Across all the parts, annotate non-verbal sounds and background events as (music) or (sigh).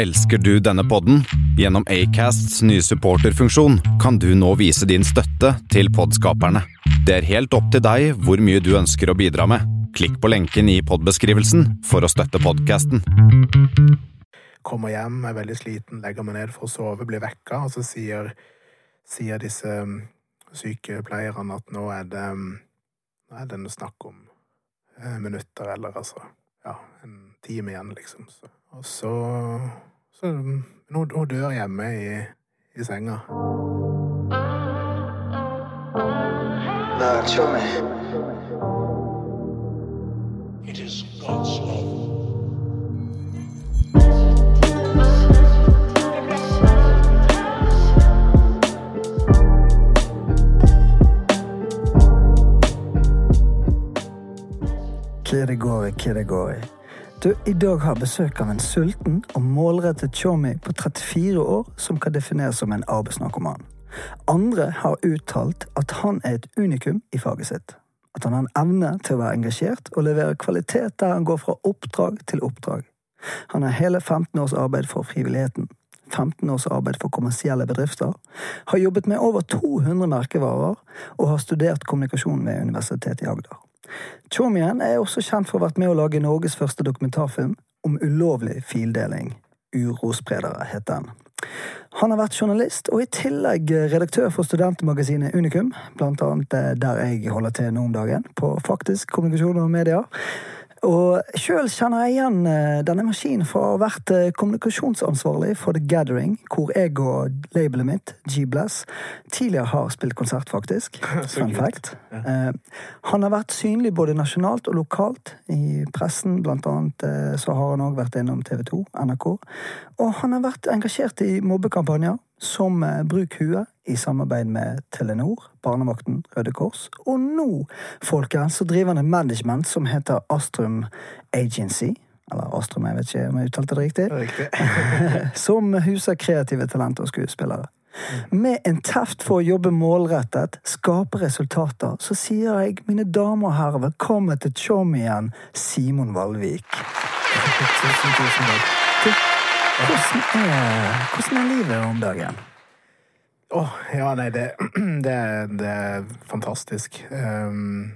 Elsker du denne podden? Gjennom Acasts nye supporterfunksjon kan du nå vise din støtte til podskaperne. Det er helt opp til deg hvor mye du ønsker å bidra med. Klikk på lenken i podbeskrivelsen for å støtte podkasten. Kommer hjem, er veldig sliten, legger meg ned for å sove, blir vekka, og så sier, sier disse um, sykepleierne at nå er det, um, nå er det snakk om eh, minutter, eller altså ja, en time igjen, liksom. Så, og så, så Nå, nå dør jeg hjemme i, i senga. It is God's love. Kidegori, kidegori. Du, I dag har besøk av en sulten og målrettet chomi på 34 år som kan defineres som en arbeidsnarkoman. Andre har uttalt at han er et unikum i faget sitt. At han har en evne til å være engasjert og levere kvalitet der han går fra oppdrag til oppdrag. Han har hele 15 års arbeid for frivilligheten. 15 års arbeid for kommersielle bedrifter, har jobbet med over 200 merkevarer og har studert kommunikasjon ved Universitetet i Agder. Chomien er også kjent for å ha vært med å lage Norges første dokumentarfilm om ulovlig fildeling. Urospredere het den. Han har vært journalist og i tillegg redaktør for studentmagasinet Unikum, blant annet der jeg holder til nå om dagen, på Faktisk kommunikasjon og media. Og sjøl kjenner jeg igjen denne maskinen for å ha vært kommunikasjonsansvarlig for The Gathering, hvor jeg og labelet mitt, G-Bless, tidligere har spilt konsert, faktisk. (laughs) Fun fact. Ja. Han har vært synlig både nasjonalt og lokalt i pressen, blant annet så har han òg vært innom TV 2, NRK. Og han har vært engasjert i mobbekampanjer som Bruk huet i samarbeid med Telenor, Barnevakten, Røde Kors, og nå, folkens, så driver han et management som heter Astrum Agency. Eller Astrum, jeg vet ikke om jeg uttalte det riktig. Riktig. (laughs) som huser kreative talenter og skuespillere. Med en teft for å jobbe målrettet, skape resultater, så sier jeg, mine damer og herrer, velkommen til Tjom igjen, Simon Valvik. (laughs) Tusen, tusen takk. Hvordan er, hvordan er livet om dagen? Åh, ja, nei, det, (clears throat) det, det er fantastisk. Um,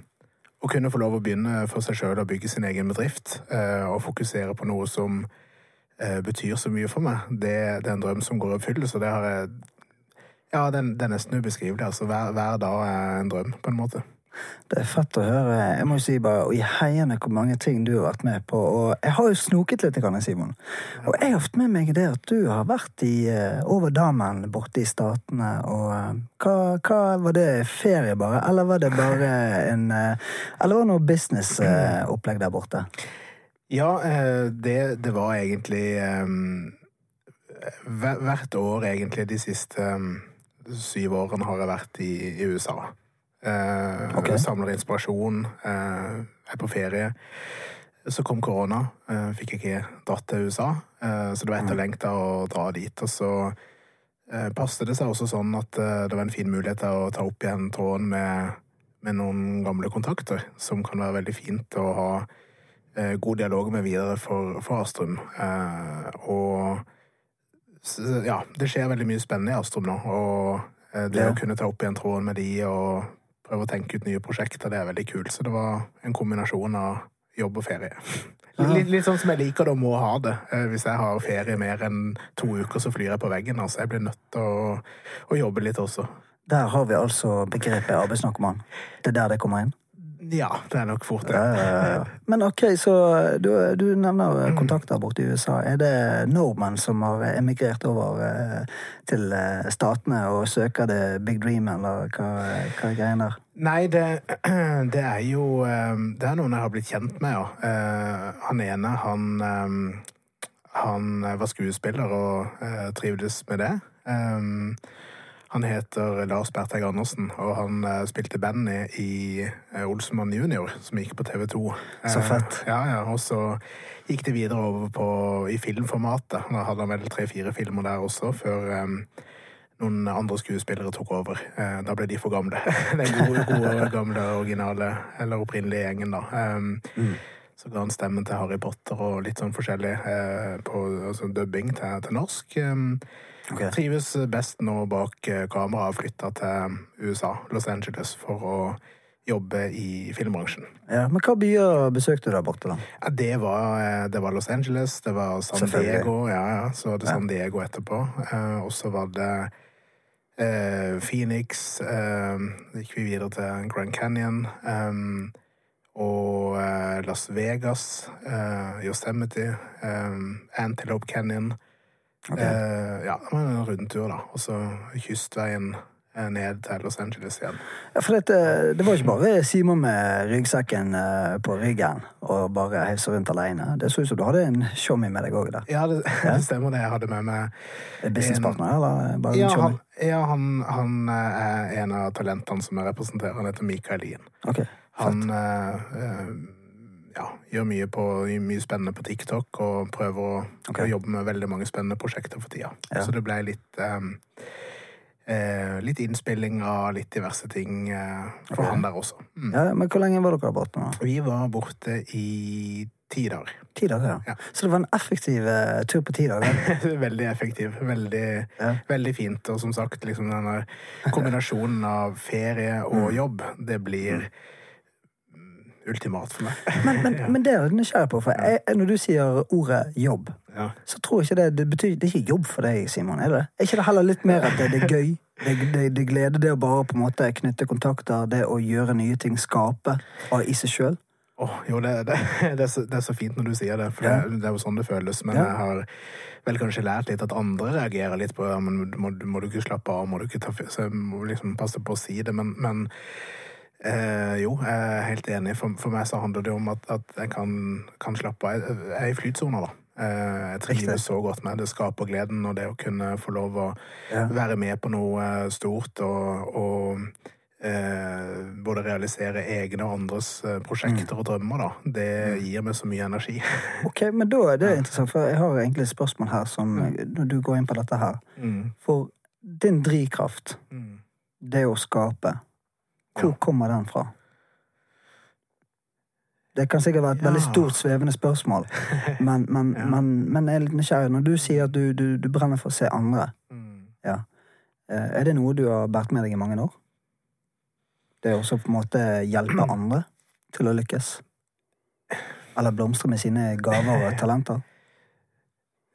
å kunne få lov å begynne for seg sjøl å bygge sin egen bedrift, uh, og fokusere på noe som uh, betyr så mye for meg, det, det, er en drøm som går i oppfyllelse. Det har jeg Ja, det, det er nesten ubeskrivelig. Altså, hver, hver dag er en drøm, på en måte. Det er fett å høre. Jeg må jo si bare i heiene hvor mange ting du har vært med på. Og jeg har jo snoket litt, Simon. Og jeg har fått med meg det at du har vært i over damen borte i Statene. Og hva, hva, Var det ferie, bare? Eller var det bare en Eller var det noe businessopplegg der borte? Ja, det, det var egentlig Hvert år, egentlig, de siste syv årene har jeg vært i, i USA. Eh, okay. Samler inspirasjon. Eh, er på ferie. Så kom korona. Eh, fikk ikke dratt til USA. så det var etterlengta å dra dit. Og så passet det seg også sånn at det var en fin mulighet til å ta opp igjen tråden med, med noen gamle kontakter, som kan være veldig fint å ha god dialog med videre for, for Astrum. og ja, det skjer veldig mye spennende i Astrum nå. Og det ja. å kunne ta opp igjen tråden med de og prøve å tenke ut nye prosjekter. Det er veldig kult. Så det var en kombinasjon av jobb og ferie. (laughs) Litt, litt, sånn som jeg liker det og må ha det. Eh, hvis jeg har ferie mer enn to uker, så flyr jeg på veggen. Altså. Jeg blir nødt til å, å jobbe litt også. Der har vi altså begrepet arbeidsnarkoman. Det er der det kommer inn? Ja, det er nok fort det. Ja, (laughs) Men ok, så du, du, nevner kontakter borte i USA. Er det nordmenn som har emigrert over eh, til eh, statene og søker det big dream, eller hva, hva er greien der? Nei, det, (clears throat) det, er jo eh, Det er noen jeg har blitt kjent med, ja. Han ene, han, han var skuespiller og trivdes med det. Han heter Lars Bertheg Andersen, og han uh, spilte Benny i uh, Olsenmann junior, som gikk på TV 2. Så fett. Uh, ja, ja, Og så gikk det videre over på, i filmformatet. Da hadde han vel tre-fire filmer der også, før um, noen andre skuespillere tok over. da ble de for gamle. (laughs) Den gode, gode, gamle, originale, eller opprinnelige gjengen, da. Um, mm. Så ga han stemmen til Harry Potter og litt sånn forskjellig uh, på altså dubbing til, til norsk. Um, Ok. Trives best nå bak eh, kamera og flytta til USA, Los Angeles, for å jobbe i filmbransjen. Ja, men hva byer besøkte du der borte, da? Ja, det, var, eh, det var Los Angeles, det var San Diego, ja, ja, så var det San Diego etterpå. Eh, og så var det eh, Phoenix, eh, gikk vi videre til Grand Canyon, eh, og Las Vegas, eh, Yosemite, Antelope Canyon. Ok. Eh, ja, en rundtur, da. Og så kystveien eh, ned til Los Angeles igjen. Ja, for det, det var ikke bare Simon med ryggsekken eh, på ryggen og bare heise rundt alene. Det så ut som du hadde en showmy med deg òg der. Ja, det, det stemmer det. Jeg hadde med meg Businesspartner, eller bare Ja, en han, ja han, han eh, er en av talentene som jeg representerer. Han heter Mikael Lien. Ok, Han ja, gjør mye, på, mye spennende på TikTok og prøver å, okay. å jobbe med veldig mange spennende prosjekter for tida. Ja. Så det ble litt um, eh, Litt innspilling av litt diverse ting eh, for okay. han der også. Mm. Ja, men hvor lenge var dere borte nå? Vi var borte i ti dager. Ti dager, ja. Ja. Så det var en effektiv eh, tur på ti dager? (laughs) veldig effektiv. Veldig, Ja. veldig fint. Og som sagt, liksom denne kombinasjonen av ferie og jobb, det blir mm, ultimat for meg. Men, men, (laughs) men det er jeg nysgjerrig på, for jeg, når du sier ordet jobb, Ja. så tror jeg ikke det det betyr Det er ikke jobb for deg, Simon? Er det det? Er ikke det heller litt mer at det, det er gøy? Det, det, det gleder det å bare på en måte knytte kontakter, det å gjøre nye ting, skape av i seg sjøl? Oh, jo, det, det, det, er så, det er så fint når du sier det, for Ja. det, det er jo sånn det føles. Men Ja. jeg har vel kanskje lært litt at andre reagerer litt på ja, men må, må du ikke slappe av, må du ikke ta Så jeg må liksom passe på å si det, men, men eh, jo, jeg er helt enig. For, for meg så handler det om at, at jeg kan, kan slappe av. Jeg jeg er i flytsona, da. Eh, Jeg trives så godt med det. skaper gleden, og det å kunne få lov å Ja. være med på noe stort og, og eh, både realisere egne og andres prosjekter prosjekter og drømmer, da. Det gir meg så mye energi. (laughs) Ok, men da er det interessant, for jeg har egentlig et spørsmål her som Når du går inn på dette her. Mm. For din drivkraft, Mm. det å skape, hvor kommer den fra? Det kan sikkert være et veldig stort, svevende spørsmål, (laughs) men, men, Ja. men, men jeg er litt nysgjerrig. Når du sier at du, du, du brenner for å se andre, Mm. ja. Eh, er det noe du har båret med deg i mange år? Det er også på en måte hjelpe andre til å lykkes? Eller blomstre med sine gaver og talenter?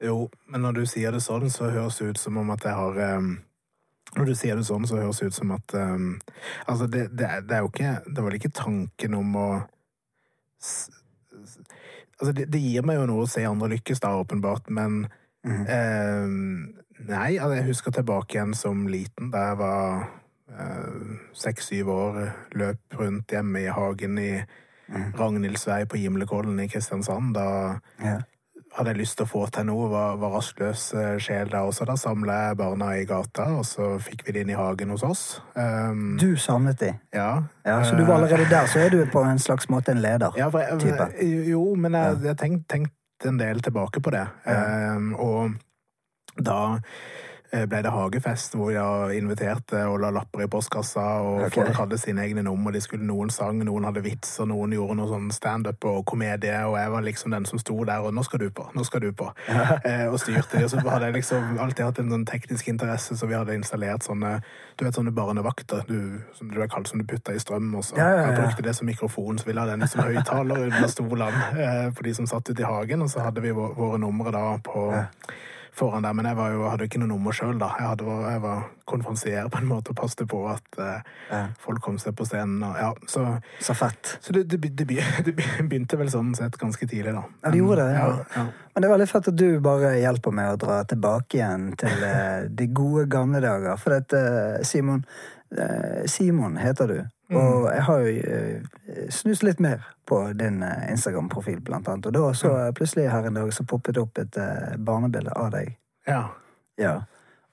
Jo, men når du sier det sånn, så høres det ut som om at jeg har eh, Når du sier det sånn, så høres det ut som at um, Altså, det, det, det er jo ikke Det var ikke tanken om å Altså, det, det gir meg jo noe å se andre lykkes, da, åpenbart, men mm -hmm. um, nei, altså, jeg husker tilbake igjen som liten, da jeg var eh, seks-syv år, løp rundt hjemme i hagen i Mhm. Ragnhildsvei på Gimlekollen i Kristiansand. Da Ja. Hadde jeg lyst til å få til noe, var, var rastløs eh, sjel da også. Da samla jeg barna i gata, og så fikk vi de inn i hagen hos oss. Um, Du samlet de. ja. Ja, så du var allerede der, (laughs) så er du på en slags måte en leder. Ja, for jeg, type. Jo, men jeg jeg tenkte tenkt en del tilbake på det. Ja. Um, og da eh, ble det hagefest hvor jeg inviterte og la lapper i postkassa, og okay. folk hadde sine egne nummer. De skulle Noen sang, noen hadde vits, og noen gjorde noe sånn standup og komedie, og jeg var liksom den som sto der og 'Nå skal du på, nå skal du på', (laughs) eh, og styrte de. Og så hadde jeg liksom alltid hatt en sånn teknisk interesse, så vi hadde installert sånne du vet, sånne barnevakter du, som du er kalt som du putter i strøm, og så Ja, ja, ja. jeg brukte det som mikrofon, så vi ha den som høyttaler under stolene eh, på de som satt ute i hagen, og så hadde vi våre numre da på. Foran der, men jeg var jo, hadde jo ikke noe nummer sjøl, da. Jeg, hadde, jeg var konferansier på en måte og passet på at eh, Ja. folk kom seg på scenen. Og, ja, så Så fett. så det, det, det, (laughs) begynte vel sånn sett ganske tidlig, da. Ja, det gjorde det, ja. Men det er veldig fett at du bare hjelper meg å dra tilbake igjen til eh, de gode gamle dager. For dette, Simon eh, Simon heter du. Og jeg har jo eh, snust litt mer på din eh, Instagram-profil, blant annet. Og da så plutselig her en dag så poppet det opp et eh, barnebilde av deg. ja. Ja.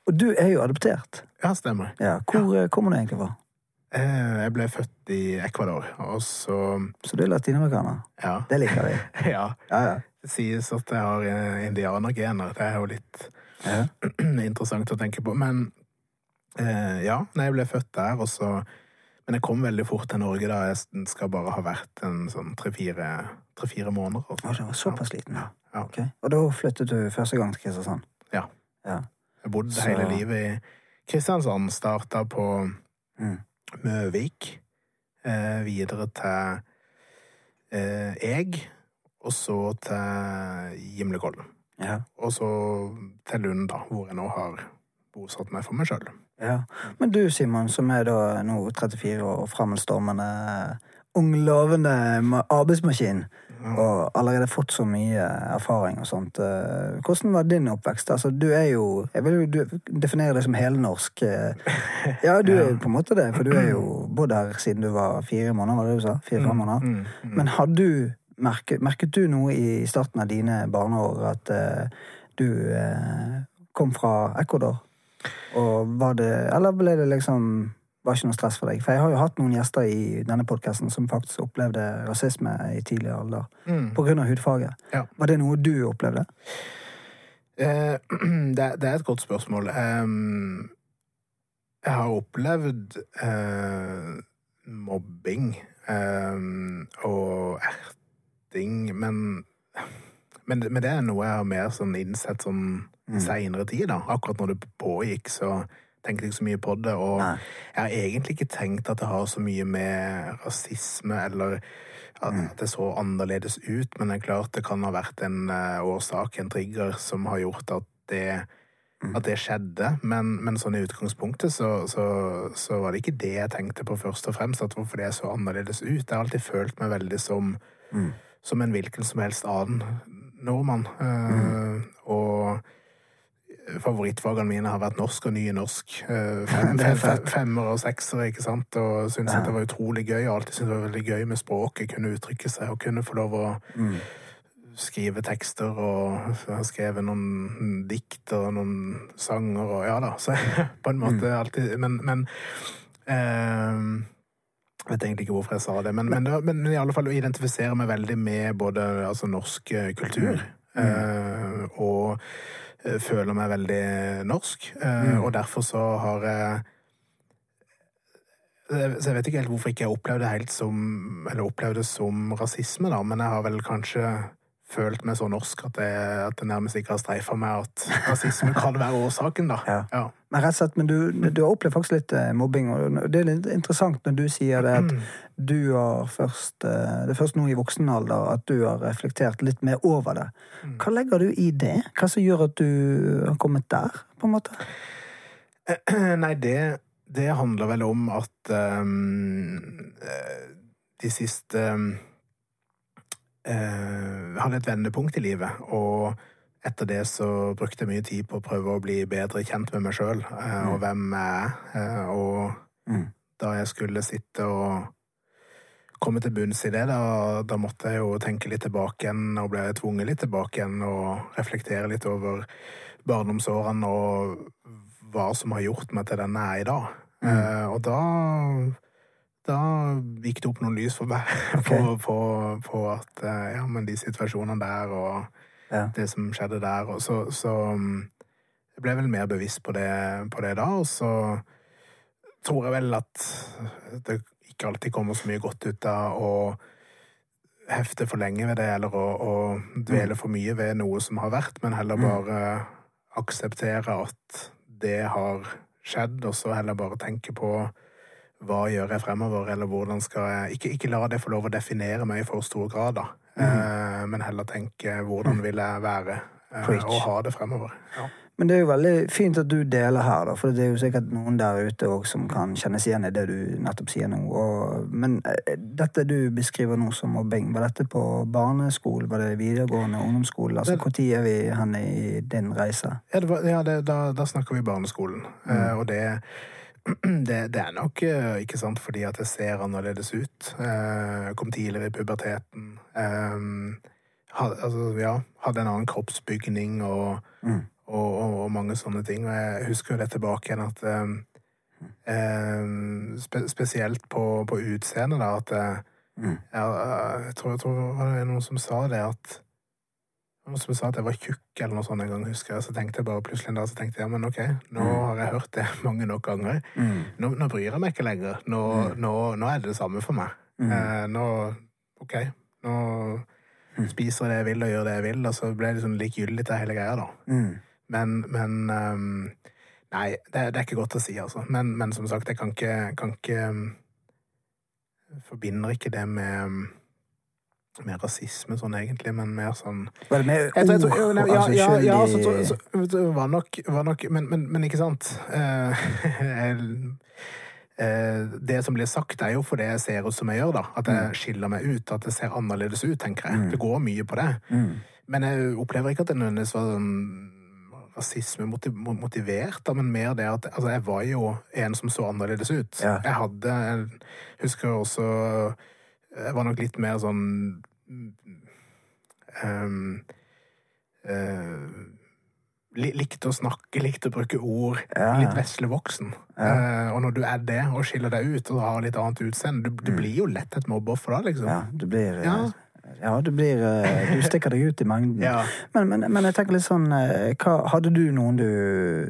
Og du er jo adoptert. Ja, stemmer. Ja. Hvor ja. kommer du egentlig fra? Jeg ble født i Ecuador, og så Så du er latinamerikaner? Ja. Det liker vi. (laughs) ja. Ja, ja. Det sies at jeg har indianergener. Det er jo litt ja. (clears throat) interessant å tenke på. Men ja, jeg ble født der, og så Men jeg kom veldig fort til Norge da jeg skal bare ha vært en sånn tre-fire måneder. Å, det var såpass liten, ja. Ja. Okay. Og da flyttet du første gang til Kristiansand? Ja. Ja. Jeg bodde Så- hele livet i Kristiansand. Starta på Mm. Møvik. Eh, videre til eh, Eg. Og så til Gimlekollen. Ja. Og så til Lund, da, hvor jeg nå har bosatt meg for meg sjøl. Ja. Men du, Simon, som er da nå 34 år og fremadstormende ung, lovende ma- arbeidsmaskin, og allerede fått så mye erfaring og sånt. eh, Hvordan var din oppvekst? Altså, du er jo Jeg vil jo definere deg som helnorsk. eh. Ja, du (laughs) er jo på en måte det, for du er jo (clears throat) bodd her siden du var fire måneder, var det du sa? Fire-fem måneder? Mm, mm. Men har du merket, merket du noe i starten av dine barneår at uh, du uh, kom fra Ecuador? Og var det Eller ble det liksom var ikke noe stress for deg? For jeg har jo hatt noen gjester i denne podkasten som faktisk opplevde rasisme i tidlig alder Mm. på grunn av hudfarge. Ja. Var det noe du opplevde? Eh, (clears throat) det, det er et godt spørsmål. Jeg har opplevd eh, mobbing og erting, men, men, men det er noe jeg har mer sånn innsett sånn Mm. seinere tid. da. Akkurat når det pågikk, så tenkte jeg ikke så mye på det. Og Nei. jeg har egentlig ikke tenkt at det har så mye med rasisme eller at Mm. det så annerledes ut, men det er klart det kan ha vært en eh, årsak, en trigger, som har gjort at det, Mm. at det skjedde. Men, men sånn i utgangspunktet så, så, så var det ikke det jeg tenkte på først og fremst, at hvorfor det så annerledes ut. Jeg har alltid følt meg veldig som, Mm. som en hvilken som helst annen nordmann. Mm. Uh, Og favorittfagene mine har vært norsk og nye norsk. Eh, Fem, Det er fem, fem, femmer og seksere, ikke sant? Og syntes Ja. at det var utrolig gøy. Og alltid syntes det var veldig gøy med språket, kunne uttrykke seg og kunne få lov å Mm. skrive tekster og har skrevet noen dikt og noen sanger og ja da, så (laughs) på en måte alltid Men, men eh, jeg vet egentlig ikke hvorfor jeg sa det, men, men, men i alle fall å identifisere meg veldig med både altså, norsk kultur kultur eh, og føler meg veldig norsk. Mm. Og derfor så har jeg så jeg vet ikke helt hvorfor ikke jeg opplevde det helt som Eller opplevde det som rasisme, da, men jeg har vel kanskje følt meg så norsk at det, at det nærmest ikke har streifa meg at rasisme kan være årsaken, da. Ja. Ja. Men rett og slett, men du, du har opplevd faktisk litt eh, mobbing, og det er litt interessant når du sier det at du har først eh, Det er først nå i voksen alder at du har reflektert litt mer over det. Hva legger du i det? Hva som gjør at du har kommet der, på en måte? (clears throat) Nei, det, det handler vel om at um, de siste um, hadde et vendepunkt i livet, og etter det så brukte jeg mye tid på å prøve å bli bedre kjent med meg sjøl og hvem jeg er. Uh, Og Mm. da jeg skulle sitte og komme til bunns i det, da, da måtte jeg jo tenke litt tilbake igjen, og ble tvunget litt tilbake igjen, og reflektere litt over barndomsårene og hva som har gjort meg til den jeg er i dag. Eh, og da da gikk det opp noen lys for meg (laughs) på, på, på at eh, ja, men de situasjonene der og Ja. det som skjedde der, og så, så mm, jeg ble vel mer bevisst på det, på det da, og så tror jeg vel at det ikke alltid kommer så mye godt ut av å hefte for lenge ved det, eller å, å dvele for mye ved noe som har vært, men heller bare akseptere at det har skjedd, og så heller bare tenke på hva gjør jeg fremover, eller hvordan skal jeg Ikke, ikke la det få lov å definere meg i for stor grad, da, eh, men heller tenke hvordan vil jeg være eh, og ha det fremover. Ja. Men det er jo veldig fint at du deler her, da, for det er jo sikkert noen der ute som kan kjennes igjen i det du nettopp sier nå. Og, men eh, dette du beskriver nå som mobbing, var dette på barneskole, var det videregående, ungdomsskole? Altså, Når er vi hen i din reise? Ja, det var, ja det, da, da snakker vi barneskolen. Eh, og det, (clears throat) det, det er nok eh, ikke sant fordi at jeg ser annerledes ut. Eh, kom tidligere i puberteten. Eh, had, altså, ja, hadde en annen kroppsbygning og, Mm. Og, og, og mange sånne ting. Og jeg husker jo det tilbake igjen at um, spe, Spesielt på, på utseendet, da, at eh, Mm. jeg, jeg tror, jeg tror det var noen som sa det, at noen som sa at jeg var tjukk eller noe sånt en gang, husker jeg. Så tenkte jeg bare plutselig en dag så tenkte jeg, ja, men ok, nå Mm. har jeg hørt det (laughs) mange nok ganger. Nå, nå bryr jeg meg ikke lenger. Nå, Mm. nå, nå er det det samme for meg. Eh, nå, ok, nå Mm. spiser jeg det jeg vil og gjør det jeg vil, og så ble det liksom likegyldig til hele greia da. Mm. Men, men ehm, Nei, det, det er ikke godt å si, altså. Men, men som sagt, jeg kan ikke, kan ikke ehm, Forbinder ikke det med, med rasisme sånn egentlig, men mer sånn mer jeg tror, jo, nei, ja, altså, ja, ja, så, så, så, var nok, var nok men, men, men ikke sant Eh, (laughs) eh, Det som blir sagt, er jo fordi jeg ser ut som jeg gjør, da. At jeg skiller meg ut. At det ser annerledes ut, tenker jeg. Det går mye på det. Mm. Men jeg opplever ikke at det nødvendigvis var sånn rasisme motivert, da, men mer det at altså, jeg var jo en som så annerledes ut. Ja. Jeg hadde Jeg husker også Jeg var nok litt mer sånn um, uh, Likte å snakke, likte å bruke ord. Ja. Litt vesle voksen. Eh, og når du er det, og skiller deg ut og har litt annet utseende, du, du blir jo lett et mobbeoffer da, liksom. Mm. Ja, du blir Ja. Ja, du blir eh, Du stikker deg ut i mengden. Ja. Men, men, men jeg tenker litt sånn eh, hva, Hadde du noen du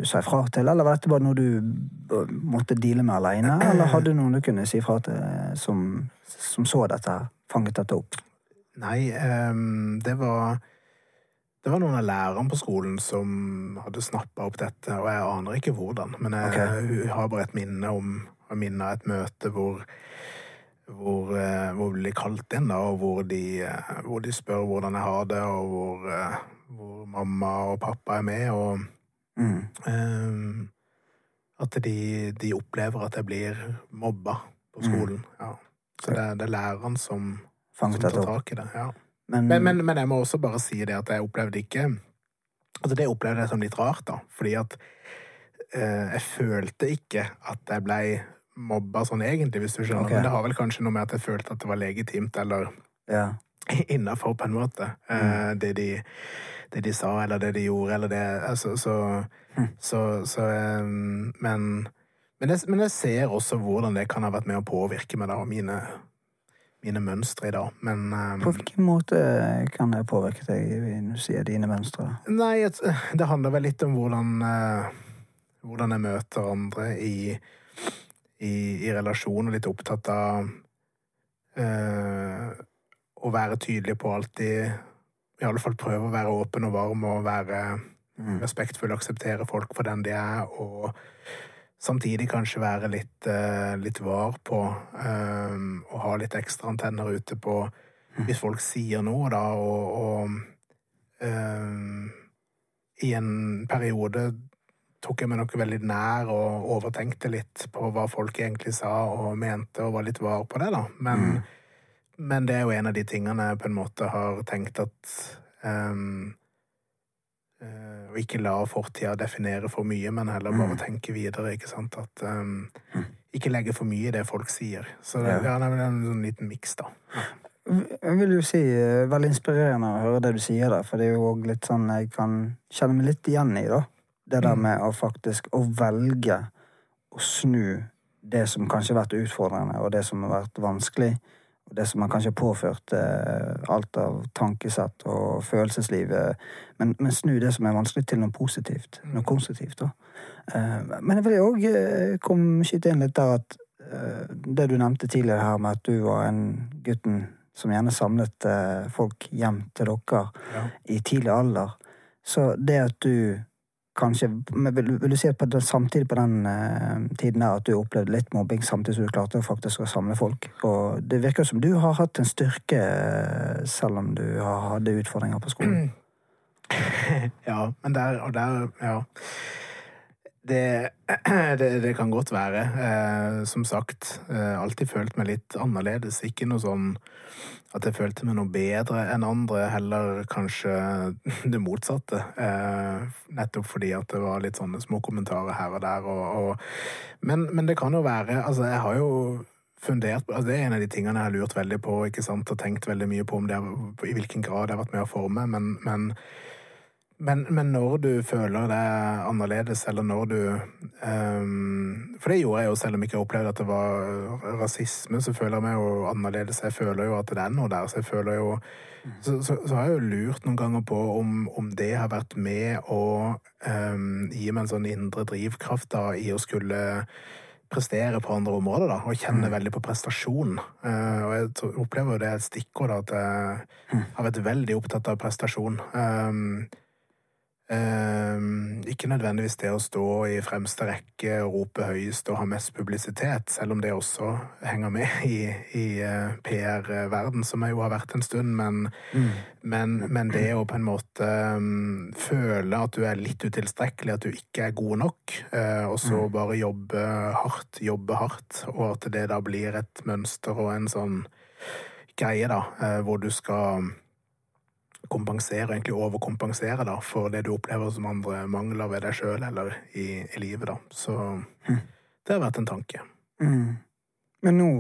sa ifra til, eller var dette bare noe du eh, måtte deale med alene? Eller hadde du noen du kunne si ifra til som, som så dette, fanget dette opp? Nei, um, det var Det var noen av lærerne på skolen som hadde snappa opp dette, og jeg aner ikke hvordan. Men jeg, okay. har bare et minne om om minne av et møte hvor hvor, eh, hvor vi blir kalt inn, da, og hvor de, eh, hvor de spør hvordan jeg har det, og hvor, eh, hvor mamma og pappa er med, og Mm. um, at de, de opplever at jeg blir mobba på skolen. Ja. Så det, det er læreren som, som tar tak i det. ja. Men, Men, men, men jeg må også bare si det at jeg opplevde ikke Altså det opplevde jeg som litt rart, da. Fordi at eh, jeg følte ikke at jeg blei mobba sånn egentlig, hvis du skjønner. Okay. Men det har vel kanskje noe med at jeg følte at det var legitimt, eller ja. (laughs) innafor, på en måte. Eh, det, de, det de sa, eller det de gjorde, eller det altså, Så, så, så eh, Men men jeg, men jeg ser også hvordan det kan ha vært med å påvirke meg, da, og mine, mine mønstre i dag. Men eh, På hvilken måte kan det påvirke deg når du sier dine mønstre? Nei, det handler vel litt om hvordan eh, Hvordan jeg møter andre i, i, i relasjon, og litt opptatt av eh, å være tydelig på alltid I alle fall prøve å være åpen og varm og være respektfull og akseptere folk for den de er, og samtidig kanskje være litt, eh, litt var på eh, og ha litt ekstra antenner ute på hvis folk sier noe, da, og, og eh, i en periode tok jeg meg nok veldig nær og overtenkte litt på hva folk egentlig sa og mente, og var litt var på det, da. Men, men det er jo en av de tingene jeg på en måte har tenkt at um, uh, Å ikke la fortida definere for mye, men heller bare tenke videre, ikke sant. At ehm, ikke legge for mye i det folk sier. Så det, Ja. ja, det er en sånn liten miks, da. Jeg vil jo si eh, veldig inspirerende å høre det du sier der, for det er jo òg litt sånn jeg kan kjenne meg litt igjen i, da. Det der med å faktisk å velge å snu det som kanskje har vært utfordrende, og det som har vært vanskelig, og det som har kanskje påført eh, alt av tankesett og følelsesliv, eh, men, men snu det som er vanskelig, til noe positivt. Noe konstruktivt, da. Eh, men jeg vil òg eh, skyte inn litt der at eh, det du nevnte tidligere her med at du var en gutten som gjerne samlet folk hjem til dere Ja. i tidlig alder. Så det at du kanskje vil, vil du si at på den, samtidig på den eh, tiden her at du opplevde litt mobbing, samtidig som du klarte faktisk å samle folk? Og det virker som du har hatt en styrke, eh, selv om du har hadde utfordringer på skolen. (clears throat) Ja, men der og der, ja. Det, (clears throat) det, det kan godt være. Eh, som sagt, eh, alltid følt meg litt annerledes. Ikke noe sånn at jeg følte meg noe bedre enn andre, heller kanskje (laughs) det motsatte. Eh, nettopp fordi at det var litt sånne små kommentarer her og der. Og, og, men, men det kan jo være Altså, jeg har jo fundert altså Det er en av de tingene jeg har lurt veldig på ikke sant, og tenkt veldig mye på om det, i hvilken grad det har vært med å forme, men, men Men, men, når du føler det annerledes, eller når du um, For det gjorde jeg jo, selv om jeg ikke opplevde at det var rasisme, så føler jeg meg jo annerledes. Jeg føler jo at det er noe der. Så jeg føler jo Så, så, så har jeg jo lurt noen ganger på om, om det har vært med å um, gi meg en sånn indre drivkraft da, i å skulle prestere på andre områder, da, og kjenne mm. veldig på prestasjon. Uh, og jeg opplever jo det er et stikkord, at jeg har vært veldig opptatt av prestasjon. Um, ikke nødvendigvis det å stå i fremste rekke og rope høyest og ha mest publisitet, selv om det også henger med (laughs) i, i eh, PR-verden, som jeg jo har vært en stund. Men, mm. men, men, det å på en måte um, føle at du er litt utilstrekkelig, at du ikke er god nok, uh, og så mm. bare jobbe hardt, jobbe hardt, og at det da blir et mønster og en sånn greie, da, uh, hvor du skal kompensere, egentlig overkompensere, da, for det du opplever som andre mangler ved deg sjøl eller i, i, livet, da. Så mm. det har vært en tanke. Mm. Men nå,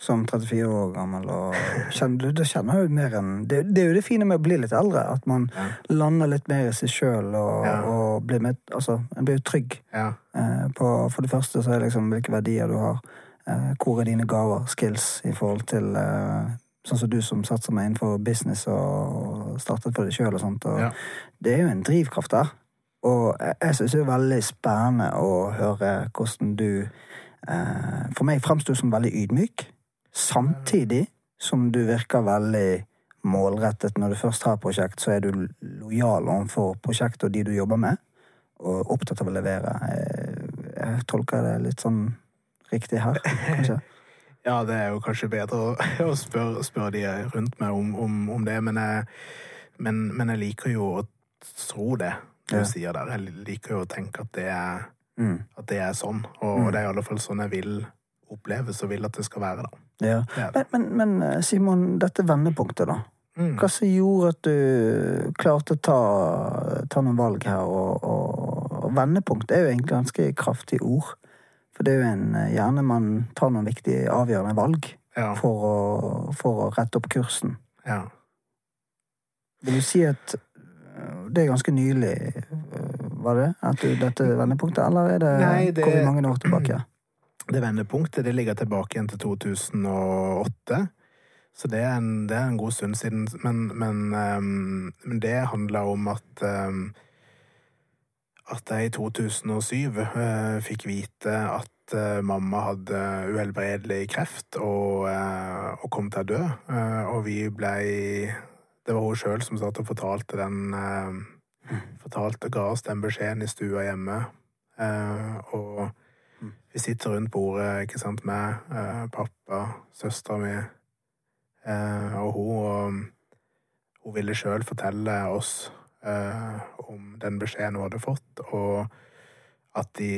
som 34 år gammel, og kjenner, du kjenner jo mer enn det, det, er jo det fine med å bli litt eldre, at man ja. lander litt mer i seg sjøl og, ja. og, blir med Altså, en blir jo trygg. Ja. Eh, på, for det første så er det liksom hvilke verdier du har. Eh, hvor er dine gaver, skills, i forhold til eh, sånn som du som satser meg innenfor business og startet for deg sjøl og sånt. Og ja. Det er jo en drivkraft der. Og jeg syns det er veldig spennende å høre hvordan du eh, For meg fremstår du som veldig ydmyk, samtidig som du virker veldig målrettet. Når du først har prosjekt, så er du lojal overfor prosjektet og de du jobber med, og opptatt av å levere. Jeg, jeg tolker det litt sånn riktig her, kanskje? (laughs) Ja, det er jo kanskje bedre å, (laughs) å spørre, spør de rundt meg om, om, om det, men jeg, men, men jeg, liker jo å tro det du ja. sier der. Jeg liker jo å tenke at det er, mm. at det er sånn, og mm. det er i alle fall sånn jeg vil oppleves og vil at det skal være, da. Ja. Det det. Men, men, eh, Simon, dette vendepunktet, da. Mm. Hva som gjorde at du klarte å ta, ta noen valg her? Og, og, og vendepunkt er jo egentlig ganske kraftig ord. For det er jo en eh, Gjerne man tar noen viktige, avgjørende valg ja. for, å, for, å, rette opp kursen. Ja. Vil du si at eh, det er ganske nylig, eh, var det? At du, dette vendepunktet, eller er det, Nei, det kommer mange år tilbake? (clears throat) Det vendepunktet det ligger tilbake igjen til 2008. Så det er en, det er en god stund siden. Men, men, um, men det handler om at um, at jeg i 2007 uh, fikk vite at eh, mamma hadde uhelbredelig kreft og, eh, og, kom til å dø. Eh, og vi blei Det var hun sjøl som satt og fortalte den eh, Fortalte, ga oss den beskjeden i stua hjemme. Og vi sitter rundt bordet, ikke sant, med pappa, søstera mi og hun, og hun ville sjøl fortelle oss om den beskjeden hun hadde fått, og at de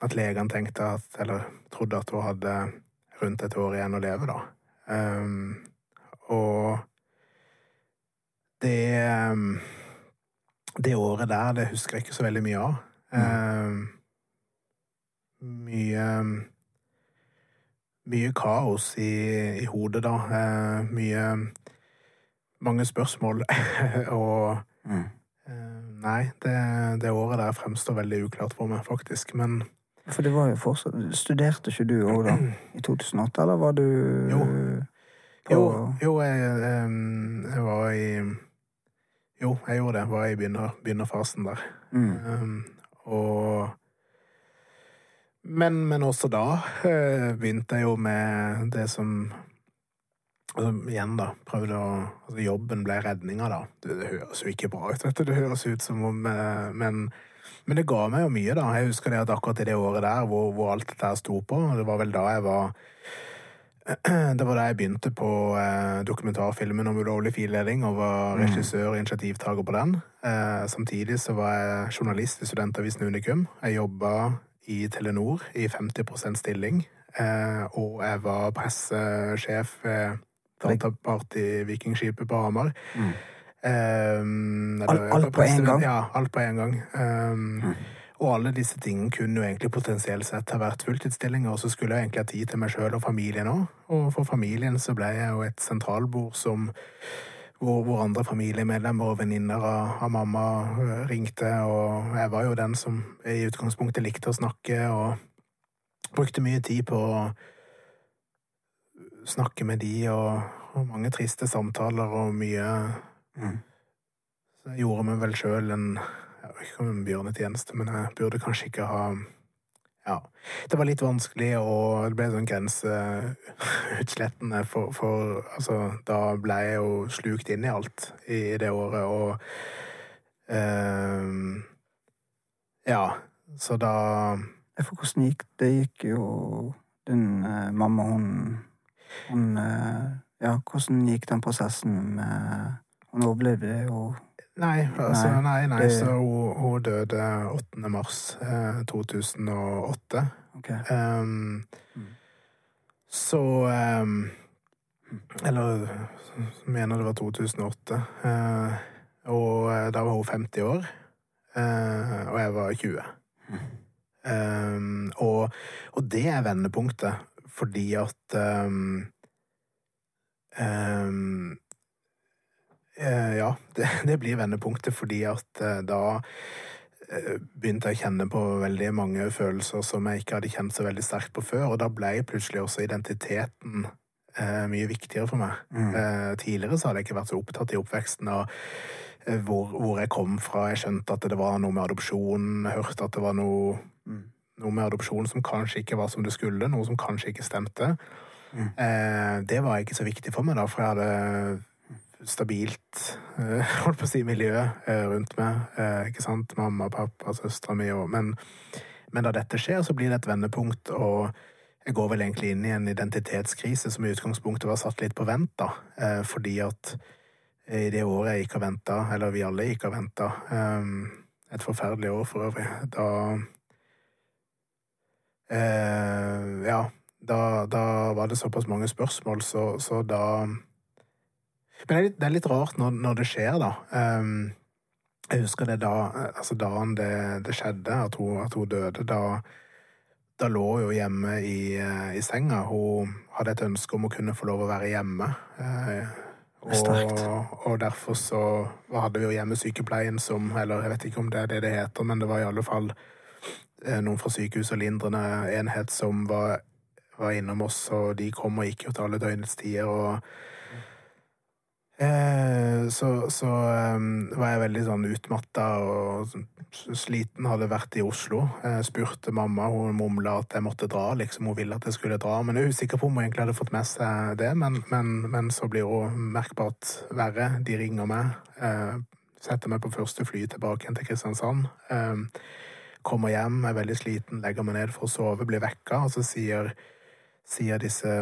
At legene tenkte at Eller trodde at hun hadde rundt et år igjen å leve, da. Um, og det um, Det året der, det husker jeg ikke så veldig mye av. Mm. Um, mye Mye kaos i, i hodet, da. Uh, mye mange spørsmål, (laughs) og mm. Nei, det, det, året der fremstår veldig uklart for meg, faktisk, men For det var jo fortsatt Studerte ikke du òg, da? I 2008, eller var du Jo. På... Jo, jo jeg, jeg, var i Jo, jeg gjorde det. Jeg var i begynner, begynnerfasen der. Mm. Um, og men, men, også da eh, begynte jeg jo med det som Altså, igjen, da. Prøvde å Altså, jobben ble redninga, da. Det, det, høres jo ikke bra ut, vet du. Det høres ut som om eh, Men, men det ga meg jo mye, da. Jeg husker det at akkurat i det året der hvor, hvor alt dette sto på, det var vel da jeg var (clears throat) det var da jeg begynte på eh, dokumentarfilmen om ulovlig fildeling og var mm. regissør og initiativtaker på den. Eh, samtidig så var jeg journalist i Studentavisen Unikum. Jeg jobba i Telenor i 50% stilling. Eh, og jeg var pressesjef ved Dataparty-vikingskipet på Hamar. Mm. Um, alt, alt på én gang? Ja, alt på én gang. Um, mm. Og alle disse tingene kunne jo egentlig potensielt sett ha vært fulltidsstillinger, og så skulle jeg egentlig ha tid til meg sjøl og familien òg. Og for familien så ble jeg jo et sentralbord som hvor, hvor andre familiemedlemmer og venninner av, av, mamma eh, ringte, og jeg var jo den som i utgangspunktet likte å snakke, og brukte mye tid på å snakke med de, og, og mange triste samtaler og mye mm. Så jeg gjorde meg vel sjøl en Jeg vet ikke om en bjørnetjeneste, men jeg burde kanskje ikke ha ja. Det var litt vanskelig, og det ble sånn grenseutslettende, for, for altså, da ble jeg jo slukt inn i alt i, det året, og eh, Ja, så da For hvordan gikk det? gikk jo din eh, mamma, hun, hun eh, Ja, hvordan gikk den prosessen med Hun overlevde det jo Nei, altså, nei, nei, det... så hun, hun, døde 8. mars eh, 2008. Okay. Um, mm. Så um, Eller mener det var 2008. Uh, og eh, da var hun 50 år, uh, og jeg var 20. Mm. Um, og, og, det er vendepunktet, fordi at um, Eh, ja, (laughs) det, det, blir vendepunktet fordi at eh, da eh, begynte jeg å kjenne på veldig mange følelser som jeg ikke hadde kjent så veldig sterkt på før, og da ble plutselig også identiteten eh, mye viktigere for meg. Mm. Eh, tidligere så hadde jeg ikke vært så opptatt i oppveksten av eh, hvor, hvor, jeg kom fra. Jeg skjønte at det var noe med adopsjon, jeg hørte at det var noe, mm. noe med adopsjon som kanskje ikke var som det skulle, noe som kanskje ikke stemte. Mm. det var ikke så viktig for meg, da, for jeg hadde stabilt eh, (laughs) holdt på å si, miljø eh, rundt meg. Eh, ikke sant? Mamma, pappa, søstera mi òg. men, men, da dette skjer, så blir det et vendepunkt, og jeg går vel egentlig inn i en identitetskrise som i utgangspunktet var satt litt på vent, da. Fordi at i det året jeg gikk og venta, eller vi alle gikk og venta, et forferdelig år for øvrig, da Ja, da, da var det såpass mange spørsmål, så, så da men det er litt, det er litt rart når, når, det skjer, da. Um, jeg husker det da Altså dagen det, det skjedde, at hun, at hun, døde, da da lå hun jo hjemme i, eh, i, senga. Hun hadde et ønske om å kunne få lov å være hjemme. Eh, og, og, derfor så hadde vi jo hjemmesykepleien som Eller jeg vet ikke om det er det det heter, men det var i alle fall eh, noen fra sykehuset og lindrende enhet som var, var innom oss, og de kom og gikk jo til alle døgnets tider. og Eh, så, så um, var jeg veldig sånn utmatta og sliten. Hadde vært i Oslo. Jeg spurte mamma, hun mumla at jeg måtte dra. liksom Hun ville at jeg skulle dra. Men jeg er usikker på om hun egentlig hadde fått med seg det. Men, men, men så blir hun merkbart verre. De ringer meg. Eh, setter meg på første fly tilbake til Kristiansand. Eh, kommer hjem, er veldig sliten, legger meg ned for å sove, blir vekka, og så sier, sier disse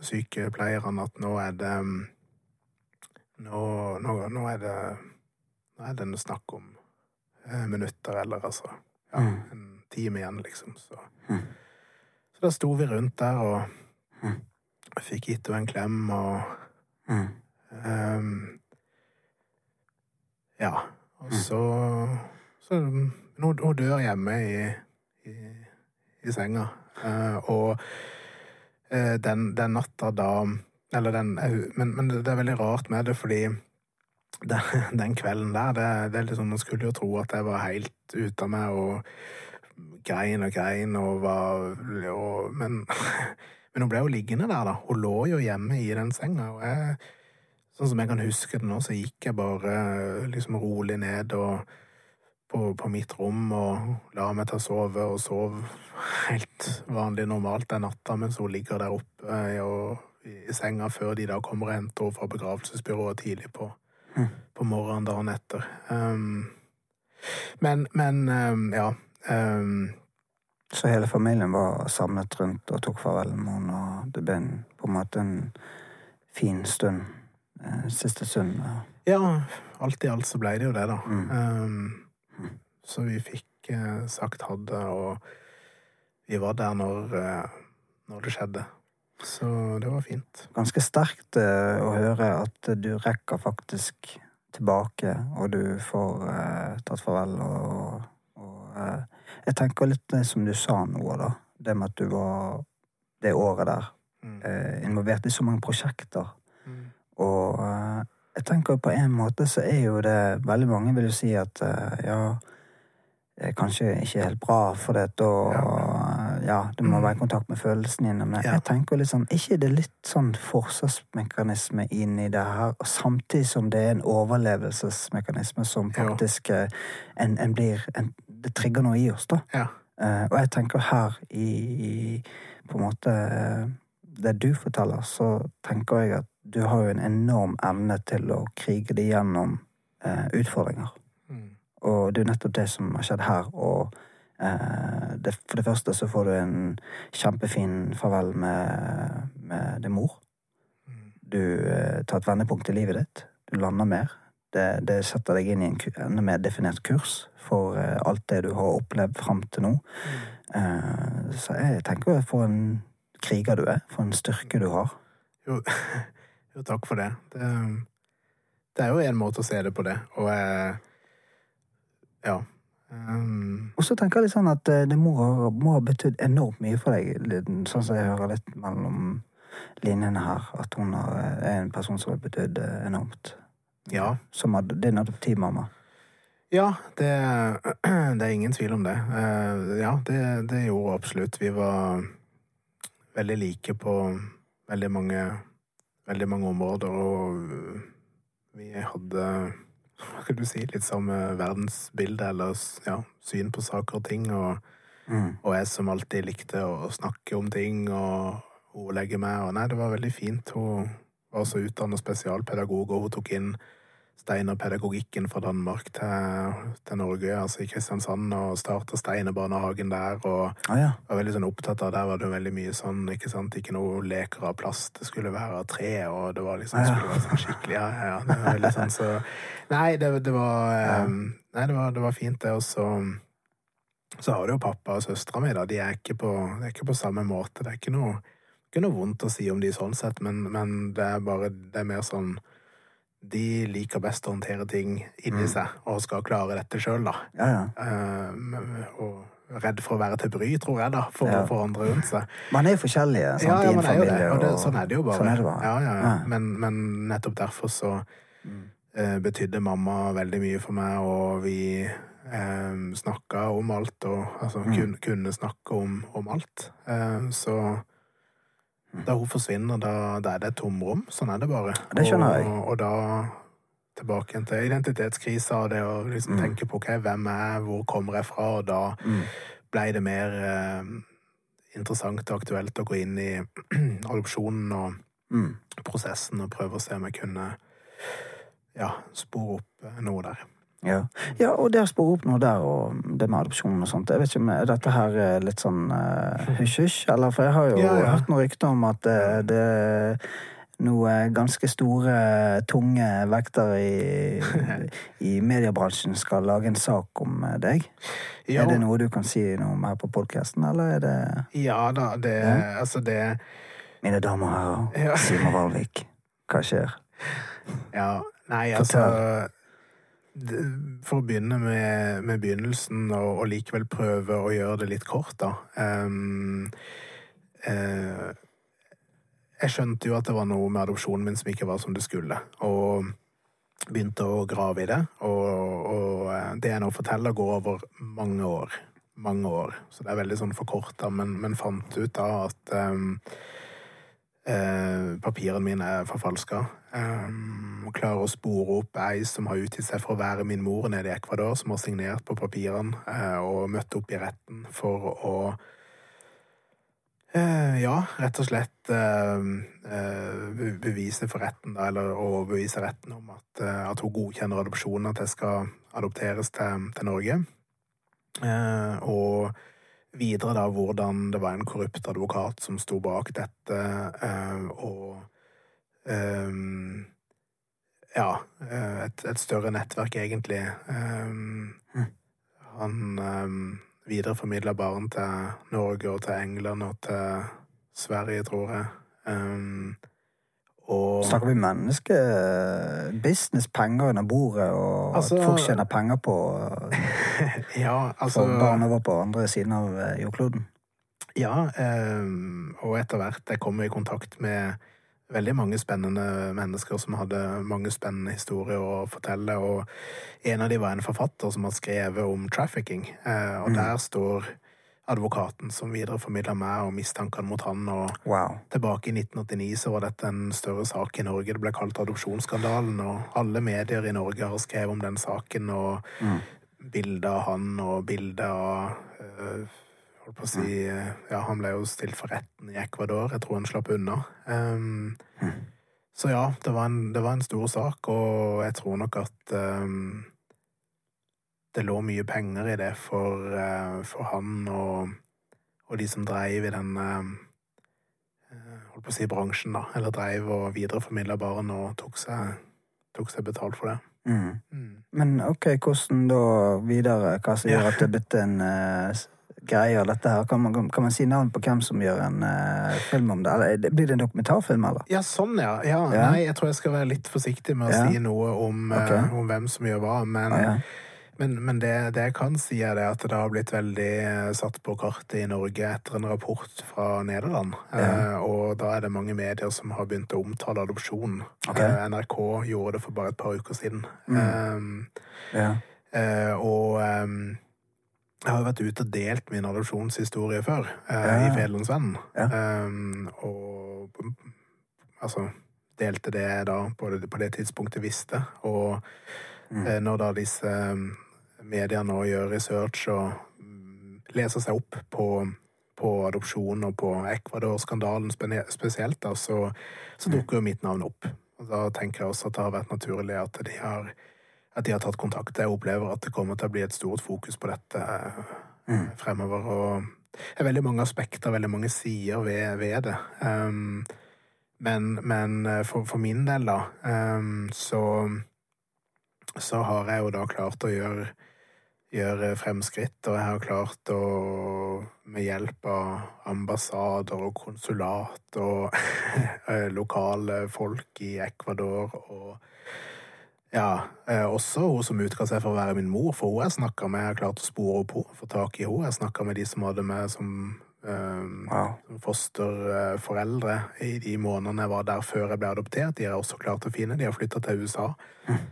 sykepleierne at nå er det nå, nå, nå, er det Nå er det snakk om eh, minutter, eller altså Ja, mm. en time igjen, liksom. Så, mm. så da sto vi rundt der og mm. fikk gitt henne en klem og um, Ja. Og så Så hun, dør hjemme i, i, i senga. Uh, og uh, den, den natta da eller den men, men, det er veldig rart med det, fordi (laughs) den, den kvelden der, det, det, er liksom Man skulle jo tro at jeg var helt ute av meg og grein og grein og var og, men, (laughs) men hun ble jo liggende der, da. Hun lå jo hjemme i den senga. og jeg Sånn som jeg kan huske det nå, så gikk jeg bare liksom rolig ned og på, på, mitt rom og la meg å sove, og sov helt vanlig normalt den natta mens hun ligger der oppe og i senga før de da kommer og henter henne fra begravelsesbyrået tidlig på, mm. på morgenen dagen etter. Um, men, men um, ja. Um, så hele familien var samlet rundt og tok farvel med henne, og det ble en, på en måte en fin stund? Eh, siste stund? Ja. alt i alt så ble det jo det, da. Mm. Um, så vi fikk uh, sagt ha det, og vi var der når, uh, når det skjedde. Så det var fint. Ganske sterkt eh, å høre at du rekker faktisk tilbake, og du får eh, tatt farvel. Og, og eh, jeg tenker litt det som du sa nå, da. Det med at du var det året der mm. eh, involvert i så mange prosjekter. Mm. Og eh, Jeg tenker på en måte så er jo det Veldig mange vil jo si at ja, kanskje ikke helt bra, for det da ja. Du må være i kontakt med følelsene dine. Men Ja. jeg tenker litt sånn, ikke det er litt sånn forsvarsmekanisme inni det her, og samtidig som det er en overlevelsesmekanisme som faktisk ja. en, en blir en, Det trigger noe i oss, da. Ja. Uh, og jeg tenker her i, i på en måte uh, det du forteller, så tenker jeg at du har jo en enorm evne til å krige det gjennom uh, utfordringer. Mm. Og det er jo nettopp det som har skjedd her. Og eh, det, for det første så får du en kjempefin farvel med, med din mor. Mm. Du eh, tar et vendepunkt i livet ditt. Du lander mer. Det, det setter deg inn i en enda mer definert kurs for eh, alt det du har opplevd fram til nå. Eh, så jeg tenker for en kriger du er. For en styrke du har. Jo, (laughs) jo, takk for det. det. Det er jo en måte å se det på det, og jeg Ja. Um, Og så tenker jeg litt sånn at eh, det må, må ha betydd enormt mye for deg, sånn som jeg hører litt mellom linjene her, at hun er en person som har betydd eh, enormt. ja. Som din adoptivmamma. Ja, det, (clears throat) det er ingen tvil om det. Eh, ja, det, det gjorde absolutt. Vi var veldig like på veldig mange, veldig mange områder, og vi hadde hva skal du si, litt samme verdensbilde, eller ja, syn på saker og ting. Og, Mm. og jeg som alltid likte å snakke om ting og ordlegge meg. Og nei, det var veldig fint. Hun var også utdannet spesialpedagog, og hun tok inn Steinerpedagogikken fra Danmark til, til Norge, altså i Kristiansand, og starta Steinerbarnehagen der. og ah, ja. var veldig sånn opptatt av Der var det veldig mye sånn, ikke sant, ikke noe leker av plast, det skulle være av tre, og det var liksom, Ja. skulle være sånn skikkelig, ja, ja, det var veldig sånn, så, nei, det, det var, Ja. eh, nei, det var, det var fint det, og så, så har du jo pappa og søstera mi, da, de er ikke på, er ikke på samme måte, det er ikke noe, ikke noe vondt å si om de sånn sett, men, men det er bare, det er mer sånn, de liker best å håndtere ting inni Mm. seg, og skal klare dette selv, da. Ja, ja. Um, og redd for å være til bry, tror jeg, da, for, Ja. for andre rundt seg. Man er jo forskjellige, sant, Ja, ja, man er jo det. Og det, sånn er det jo bare. Sånn er det bare. Ja, ja. Men, men nettopp derfor så Mm. uh, betydde mamma veldig mye for meg, og vi eh, snakka om alt, og altså Mm. kunne, kunne snakke om, om alt. Uh, så. Da hun forsvinner, da, da er det et tomrom. Sånn er det bare. Det skjønner jeg. Og, og da tilbake til identitetskrisa og det å liksom Mm. tenke på okay, hvem er jeg, hvor kommer jeg fra, og da Mm. blei det mer eh, interessant og aktuelt å gå inn i (clears throat) adopsjonen og Mm. prosessen og prøve å se om jeg kunne ja, spore opp eh, noe der. Ja. ja, og det å spore opp noe der, og det med adopsjon og sånt Jeg vet ikke om dette her er litt sånn hysj-hysj, uh, eller for jeg har jo Ja, ja. hørt noen rykter om at eh, det er noen ganske store, tunge vekter i, (laughs) i mediebransjen skal lage en sak om eh, deg. Ja, Er det noe du kan si noe om her på podkasten, eller er det ja da, det Ja. Altså, det Mine damer og herrer, Ja. Simon Valvik, hva skjer? Ja, nei, altså det, For å begynne med, med begynnelsen, og, og likevel prøve å gjøre det litt kort, da. Um, uh, jeg skjønte jo at det var noe med adopsjonen min som ikke var som det skulle, og begynte å grave i det. Og, og eh, det jeg nå forteller, går over mange år. Mange år. Så det er veldig sånn forkorta, men, men fant ut da at um, Eh, papirene mine er forfalska. Um, klarer å spore opp ei som har utgitt seg for å være min mor nede i Ecuador, som har signert på papirene uh, og møtt opp i retten for å uh, Ja, rett og slett uh, bevise for retten, da, eller overbevise retten om at, at hun godkjenner adopsjonen, at jeg skal adopteres til, til Norge. Og videre da hvordan det var en korrupt advokat som sto bak dette, og ja, eh, et, et større nettverk egentlig. Eh, han eh, videreformidla barn til Norge og til England og til Sverige, tror jeg. Um, og Snakker vi menneske, business, penger under bordet, og Altså- at folk tjener penger på (laughs) Ja, altså for barn over på andre siden av eh, jordkloden? Ja, um, og etter hvert jeg kom i kontakt med veldig mange spennende mennesker som hadde mange spennende historier å fortelle. Og en av dem var en forfatter som har skrevet om trafficking. Eh, og mm. der står advokaten som videreformidla meg og mistankene mot han. Og wow. tilbake i 1989 så var dette en større sak i Norge. Det ble kalt adopsjonsskandalen, og alle medier i Norge har skrevet om den saken. Og mm. Bilde av han og bilde av øh, holdt på å si mm. Ja, han ble jo stilt for retten i Ecuador. Jeg tror han slapp unna. Um, mm. Så ja, det var, en, det var, en, stor sak, og jeg tror nok at um, det lå mye penger i det for, uh, for han og, og, de som dreiv i den uh, holdt på å si bransjen, da. Eller dreiv og videreformidla barn og tok seg, tok seg, betalt for det. Mm. Mm. Men ok, hvordan da videre? Hva som gjør at det er blitt en uh, greie av dette her? Kan man, kan man, si navn på hvem som gjør en uh, film om det? Eller blir det en dokumentarfilm, eller? Ja, sånn, ja. ja. ja. Nei, jeg tror jeg skal være litt forsiktig med å si noe om, okay. uh, om hvem som gjør hva, men ah, men, men det, det, jeg kan si, er at det har blitt veldig eh, satt på kartet i Norge etter en rapport fra Nederland. Ja. Eh, og da er det mange medier som har begynt å omtale adopsjon. Okay. Eh, NRK gjorde det for bare et par uker siden. Mm. Um, ja. eh, og um, jeg har vært ute og delt min adopsjonshistorie før, eh, i Fedrelandsvennen. Um, og altså delte det da på det, på det tidspunktet visste. Og mm. når da disse media nå gjør research og mm, leser seg opp på, på adopsjon og på Ecuador-skandalen spesielt, da, så, så, dukker jo mitt navn opp. Og da tenker jeg også at det har vært naturlig at de har, at de har tatt kontakt. Jeg opplever at det kommer til å bli et stort fokus på dette mm. fremover. Og det er veldig mange aspekter, veldig mange sider ved, ved det. Um, men, men for, for, min del, da, um, så, så har jeg jo da klart å gjøre gjøre fremskritt, og jeg har klart å, med hjelp av ambassader og konsulat og (laughs) eh, lokale folk i Ecuador og ja, eh, også hun som utga seg for å være min mor, for hun jeg snakka med, jeg har klart å spore henne på, få tak i henne. Jeg snakka med de som hadde meg som, um, wow. fosterforeldre i de månedene jeg var der før jeg ble adoptert. De har jeg også klart å finne. De har flytta til USA. Mm.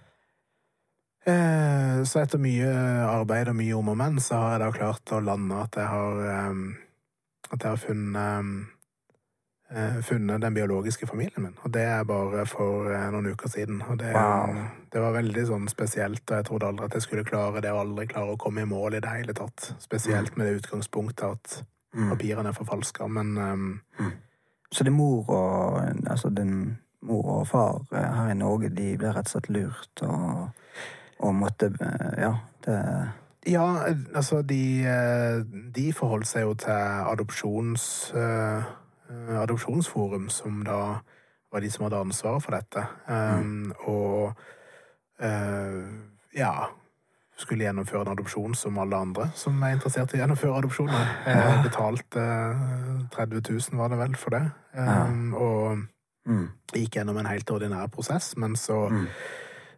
Eh, så etter mye arbeid og mye om og men, så har jeg da klart å lande at jeg har At jeg har funnet eh, funnet den biologiske familien min. Og det er bare for eh, noen uker siden. Og det, wow. det, var veldig sånn spesielt, og jeg trodde aldri at jeg skulle klare det, og aldri klare å komme i mål i det hele tatt. Spesielt mm. med det utgangspunktet at mm. papirene er forfalska, men um, mm. Så det er mor og Altså din mor og far her i Norge, de ble rett og slett lurt og og måtte eh, Ja, det Ja, altså, de, eh, de forholdt seg jo til adopsjons... Uh, adopsjonsforum, som da var de som hadde ansvaret for dette. Um, og uh, ja skulle gjennomføre en adopsjon som alle andre som er interessert i å gjennomføre adopsjoner. Jeg betalte 30 000, var det vel, for det. Um, og mm. gikk gjennom en helt ordinær prosess, men så mm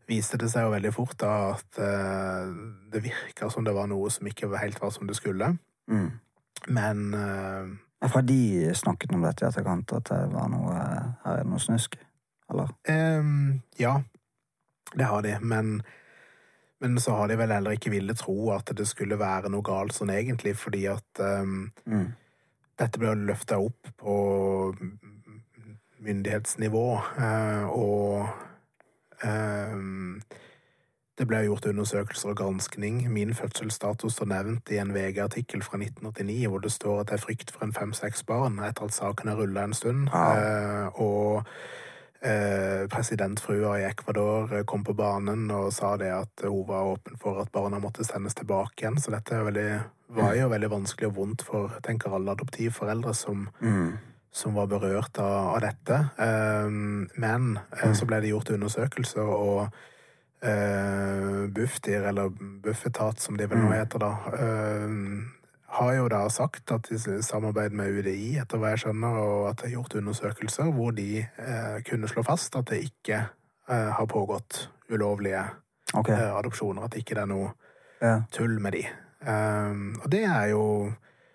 viste det seg jo veldig fort da at uh, det virka som det var noe som ikke helt var som det skulle. Mm. Men Har de snakket om dette i etterkant, at det var noe Her er det noe snusk? Eller? Um, ja, det har de. Men, men så har de vel heller ikke villet tro at det skulle være noe galt sånn egentlig, fordi at um, mm. dette ble løfta opp på myndighetsnivå, uh, og Ehm, det ble gjort undersøkelser og granskning. Min fødselsstatus står nevnt i en VG-artikkel fra 1989 hvor det står at det er frykt for en fem-seks barn etter at saken har rulla en stund. Ja. eh, og eh, presidentfrua i Ecuador kom på banen og sa det at hun var åpen for at barna måtte sendes tilbake igjen. Så dette veldig, var jo veldig vanskelig og vondt for tenker alle adoptivforeldre som mm som var berørt av, av dette. Um, men mm. så ble det gjort undersøkelser, og uh, Bufdir, eller Bufetat som de vel nå mm. heter, da, eh, har jo da sagt at de samarbeider med UDI, etter hva jeg skjønner, og at det er gjort undersøkelser hvor de kunne slå fast at det ikke har pågått ulovlige okay. adopsjoner, at ikke det er noe ja. tull med de. Um, og det er jo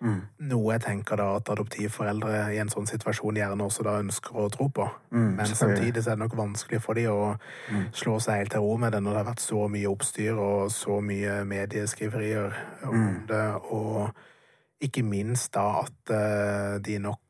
Mm. Noe jeg tenker da at adoptivforeldre i en sånn situasjon gjerne også da ønsker å tro på. Mm, Men samtidig så er det nok vanskelig for de å slå seg helt til ro med det når det har vært så mye oppstyr og så mye medieskriverier om Mm. det, og ikke minst da at eh, de nok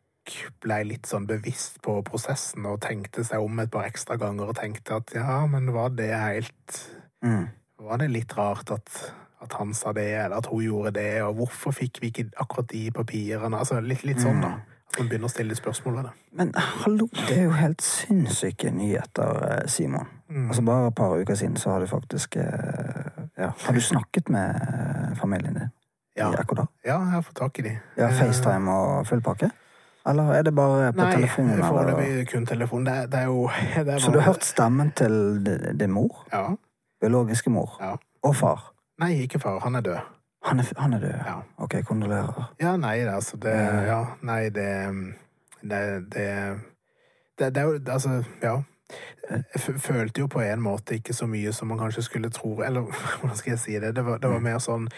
ble litt sånn bevisst på prosessen og tenkte seg om et par ekstra ganger og tenkte at ja, men var det helt Mm. Var det litt rart at, at han sa det, eller at hun gjorde det, og hvorfor fikk vi ikke akkurat de papirene? Altså litt, litt sånn, da. At man begynner å stille spørsmål ved det. Men hallo, det er jo helt sinnssyke nyheter, eh, Simon. Mm. Altså Bare et par uker siden så har du faktisk eh, ja. Har du snakket med eh, familien din Ja. i? Ja, jeg har fått tak i de. Ja, FaceTime og full pakke? Eller er det bare på Nei, telefon? Nei, foreløpig kun telefon. Det, det er jo (laughs) det er Så du har hørt stemmen til din mor? Ja. Biologiske mor? Ja. Og far? Nei, ikke far. Han er død. Han er, han er død? Ja. Ok, kondolerer. Ja, nei, det, altså det Ja. Nei, det Det, det, det, det er jo Altså, ja. Jeg følte jo på en måte ikke så mye som man kanskje skulle tro Eller (laughs) hvordan skal jeg si det? Det var, det var mer sånn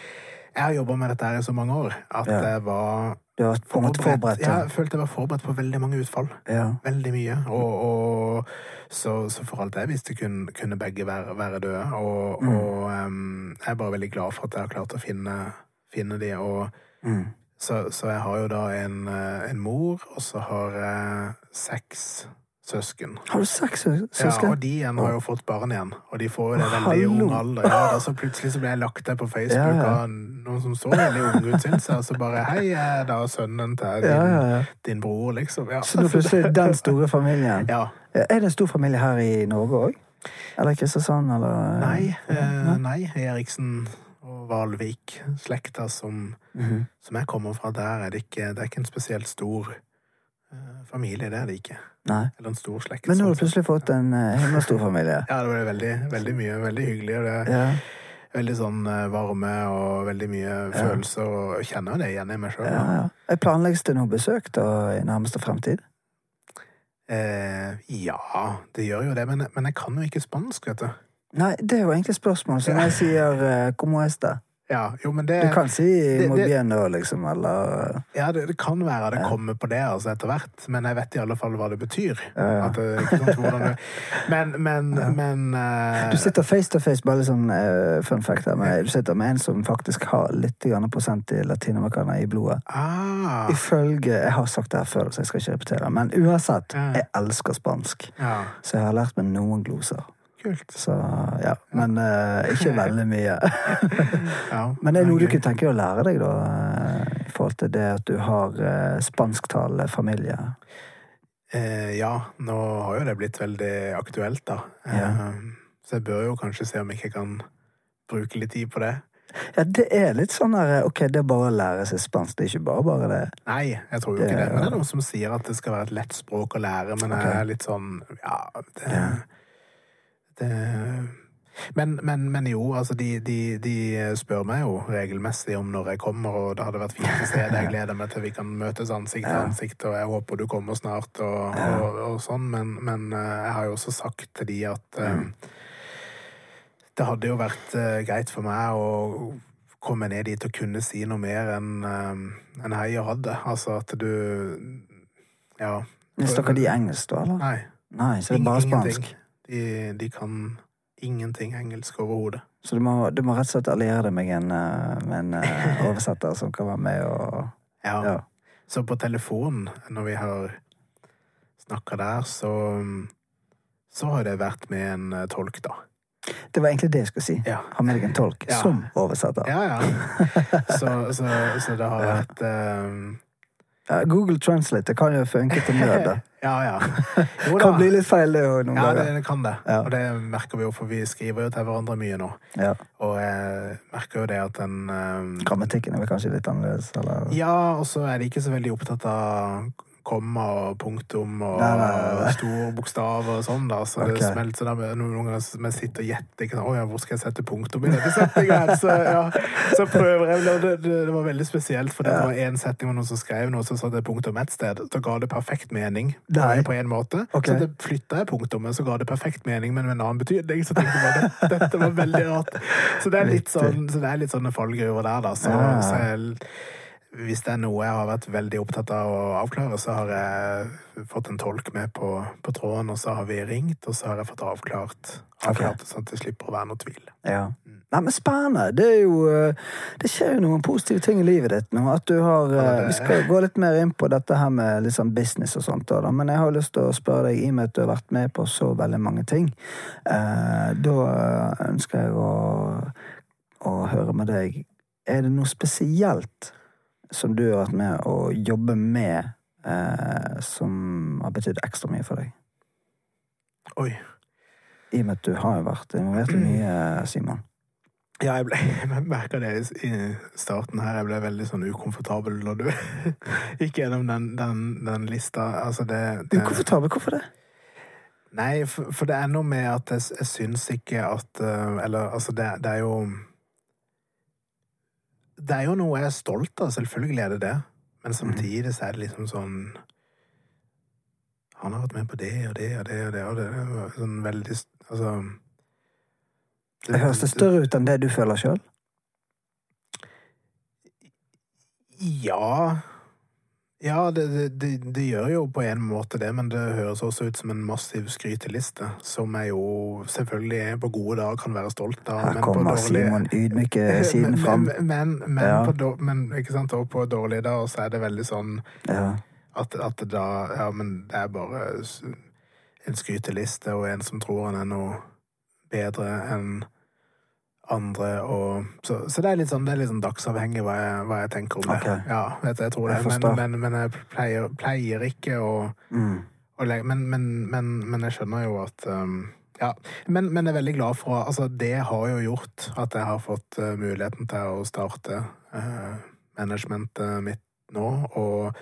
Jeg har jobba med dette her i så mange år at Ja. jeg var Du har på en måte forberedt Ja, jeg følte jeg var forberedt på veldig mange utfall. Ja. Veldig mye. Og, og så, så for alt jeg visste, kunne, kunne begge være, være døde. Og, Mm. og um, jeg er bare veldig glad for at jeg har klart å finne, finne de. Og, Mm. så, så jeg har jo da en, eh, en mor, og så har jeg seks søsken. Har du seks søsken? Ja, og de igjen har jo fått barn igjen, og de får jo det veldig i ung alder. Ja, da så plutselig så ble jeg lagt der på Facebook Ja, ja. av noen som så veldig ung ut, syns jeg, og så bare Hei, jeg er da sønnen til din, din bror, liksom. Ja. Så nå plutselig den store familien. Ja. Er det en stor familie her i Norge òg? Eller Kristiansand, eller Nei, eh, nei, Eriksen og Valvik-slekta som, Mhm. som jeg kommer fra, der er det ikke Det er ikke en spesielt stor eh, familie, det er det ikke. Nei. Eller en stor slekt. Men nå har sånn du plutselig fått en himla stor familie. Ja, det ble veldig, veldig mye. Veldig hyggelig. Og det Ja, veldig sånn eh, varme og veldig mye følelser. Og jeg kjenner det igjen i meg sjøl. ja, ja. Planlegges det noe besøk da i nærmeste fremtid? Eh, ja, det gjør jo det. Men, men jeg kan jo ikke spansk, vet du. Nei, det er jo egentlig spørsmål. Så når jeg sier eh, 'como esta', Ja, jo, men det du kan si bien' da, liksom, eller Ja, det, det kan være det Ja. kommer på det altså, etter hvert, men jeg vet i alle fall hva det betyr. Ja, ja. At ikke sant, hvordan (laughs) men men, men uh, Du sitter face to face, bare litt sånn uh, fun fact her, men du sitter med en som faktisk har litt prosent i latinamerikaner i blodet. ah, Ifølge Jeg har sagt det her før, så jeg skal ikke repetere. Men uansett, jeg elsker spansk. Ja, Så jeg har lært meg noen gloser. Kult. Så ja. Men uh, ikke (laughs) veldig mye. (laughs) Ja, Men det er noe du kunne tenke deg å lære deg, da? eh, I forhold til det at du har uh, spansktalende familie. Eh, ja, nå har jo det blitt veldig aktuelt, da. Ja. Eh, så jeg bør jo kanskje se om jeg ikke kan bruke litt tid på det. Ja, det er litt sånn der Ok, det er bare å lære seg spansk. Det er ikke bare bare det. Nei, jeg tror jo Det- ikke det. Men det er noen som sier at det skal være et lett språk å lære, men jeg Ok. er litt sånn Ja, det, Ja. Det men, men, men jo, altså de, de, de spør meg jo regelmessig om når jeg kommer, og det hadde vært fint å se deg. Jeg gleder meg til vi kan møtes ansikt til ansikt, og jeg håper du kommer snart, og, og, og sånn. Men, men eh, jeg har jo også sagt til de at eh, Mm. det hadde jo vært uh, greit for meg å komme ned dit og kunne si noe mer enn um, en hei og ha. Altså at du Ja. Snakker de engelsk, da, eller? Nei. Nei, så det er bare ingenting. De, de kan ingenting engelsk overhodet. Så du må, du må rett og slett alliere deg med en, eh, med en eh, (laughs) oversetter som kan være med og Ja. Ja. Så på telefonen, når vi har snakka der, så så har det vært med en eh, tolk, da. Det var egentlig det jeg skulle si. Ja. Ha med deg en tolk Ja. som oversetter. Ja, ja. (laughs) Så, så, så det har vært Ja, Google Translate det kan jo funke til nød. (laughs) Ja, ja. (laughs) Jo kan bli litt feil, det òg, Ja, det, det kan det. Ja. Og det merker vi jo, for vi skriver jo til hverandre mye nå. Ja. Og jeg merker jo det at den um... Grammatikken er vel kanskje litt annerledes, eller? Ja, og så er de ikke så veldig opptatt av komma og punktum og Nei, nei, nei, store bokstaver og sånn, da. Så okay. det smelter sånn med noen ganger vi sitter og gjetter ikke? Ja, hvor skal jeg sette punktum i dette setningen. Så, ja, så prøver jeg. Det, det, det var veldig spesielt, for det var én setning med noen som skrev noe, så satte punktum ett sted. Så ga det perfekt mening på en måte. Okay. Så det flytta jeg punktummet, så ga det perfekt mening, men med en annen betydning. Så tenkte jeg bare dette, var veldig rart. Så det er litt sånn, så det er litt sånne fallgruver der, da. Så, så jeg hvis det er noe jeg har vært veldig opptatt av å avklare, så har jeg fått en tolk med på, på tråden, og så har vi ringt, og så har jeg fått avklart, avklart okay. sånn at det slipper å være noe tvil. Ja. Nei, men spennende. Det er jo eh, Det skjer jo noen positive ting i livet ditt nå. At du har Ja, eh, det- Vi skal gå litt mer inn på dette her med sånn business og sånt, da. Men jeg har lyst til å spørre deg, i og med at du har vært med på så veldig mange ting, eh, da ønsker jeg å, å høre med deg Er det noe spesielt som du har vært med å jobbe med, eh, som har betydd ekstra mye for deg? Oi. I og med at du har jo vært involvert i mye, Simon. Ja, jeg, ble, (laughs) jeg merka det i starten her. Jeg ble veldig sånn ukomfortabel når du (laughs) gikk gjennom den, den, den lista. Altså det, det Ukomfortabel? Hvorfor det? Nei, for, for det er noe med at jeg, jeg syns ikke at eh, Eller altså, det, det er jo Det er jo noe jeg er stolt av, selvfølgelig er det det. Men samtidig så er det liksom sånn Han har vært med på det og det og det og det, og det er sånn veldig Altså Det høres det større ut enn det du føler sjøl? Ja Ja, det, det, det, gjør jo på en måte det, men det høres også ut som en massiv skryteliste, som jeg jo selvfølgelig på gode dager kan være stolt av. Her men på kommer dårlige- Simon ydmyke (laughs) siden fram. Men, men, men, Ja. på, dår- men sant, på dårlige dager så er det veldig sånn Ja. at, at da Ja, men det er bare en skryteliste og en som tror han er noe bedre enn andre, og Så, så det er litt sånn, det er litt sånn dagsavhengig hva jeg, hva jeg tenker om det. Okay. Ja, vet du, jeg tror det. Jeg Men, men, men jeg pleier, pleier ikke å, Mm. å legge men, men, men, men jeg skjønner jo at um, ja, men, men jeg er veldig glad for Altså, det har jo gjort at jeg har fått uh, muligheten til å starte uh, managementet mitt nå, og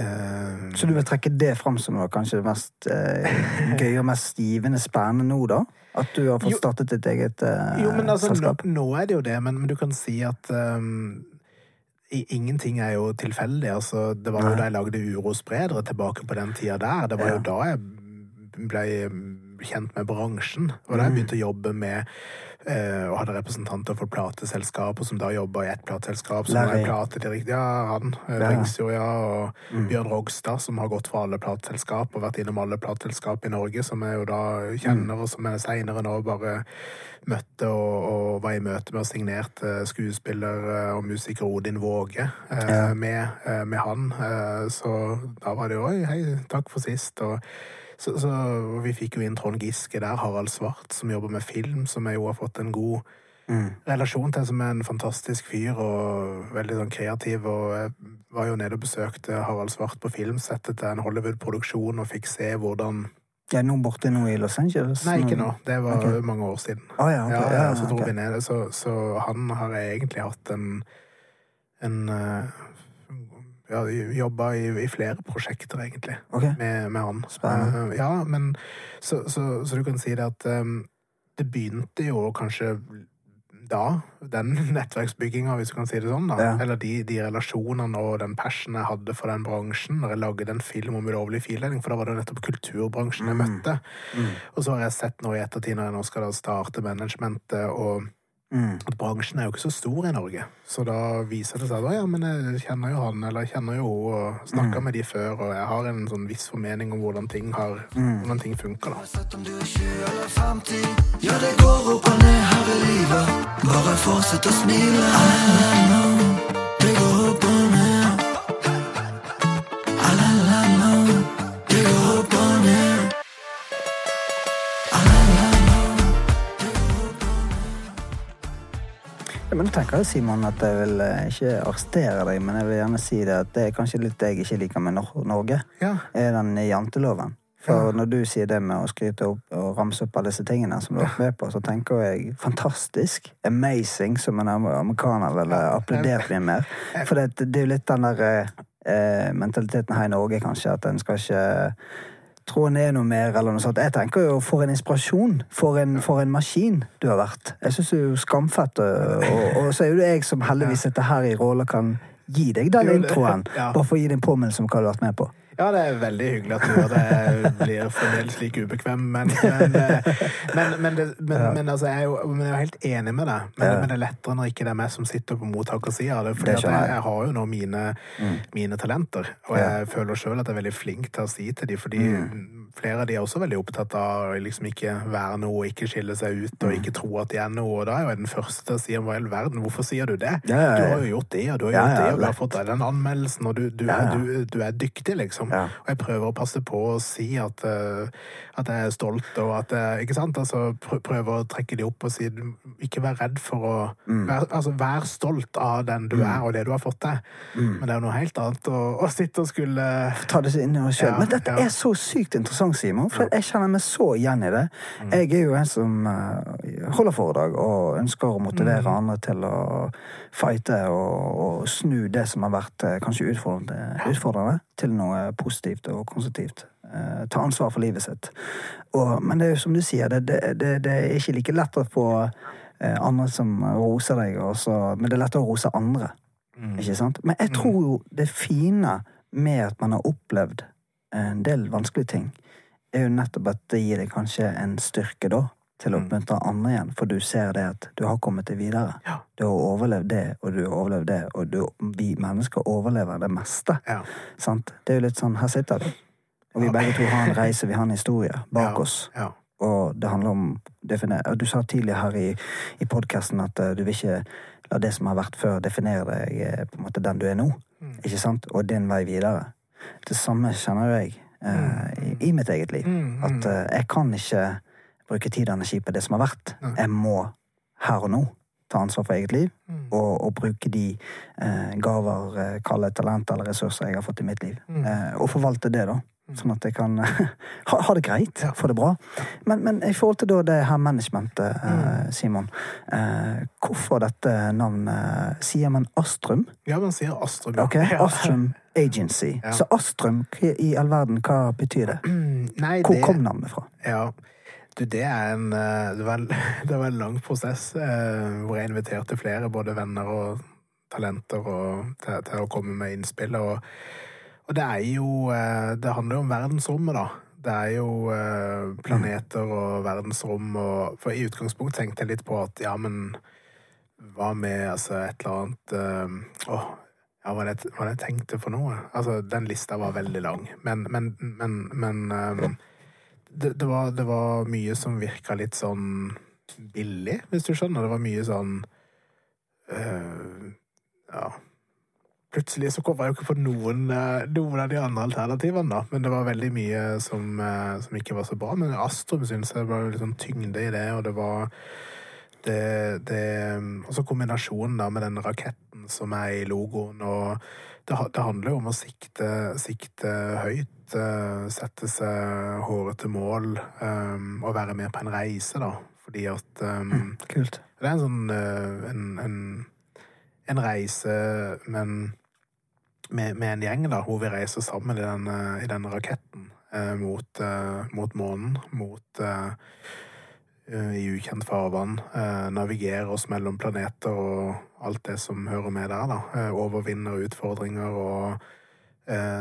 uh, Så du vil trekke det fram som var kanskje det mest eh, (laughs) gøye og mest givende spennende nå, da? At du har fått Jo. startet ditt eget eh, Jo, men altså, nå, selskap? nå er det jo det, men, men du kan si at um, i, ingenting er jo tilfeldig. Altså, det var jo Nei. da jeg lagde Urospredere tilbake på den tida der. Det var Ja. jo da jeg ble kjent med bransjen. Og da jeg Mm. begynte å jobbe med eh, og hadde representanter for plateselskaper som da jobba i ett plateselskap. Som er Larry. platedirektør. Ja, han. eh, Ja. Ringsjord, ja. Og Mm. Bjørn Rogstad, som har gått for alle plateselskap og vært innom alle plateselskap i Norge, som jeg jo da kjenner, Mm. og som jeg seinere nå bare møtte og, og var i møte med og signerte skuespiller eh, og musiker Odin Våge eh, Ja. med, eh, med han. Eh, så da var det jo Oi, hei, takk for sist. Og så, så vi fikk jo inn Trond Giske der, Harald Svart, som jobber med film, som jeg jo har fått en god Mm. relasjon til, som er en fantastisk fyr og veldig sånn kreativ. Og jeg var jo nede og besøkte Harald Svart på filmsettet til en Hollywood-produksjon og fikk se hvordan er nå borte nå i Los Angeles? Nei, ikke nå. Det var okay. mange år siden. Oh, ja, okay. Ja, ja, så dro okay. vi ned. Så, så han har jeg egentlig hatt en, en eh, ja, jobba i, i flere prosjekter, egentlig, okay. med, med han. Spennende. Eh, ja, men så, så, så du kan si det at um, det begynte jo kanskje da, den (laughs) nettverksbygginga, hvis du kan si det sånn, da. Ja. Eller de, de relasjonene og den passionen jeg hadde for den bransjen når jeg lagde en film om ulovlig fildeling, for da var det nettopp kulturbransjen jeg Mm. møtte. Mm. Og så har jeg sett nå i ettertid, når jeg nå skal da starte managementet, og Mm. at bransjen er jo ikke så stor i Norge. Så da viser det seg at ja, men jeg kjenner jo han, eller jeg kjenner jo hun, og snakka Mm. med de før, og jeg har en sånn viss formening om hvordan ting, har, Mm. hvordan ting funker, da. Uansett om du er 20 eller 50 Ja, det går opp og ned her i livet Bare fortsett å smile I Det går opp og men nå tenker jeg, Simon, at jeg vil eh, ikke arrestere deg, men jeg vil gjerne si det at det er kanskje litt det jeg ikke liker med Nor Norge, Ja. er den janteloven. For Ja. når du sier det med å skryte opp og ramse opp alle disse tingene som du har vært med på, så tenker jeg fantastisk, amazing, som en am- amerikaner ville applaudert mye mer. For det, det er jo litt den der eh, mentaliteten her i Norge, kanskje, at en skal ikke tro en er noe mer, eller noe sånt. Jeg tenker jo for en inspirasjon, for en, for en maskin du har vært. Jeg syns du er jo skamfett, og, og så er jo det jeg som heldigvis sitter her i rolle kan gi deg den introen, (laughs) bare for å gi deg en påminnelse om hva du har vært med på. Ja, det er veldig hyggelig at du gjør det. Blir fremdeles like ubekvem, men Men, eh, men, men, det, men, men altså, jeg, er jo, jeg er jo helt enig med deg. Men, det er lettere når ikke det er meg som sitter på mottakersida det. Jeg, jeg. har jo nå mine, mine talenter, og jeg føler sjøl at jeg er veldig flink til å si til dem, fordi flere av de er også veldig opptatt av å liksom ikke være noe, ikke skille seg ut og ikke tro at de er noe. Og da er jeg den første til å si hva i all verden, hvorfor sier du det? Ja, ja, ja. Du har jo gjort det, og du har gjort det, og du har fått den anmeldelsen, og du, du, ja. du, du er dyktig, liksom. Og jeg prøver å passe på å si at, eh, at jeg er stolt, og at jeg, ikke sant? Altså, prøver å trekke de opp og si ikke vær redd for å Mm. vær, altså, vær stolt av den du er, og det du har fått til. Mm. Men det er jo noe helt annet å, å sitte og skulle ta det inn i oss sjøl. Men dette er så sykt interessant, Simon, for jeg kjenner meg så igjen i det. Mm. Jeg er jo en som eh, holder foredrag og ønsker å motivere Mm. andre til å fighte og, og snu det som har vært eh, kanskje utfordrende, utfordrende, til noe positivt og konstruktivt. Eh, ta ansvar for livet sitt. Og, men det er jo som du sier, det, det, det, det er ikke like lett å få andre som roser deg, også, men det er lettere å rose andre. Ikke sant? Men jeg tror jo det fine med at man har opplevd en del vanskelige ting, er jo nettopp at det gir deg kanskje en styrke da, til å oppmuntre andre igjen, for du ser det at du har kommet deg videre. Ja. Du har overlevd det, og du har overlevd det, og du, vi mennesker overlever det meste. Ja. Sant? Det er jo litt sånn, her sitter vi. Og vi begge to har en (laughs) reise, vi har en historie bak oss. Ja. Og det handler om definere, Du sa tidligere her i, i podkasten at eh, du vil ikke la det som har vært før, definere deg eh, på en måte den du er nå. Ikke sant? Og din vei videre. Det samme kjenner jo jeg i, i mitt eget liv. At eh, jeg kan ikke bruke tid og energi på det som har vært. Jeg må her og nå ta ansvar for eget liv og, og bruke de eh, gaver, eh, kalle talent eller ressurser jeg har fått i mitt liv. Eh, og forvalte det, da. Sånn at jeg kan (laughs) ha, ha det greit, få det bra. Men, men i forhold til det her managementet, eh, Simon. Eh, hvorfor dette navnet Sier man Astrum? ja, man sier Astrum. ja. Okay. (laughs) Astrum Agency. Ja. Så Astrum, i all verden, hva betyr det? (clears throat) Nei, Hvor det, kom navnet fra? Ja, du, det er en eh, Det var, (laughs) det var en lang prosess eh, hvor jeg inviterte flere, både venner og talenter, og, til, til å komme med innspill. Og, og det er jo eh, Det handler jo om verdensrommet, da. Det er jo eh, planeter og verdensrom og For i utgangspunkt tenkte jeg litt på at ja, men hva med altså et eller annet eh, Åh, ja, hva var det, hva jeg tenkte for noe? Altså, den lista var veldig lang. Men, men, men, men det, det, var, det var mye som virka litt sånn billig, hvis du skjønner. Det var mye sånn eh, Ja. Plutselig så kom jeg jo ikke på noen, eh, noen av de andre alternativene, da. Men det var veldig mye som, eh, som ikke var så bra. Men Astrum syns jeg var litt sånn tyngde i det, og det var det, det Også kombinasjonen da med den raketten som er i logoen, og det, det handler jo om å sikte, sikte høyt, eh, sette seg hårete mål, um, og være med på en reise, da. Fordi at um, Kult. det er en sånn en, en, en reise, men med, med en gjeng, da, hvor vi reiser sammen i denne, i den raketten eh, mot, eh, mot månen, mot eh, eh, i ukjent farvann, eh, navigerer oss mellom planeter og alt det som hører med der, da. Eh, overvinner utfordringer og eh,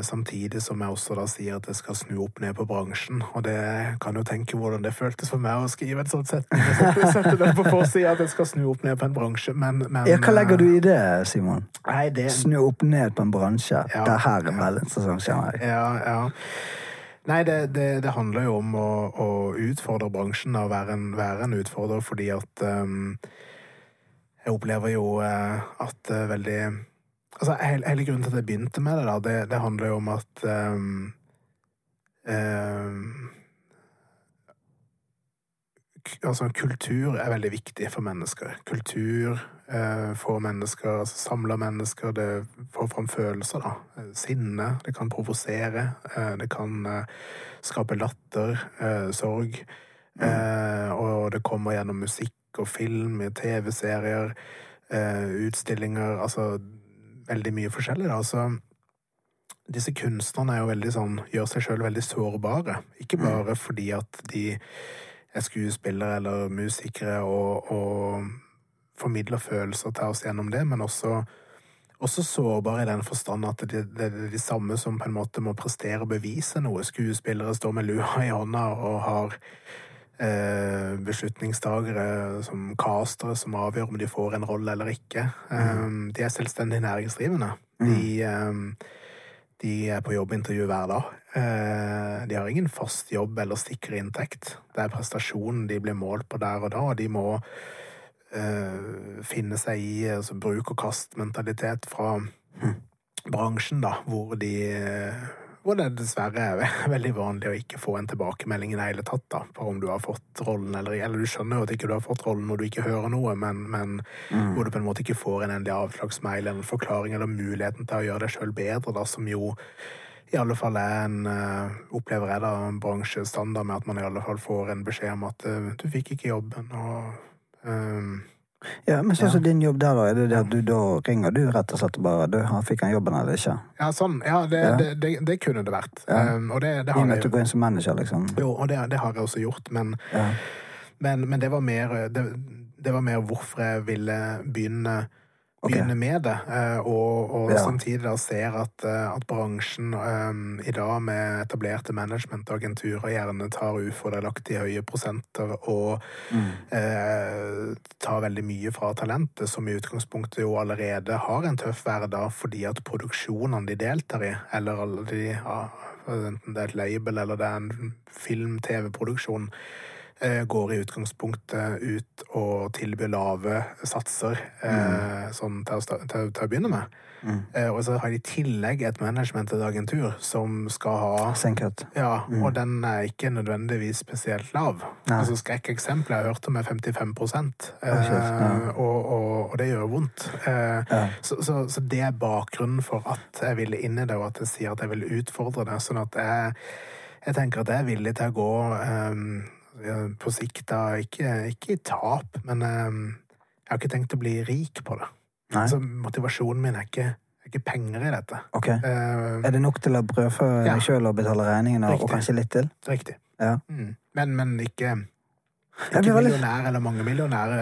samtidig som jeg også da sier at jeg skal snu opp ned på bransjen. Og det kan jo tenke hvordan det føltes for meg å skrive et sånt setning. Så Sette, det på forsida at jeg skal snu opp ned på en bransje, men, men Ja, hva legger du i det, Simon? Nei, det Snu opp ned på en bransje. Ja. Det her er mellomsesong, kjenner jeg. Ja, ja. Nei, det, det, det handler jo om å, å utfordre bransjen og være en, være en utfordrer, fordi at um, Jeg opplever jo eh, at uh, veldig Altså, hele, hele grunnen til at jeg begynte med det, da, det, det handler jo om at um, um, Altså, kultur er veldig viktig for mennesker. Kultur uh, får mennesker, altså samler mennesker, det får fram følelser, da. Eh, Sinne, det kan provosere, Uh, det kan uh, skape latter, sorg. Eh, og det kommer gjennom musikk og film, TV-serier, utstillinger, altså veldig mye forskjellig, da. Så disse kunstnerne er jo veldig sånn, gjør seg sjøl veldig sårbare. Ikke bare fordi at de er skuespillere eller musikere og, og formidler følelser til oss gjennom det, men også, også sårbare i den forstand at det, det, det er de samme som på en måte må prestere og bevise noe. Skuespillere står med lua i hånda og har beslutningstagere som castere som avgjør om de får en rolle eller ikke. Um, de er selvstendig næringsdrivende. De, um, de er på jobbintervju hver dag. Eh, de har ingen fast jobb eller sikker inntekt. Det er prestasjonen de blir målt på der og da, og de må eh, finne seg i altså, bruk og kast-mentalitet fra bransjen, da, hvor de hvor det dessverre er (laughs) ve- veldig vanlig å ikke få en tilbakemelding i det hele tatt da, på om du har fått rollen eller Eller du skjønner jo at ikke du har fått rollen når du ikke hører noe, men, men hvor du på en måte ikke får en endelig avslagsmail eller en forklaring eller muligheten til å gjøre deg sjøl bedre, da, som jo i alle fall er en eh, Opplever jeg da en bransjestandard med at man i alle fall får en beskjed om at uh, du fikk ikke jobben, og ehm, Ja, men sånn som din jobb der, da, er det det at du da ringer du rett og slett og bare du, han fikk han jobben eller ikke? Ja, sånn. Ja, det, Ja. Det, det, det kunne det vært. Ja. Um, og det, har jeg at du går inn som manager, liksom? Jo, og det, det har jeg også gjort, men, men, men det var mer det, det var mer hvorfor jeg ville begynne, Ok. begynne med det. eh, Og, og Ja. samtidig da ser at, eh, at bransjen um, i dag med etablerte managementagenturer gjerne tar ufordelaktig høye prosenter og Mm. uh, tar veldig mye fra talentet, som i utgangspunktet jo allerede har en tøff hverdag fordi at produksjonene de deltar i, eller alle de ja, enten det er et label eller det er en film-TV-produksjon, går i utgangspunktet ut og tilbyr lave satser mm. sånn til, å til, til å begynne med. Mm. og så har de i tillegg et management, til agentur, som skal ha Senket. ja, og den er ikke nødvendigvis spesielt lav. Nei. Altså Skrekkeksempler jeg hørte om er 55 eh, og, og, og det gjør vondt. Eh, Ja. så, så, så det er bakgrunnen for at jeg ville inn i det, og at jeg sier at jeg vil utfordre det. Sånn at jeg, jeg tenker at jeg er villig til å gå eh, på sikt, da, ikke, ikke i tap, men eh, jeg har ikke tenkt å bli rik på det. Nei? Så motivasjonen min er ikke, er ikke penger i dette. Ok. Uh, Er det nok til å brødfø Ja. sjøl og betale regningene, og kanskje litt til? Riktig. Ja. Mm. Men, men ikke ikke veldig- millionær eller mange millionærer.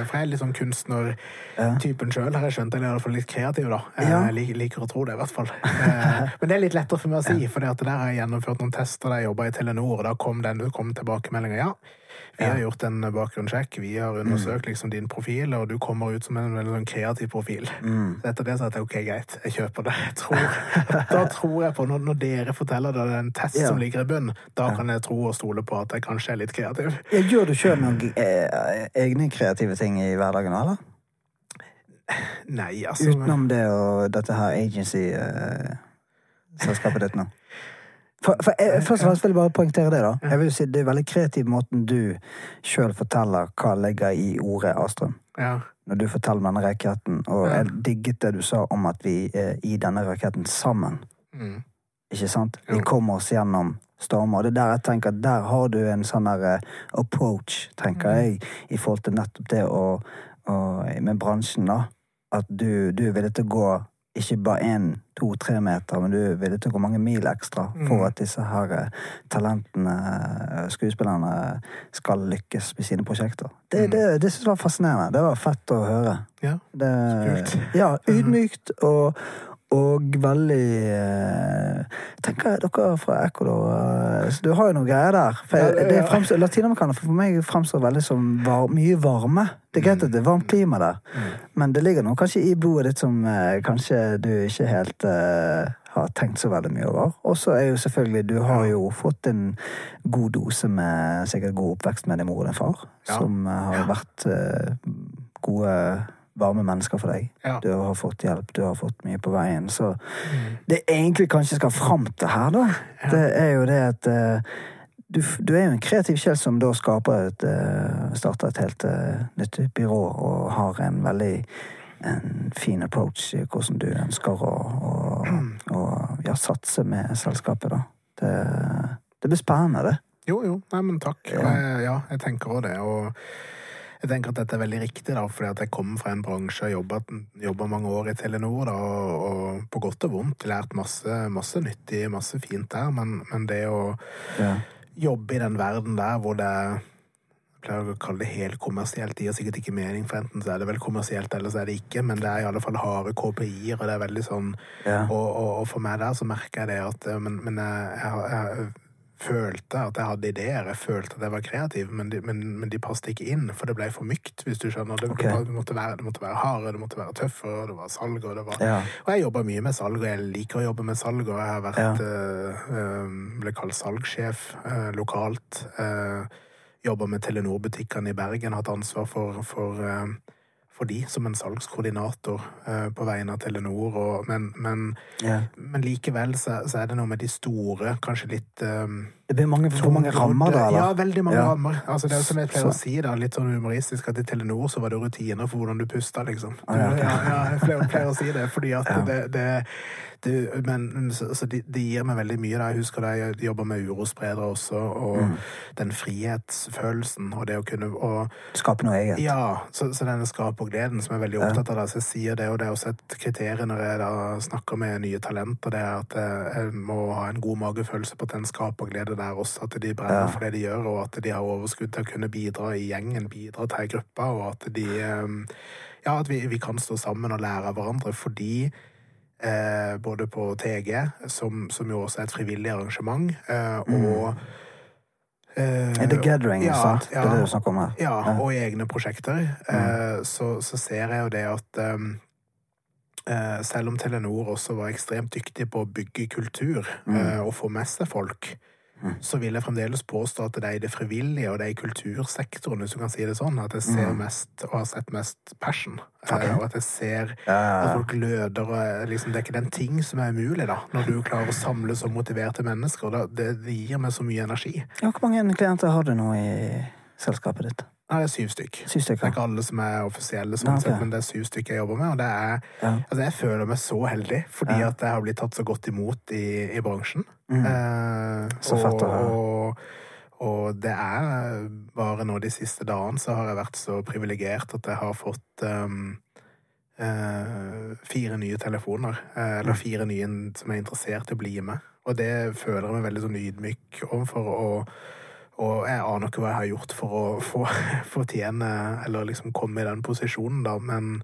eh, For jeg er litt sånn kunstnertypen Ja. sjøl, har jeg skjønt. Eller iallfall litt kreativ, da. Ja. Jeg liker, liker å tro det, i hvert fall. Eh, (laughs) Men det er litt lettere for meg å si, for der har jeg gjennomført noen tester da jeg jobba i Telenor, og da kom, den, kom tilbakemeldinga. Ja, vi har gjort en bakgrunnssjekk, vi har undersøkt liksom din profil, og du kommer ut som en veldig sånn kreativ profil. Mm. Så etter det sa jeg ok, greit, jeg kjøper det. (laughs) Jeg tror, da tror jeg på, når, når dere forteller det, det er en test som ligger i bunn, da kan jeg tro og stole på at jeg kanskje er litt kreativ. Jeg Gjør du sjøl noen eh, egne kreative ting i hverdagen, eller? Nei, altså Utenom det og dette her agency-selskapet ditt nå? For, for jeg, først og fremst vil jeg bare poengtere det. da. Jeg vil si Det er veldig kreativ måten du sjøl forteller hva legger i ordet Astrøm. Ja. Når du forteller denne raketten. Og Ja. jeg digget det du sa om at vi er i denne raketten sammen. Mm. Ikke sant? Vi kommer oss gjennom stormer. Og det er der jeg tenker der har du en sånn der eh, approach, tenker Mm. jeg, i forhold til nettopp det å, å Med bransjen, da. At du, du er villig til å gå ikke bare én, to, tre meter, men du er villig til å gå mange mil ekstra for Mm. at disse her eh, talentene, eh, skuespillerne, skal lykkes med sine prosjekter. Det, Mm. det, det synes jeg var fascinerende. Det var fett å høre. Ja. Det, ja, (laughs) ydmykt og, og veldig eh, Tenker dere fra Ecuador eh, Du har jo noen greier der. For jeg- det- er fremstår- Latinamerikanere for meg fremstår veldig som var, mye varme. Det er greit at det er varmt klima der, men det ligger noe kanskje i blodet ditt som eh, kanskje du ikke helt eh, har tenkt så veldig mye over. Og så er jo selvfølgelig Du har jo fått en god dose med sikkert god oppvekst med din mor og din far, Ja. som eh, har vært eh, gode, varme mennesker for deg. Ja. Du har fått hjelp, du har fått mye på veien. Så det jeg egentlig kanskje skal fram til her, da, det er jo det at eh, du, du er jo en kreativ sjel som da skaper et eh, Starter et helt eh, nytt byrå og har en veldig en fin approach i hvordan du ønsker å, å, å ja, satse med selskapet, da. Det, det blir spennende, det. Jo, jo. Nei, men takk. Ja. Jeg, ja, jeg tenker òg det. Og jeg tenker at dette er veldig riktig, da, fordi at jeg kommer fra en bransje og jobbet mange år i Telenor, da, og, og på godt og vondt lært masse, masse nyttig, masse fint der, men, men det å Ja. jobbe i den verden der hvor det pleier å kalle det helt kommersielt. Det gir sikkert ikke mening, for enten så er det vel kommersielt, eller så er det ikke. Men det er i alle fall harde KPI-er, og det er veldig sånn Ja. og, og, og for meg der så merker jeg det at Men, men jeg, jeg, jeg følte at jeg hadde ideer, jeg følte at jeg var kreativ, men de, men, men de passet ikke inn, for det ble for mykt, hvis du skjønner. Det, okay. det, måtte være, det måtte være hardere, det måtte være tøffere, og det var salg, og det var Ja. Og jeg jobber mye med salg, og jeg liker å jobbe med salg, og jeg har vært Ja. eh, ble kalt salgssjef eh, lokalt. Uh, Jobba med Telenor-butikkene i Bergen, hatt ansvar for, for, eh, for de som en salgskoordinator eh, på vegne av Telenor. Og, men, men, yeah. men likevel så, så er det noe med de store, kanskje litt um, Det blir mange, for mange rammer da, Ja, veldig mange Ja. rammer. Altså, det er jo som jeg pleier å si, da, litt sånn humoristisk, at i Telenor så var det rutiner for hvordan du pusta, liksom. Ah, ja, okay. ja, jeg pleier, pleier å si det, fordi at det, det, det Men så, så det de gir meg veldig mye. da. Jeg husker da jeg jobba med urospredere også, og Mm. den frihetsfølelsen og det å kunne og, Skape noe eget. ja, så, så denne skap og gleden som jeg er veldig opptatt av. Da. Så jeg sier det, og det er også et kriterium når jeg da snakker med nye talenter, det er at eh, jeg må ha en god magefølelse på at den skaper glede der også, at de brenner Ja. for det de gjør, og at de har overskudd til å kunne bidra i gjengen, bidra til gruppa, og at de eh, Ja, at vi, vi kan stå sammen og lære av hverandre, fordi eh, både på TG, som, som jo også er et frivillig arrangement, eh, og eh, Er det gathering, ja, sant? Det er det du snakker om her? Ja, Ja. og i egne prosjekter. Eh, så, så ser jeg jo det at um, uh, selv om Telenor også var ekstremt dyktig på å bygge kultur eh, og få med seg folk, så vil jeg fremdeles påstå at det er i det frivillige og det er i kultursektoren, hvis du kan si det sånn, at jeg ser mest og har sett mest passion. Okay. og at jeg ser at folk gløder og eh, liksom, Det er ikke den ting som er umulig, da. Når du klarer å samle så motiverte mennesker. Da, det, det gir meg så mye energi. Ja, Hvor mange klienter har du nå i selskapet ditt? Nei, det er syv stykk. Syv Det er ikke alle som er offisielle, sånn Ja, ok. sett, men det er syv stykker jeg jobber med. Og det er, Ja. altså jeg føler meg så heldig, fordi Ja. at jeg har blitt tatt så godt imot i, i bransjen. Mm. Eh, Så fett å høre. og, og det er bare nå de siste dagene så har jeg vært så privilegert at jeg har fått um, uh, fire nye telefoner. Uh, eller fire nye som er interessert i å bli med. Og det føler jeg meg veldig sånn ydmyk overfor. Og, og jeg aner ikke hva jeg har gjort for å få (laughs) fortjene eller liksom komme i den posisjonen, da, men,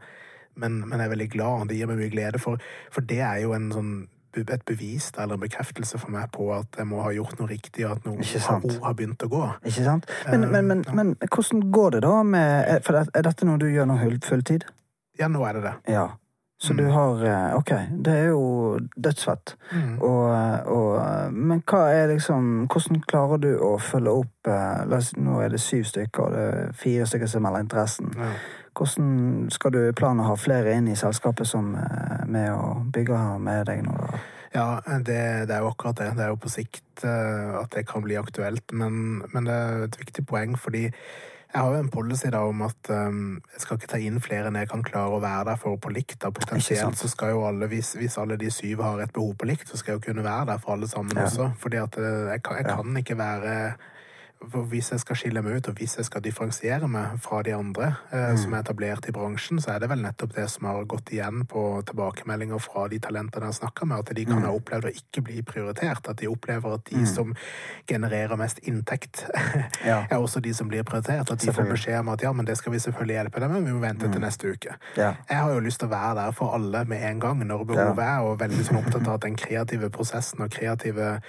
men, men jeg er veldig glad. Det gir meg mye glede, for, for det er jo en sånn et bevis eller en bekreftelse for meg på at jeg må ha gjort noe riktig, og at noe har, har begynt å gå. Ikke sant? Men, men, men, ja. men hvordan går det da med For er- er dette noe du gjør nå fulltid? Ja, nå er det det. Ja. Så Mm. du har eh, Ok, det er jo dødsfett. Mm. Og, og, men hva er liksom Hvordan klarer du å følge opp eh, oss, Nå er det syv stykker, og det er fire stykker som melder interessen. Ja. Hvordan skal du planen å ha flere inn i selskapet som er med å bygge med deg nå? da? Ja, det, det er jo akkurat det. Det er jo på sikt eh, at det kan bli aktuelt. Men, men det er et viktig poeng, fordi jeg har jo en policy da om at um, jeg skal ikke ta inn flere enn jeg kan klare å være der for på likt. da Potensielt så skal jo alle, hvis, hvis alle de syv har et behov på likt, så skal jeg jo kunne være der for alle sammen Ja. også. Fordi at jeg, jeg kan, jeg kan ikke være Hvis jeg skal skille meg ut, og hvis jeg skal differensiere meg fra de andre eh, Mm. som er etablert i bransjen, så er det vel nettopp det som har gått igjen på tilbakemeldinger fra de talentene jeg har snakka med, at de kan Mm. ha opplevd å ikke bli prioritert. At de opplever at de som genererer mest inntekt, (laughs) Ja. er også de som blir prioritert. At de får Mm. beskjed om at ja, men det skal vi selvfølgelig hjelpe dem med, vi må vente til neste uke. Ja. Jeg har jo lyst til å være der for alle med en gang når behovet er, og veldig sånn opptatt av at den kreative prosessen og kreative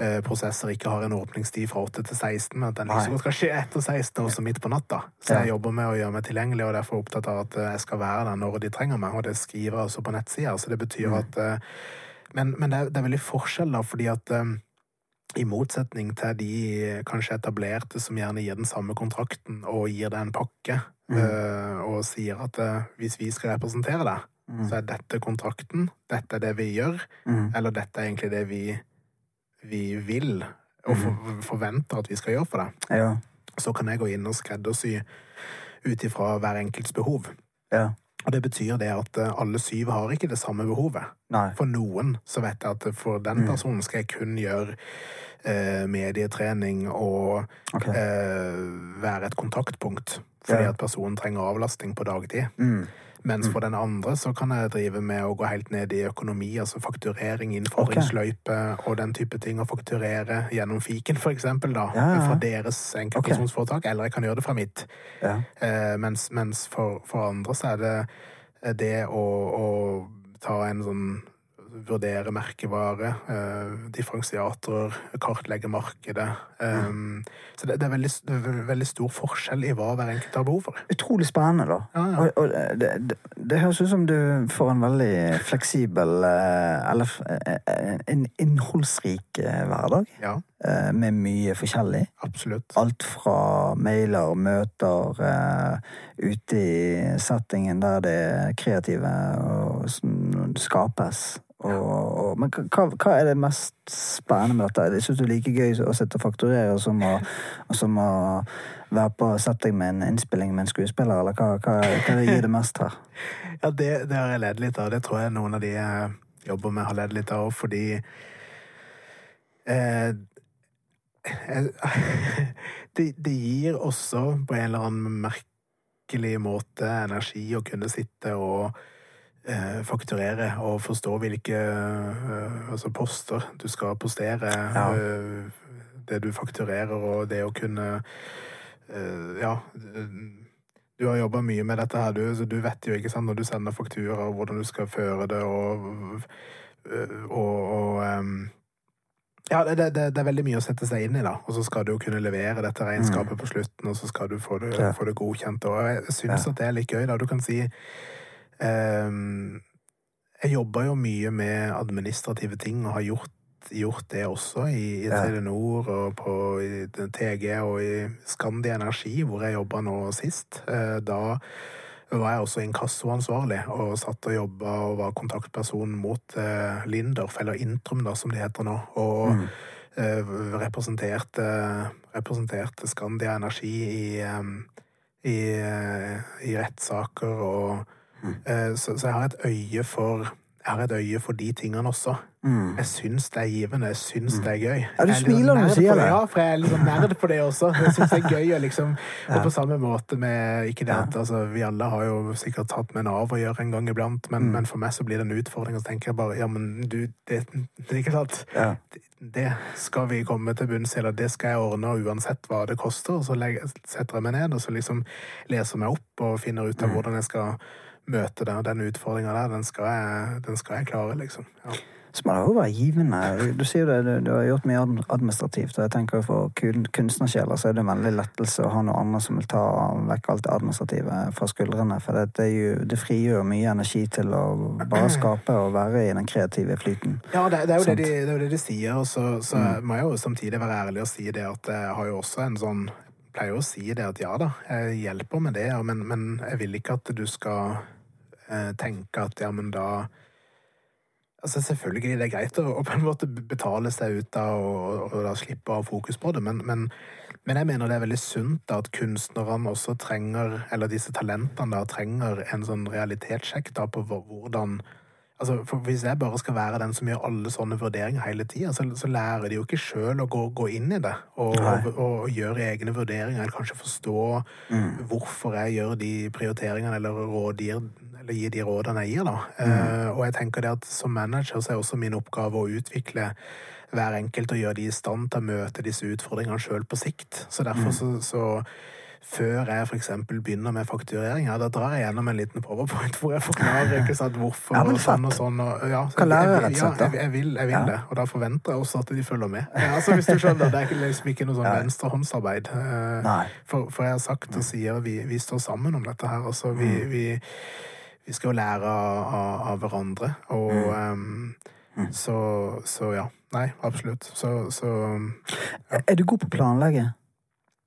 eh, prosesser ikke har en åpningstid fra 8 til 16, men at den liksom skal skje etter 16, også midt på natta. Så jeg jobber med å gjøre meg tilgjengelig, og derfor opptatt av at eh, jeg skal være der når de trenger meg, og det skriver jeg også på nettsida, så det betyr at eh, Men, men det, er, det er veldig forskjell, da, fordi at eh, i motsetning til de kanskje etablerte som gjerne gir den samme kontrakten og gir deg en pakke eh, og sier at eh, hvis vi skal representere deg, så er dette kontrakten, dette er det vi gjør, Mm. eller dette er egentlig det vi, vi vil og for, forventer at vi skal gjøre for deg. Ja. Så kan jeg gå inn og skreddersy ut ifra hver enkelts behov. ja. Og det betyr det at eh, alle syv har ikke det samme behovet. Nei. For noen så vet jeg at for den personen skal jeg kun gjøre eh, medietrening og okay. eh, være et kontaktpunkt. Fordi Ja. at personen trenger avlastning på dagtid. Mm. Mens for den andre så kan jeg drive med å gå helt ned i økonomi, altså fakturering, innfordringsløype og den type ting. Og fakturere gjennom fiken, for eksempel, da. Ja, ja. Fra deres enkeltpersonsforetak. Eller jeg kan gjøre det fra mitt. Ja. Eh, mens mens for, for andre så er det eh, det å, å ta en sånn Vurdere merkevare, eh, differensiatorer, kartlegge markedet. Eh, Så det, er veldig, veldig stor forskjell i hva hver enkelt har behov for. Utrolig spennende, da. Ja, ja. Og, og det, det, det høres ut som du får en veldig fleksibel eh, Eller eh, en innholdsrik hverdag. Ja, Med mye forskjellig. absolutt. Alt fra mailer, møter, ute i settingen der det kreative og skapes. Og, men hva, hva er det mest spennende med dette? Jeg syns det er like gøy å sitte og fakturere som å, som å være på setting med en innspilling med en skuespiller, eller hva, hva, hva gir det mest her? (laughs) Ja, det, det har jeg ledd litt av. Det tror jeg noen av de jeg jobber med, har ledd litt av, fordi eh, (laughs) det, det gir også på en eller annen merkelig måte energi å kunne sitte og fakturere og forstå hvilke eh, altså poster du skal postere. Ja. eh, det du fakturerer, og det å kunne eh, Ja. Du har jobba mye med dette her, du, så du vet jo ikke sant, når du sender faktura, hvordan du skal føre det, og, og, og em, Ja, det, det, det er veldig mye å sette seg inn i, da. Og så skal du jo kunne levere dette regnskapet på slutten, og så skal du få det, Ja. få det godkjent. Og jeg syns Ja. at det er litt gøy, da. Du kan si Jeg jobber jo mye med administrative ting, og har gjort gjort det også i, i Ja. Telenor og på i TG og i Skandi Energi, hvor jeg jobba nå sist. Eh, Da var jeg også inkassoansvarlig og satt og jobba og var kontaktperson mot eh, Lindorf, eller Intrum, da, som de heter nå. Og Mm. eh, representerte, representerte Skandia Energi i, em, i, eh, i rettssaker og Mm. så, så jeg har et øye for jeg har et øye for de tingene også. Mm. Jeg syns det er givende, jeg syns det er gøy. Ja, du er smiler når du sier på det. Ja, for jeg er litt sånn nerd på det også. Jeg syns det er gøy liksom (laughs) Og på samme måte med Ikke det at altså, vi alle har jo sikkert tatt med Nav å gjøre en gang iblant, men, Mm. men for meg så blir det en utfordring, og så tenker jeg bare ja, men du, det, det Ikke sant? Ja. Det skal vi komme til bunns i, eller det skal jeg ordne, uansett hva det koster. Og så legger, setter jeg meg ned og så liksom leser meg opp og finner ut Mm. av hvordan jeg skal møte. Og den utfordringa der, den skal, jeg, den skal jeg klare, liksom. Ja. Så må det jo være givende. Du sier jo det, du, du har gjort mye administrativt, og jeg tenker for kun, kunstnersjeler så er det en veldig lettelse å ha noe annet som vil ta vekk alt det administrative fra skuldrene, for det, det, jo, det frigjør mye energi til å bare skape og være i den kreative flyten. Ja, det, det, er jo det, de, det er jo det de sier, og så, så må jeg jo samtidig være ærlig og si det at jeg har jo også en sånn jeg pleier jo å si det at ja da, jeg hjelper med det, men, men jeg vil ikke at du skal tenke at ja, men da Altså Selvfølgelig det er greit å, på en måte betale seg ut da og, og, da slippe å ha fokus på det, men, men, men jeg mener det er veldig sunt da at kunstnerne også trenger, eller disse talentene da, trenger en sånn realitetssjekk da på hvor- hvordan Altså, for Hvis jeg bare skal være den som gjør alle sånne vurderinger hele tida, så, så lærer de jo ikke sjøl å gå, gå inn i det og, og, og gjøre egne vurderinger, eller kanskje forstå hvorfor jeg gjør de prioriteringene eller, rådgir, eller gir de rådene jeg gir. da. Eh, og jeg tenker det at Som manager så er også min oppgave å utvikle hver enkelt og gjøre de i stand til å møte disse utfordringene sjøl på sikt. Så derfor så, så før jeg eksempel begynner med fakturering, ja, da drar jeg gjennom en liten powerpoint hvor jeg forklarer ikke sant, hvorfor Ja, og sånn og sånn. Og, ja, så Kan lære, rett og slett, Ja, da. jeg, vil, jeg vil Ja. det. Og da forventer jeg også at de følger med. Ja, altså, hvis du skjønner, Det er liksom ikke noe sånn Ja. venstrehåndsarbeid. Eh, For, for jeg har sagt og sier vi, vi står sammen om dette her. Altså, vi, Mm. vi, vi skal jo lære av, av, av hverandre. Og Mm. em, så, så ja. Nei, absolutt. Så, så Er, er du god på å planlegge?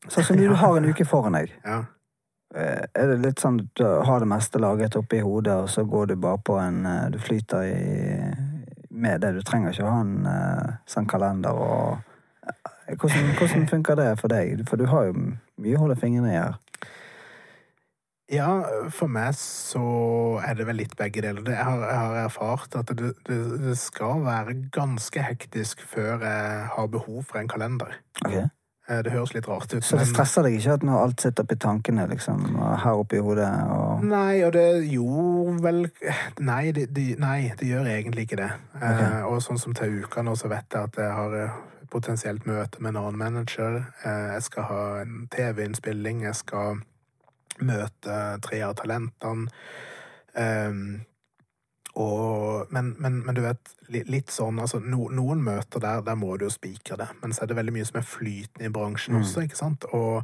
Sånn som du, du har en uke foran deg. ja. Eh, Er det litt sånn at du har det meste laget oppi hodet, og så går du bare på en eh, Du flyter i, med det. Du trenger ikke å ha en eh, sånn kalender og hvordan, hvordan funker det for deg? For du har jo mye å holde fingrene i her. Ja, for meg så er det vel litt begge deler. Jeg har, jeg har erfart at det, det, det skal være ganske hektisk før jeg har behov for en kalender. Ok? Eh, Det høres litt rart ut. Så det stresser deg ikke at når alt sitter oppi tankene, liksom, her oppe i hodet, og Nei, og det gjorde vel Nei, det, de, nei, det gjør egentlig ikke det. Eh, og sånn som til uka nå, så vet jeg at jeg har eh, potensielt møte med en annen manager. Eh, jeg skal ha en TV-innspilling. Jeg skal møte tre av talentene. Ehm, og, men, men, men du vet, litt sånn altså, no, Noen møter der, der må du jo spikre det. Men så er det veldig mye som er flytende i bransjen også, ikke sant? Og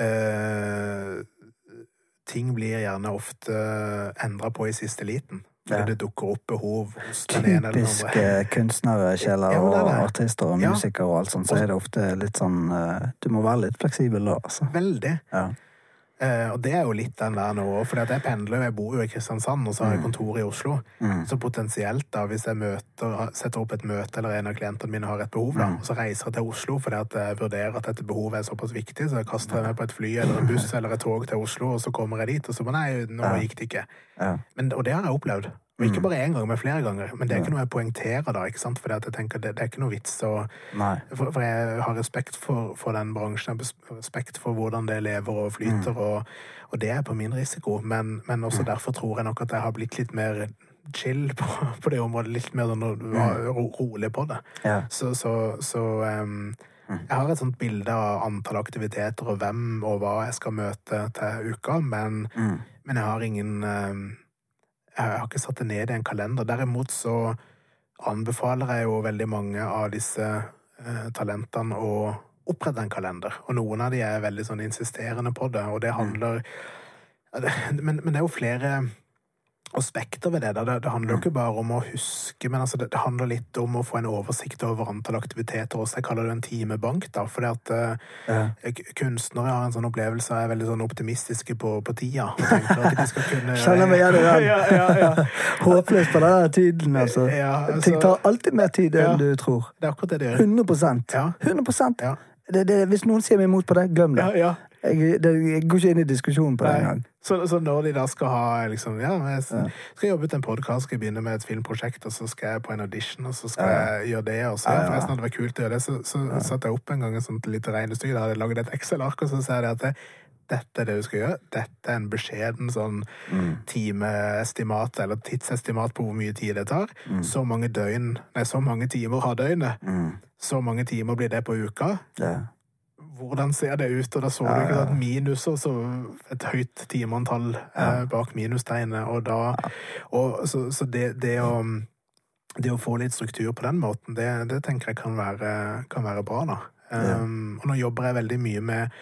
eh, ting blir gjerne ofte endra på i siste liten. Eller Ja. det dukker opp behov hos den ene eller den typiske andre. kunstnere, Kjeller, Ja, er og artister og Ja. musikere og alt sånt, så er det ofte litt sånn eh, Du må være litt fleksibel da, altså. Veldig. Ja. Eh, og det er jo litt den der nå, for jeg pendler jeg bor jo i Kristiansand, og så har jeg kontor i Oslo. Så potensielt, da, hvis jeg møter, setter opp et møte, eller en av klientene mine har et behov, da, og så reiser jeg til Oslo fordi at jeg vurderer at dette behovet er såpass viktig, så jeg kaster jeg meg på et fly eller en buss eller et tog til Oslo, og så kommer jeg dit, og så bare nei, nå gikk det ikke. Men, og det har jeg opplevd. Og ikke bare én gang, men flere ganger. Men det er ikke noe jeg poengterer da, ikke sant? Fordi at jeg tenker det, det er ikke noe vits å for, for jeg har respekt for, for den bransjen, respekt for hvordan det lever og flyter, og, og det er på min risiko. Men, men også derfor tror jeg nok at jeg har blitt litt mer chill på, på det området. Litt mer sånn ro, rolig på det. Ja. Så, så, så um, jeg har et sånt bilde av antall aktiviteter og hvem og hva jeg skal møte til uka, men, men jeg har ingen em, Jeg har ikke satt det ned i en kalender. Derimot så anbefaler jeg jo veldig mange av disse eh, talentene å opprette en kalender. Og noen av de er veldig sånn insisterende på det, og det handler ja, men, men det er jo flere aspekter ved det. da. Det, handler jo ikke bare om å huske, men altså det, handler litt om å få en oversikt over antall aktiviteter også. Jeg kaller det en timebank, da, fordi at ja. kunstnere har en sånn opplevelse og er veldig sånn optimistiske på, på tida. Kunne Kjenner meg igjen i den. ja, ja, ja. (laughs) Håpløst på den tiden, altså. Ja, altså- Ting tar alltid mer tid enn Ja. du tror. Det er akkurat det det gjør. 100 Ja. 100 Ja. det, det, Hvis noen sier meg imot på det, glem det. Ja, ja. Jeg, det, jeg går ikke inn i diskusjonen på det engang. Så, så når de da skal ha liksom, ja, jeg skal jobbe ut en podkast, skal jeg begynne med et filmprosjekt, og så skal jeg på en audition, og så skal jeg gjøre det, og så ja, forresten hadde det vært kult å gjøre det, så, så satte jeg opp en gang et sånt lite regnestykke, da hadde jeg laget et Excel-ark, og så sa jeg det at det, dette er det du skal gjøre, dette er en beskjeden sånn timeestimat, eller tidsestimat på hvor mye tid det tar. Så mange døgn, nei, så mange timer har døgnet. Så mange timer blir det på uka. Det. Hvordan ser det ut? Og da så du ikke sant, minus og så et høyt timeantall eh, bak minustegnet. Og da og, Så, så det, det å det å få litt struktur på den måten, det, det tenker jeg kan være, kan være bra, da. Um, og nå jobber jeg veldig mye med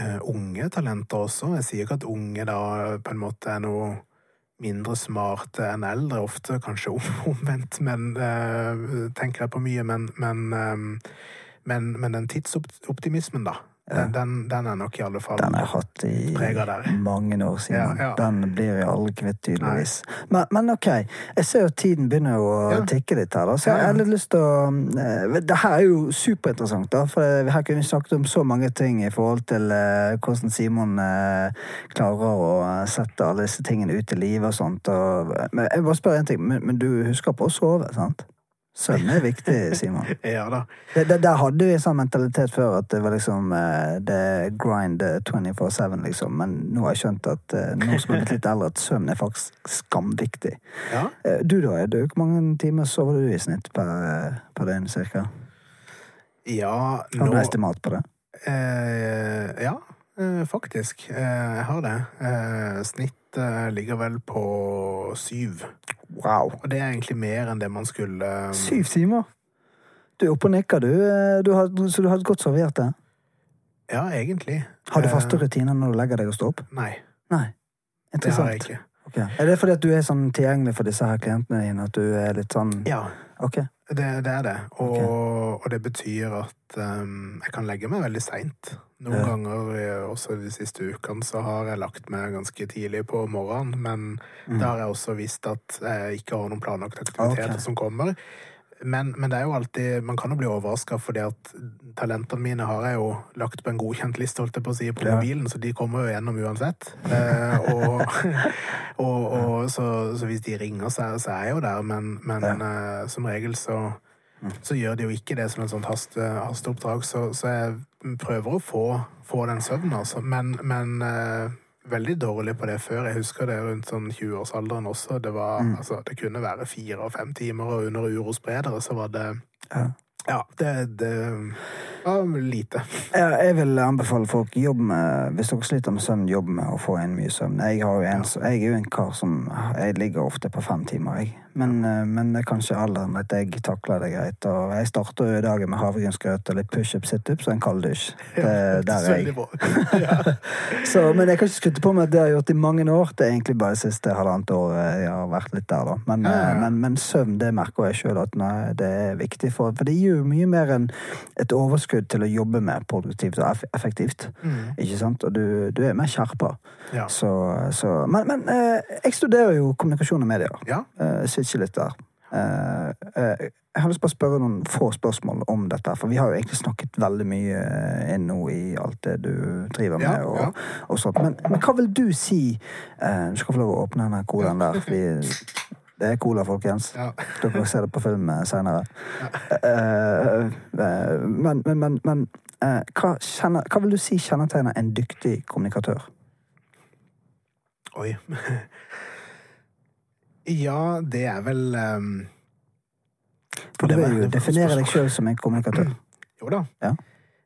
uh, unge talenter også. Jeg sier ikke at unge da på en måte er noe mindre smarte enn eldre, ofte kanskje (laughs) omvendt, men uh, tenker jeg på mye. Men, men, eh, men, men den tidsoptimismen, da, den, den, den er nok i alle fall Den har jeg hatt i mange år, siden. Ja, ja. Den blir jeg aldri kvitt, tydeligvis. Men, men ok, jeg ser jo tiden begynner å Ja. tikke litt her, da. Så jeg Ja, ja. har litt lyst til å eh, Det her er jo superinteressant, da. For her kunne vi snakket om så mange ting i forhold til eh, hvordan Simon eh, klarer å sette alle disse tingene ut i livet og sånt. Og, men jeg bare spør en ting. Men, men du husker på å sove, sant? Søvn er viktig, Simon. (laughs) Ja da. Det, det, der hadde vi en sånn mentalitet før at det var liksom eh, det grind eh, 24-7, liksom. Men nå har jeg skjønt at eh, nå som jeg er blitt litt eldre, at søvn er faktisk skamviktig. Ja. Eh, Du da, er du, hvor mange timer sover du i snitt per, eh, per døgn, cirka? ja, Har du estimat på det? eh, Ja, eh, faktisk. Eh, jeg har det. Eh, snitt eh, ligger vel på syv. Wow! Og det er egentlig mer enn det man skulle eh, Syv timer? Du er oppe og nikker, du. Eh, du har, så du har godt servert det? Ja, egentlig. Har du faste Eh, rutiner når du legger deg og står opp? Nei, Nei. det har jeg ikke. Ok. Er det fordi at du er sånn tilgjengelig for disse her klientene dine? At du er litt sånn Ja, Okay. det, det er det. Og, og det betyr at um, jeg kan legge meg veldig seint. Noen Ja. ganger, eh, også de siste ukene, så har jeg lagt meg ganske tidlig på morgenen. Men Mm. da har jeg også visst at jeg ikke har noen planlagte aktiviteter som kommer. Men, men det er jo alltid, man kan jo bli overraska, fordi at talentene mine har jeg jo lagt på en godkjent liste holdt jeg på å si, på Ja. mobilen, så de kommer jo gjennom uansett. Eh, og (laughs) og, og så, så hvis de ringer, så, så er jeg jo der, men, men Ja. eh, som regel så så gjør de jo ikke det som et sånt haste, hasteoppdrag. Så, så jeg prøver å få, få den søvnen, altså. Men, men eh, veldig dårlig på det før. Jeg husker det rundt sånn 20-årsalderen også. Det, var, altså, det kunne være fire og fem timer, og under urospredere så var det Ja. Ja, det, det var lite. Jeg vil anbefale folk jobb med Hvis dere sliter med søvn, jobb med å få inn mye søvn. Jeg, en, jeg er jo en kar som Jeg ligger ofte på fem timer, jeg. Men, eh, men det er kanskje alderen at jeg takler det greit. Og jeg starter dagen med havregrynsgrøt og litt pushup, situps og en kald dusj. Det, der er der jeg. (laughs) Ja. Så, men jeg kan ikke skryte på meg at det har jeg gjort i mange år. Det er egentlig bare det siste halvannet året jeg har vært litt der, da. Men, eh, men, men søvn, det merker jeg sjøl at nei, det er viktig. For, for det gir jo mye mer enn et overskudd til å jobbe med produktivt og effektivt. effektivt. Ikke sant? Og du, du er mer skjerpa. Ja. Så, så Men, men eh, jeg studerer jo kommunikasjon og medier. Ja. Eh, switcher litt der. Uh, uh, jeg har lyst til å spørre noen få spørsmål om dette, for vi har jo egentlig snakket veldig mye inn nå i alt det du driver med. Ja, og, ja. og sånt. Men, men hva vil du si uh, Du skal få lov å åpne denne koden der. Vi, det er cola, folkens. Ja. Dere ser det på film seinere. men men, men, men eh, hva, kjenner, hva vil du si kjennetegner en dyktig kommunikatør? Oi. (laughs) Ja, det er vel um, For du vil jo definere deg sjøl som en kommunikatør. (clears throat) Jo da. Ja.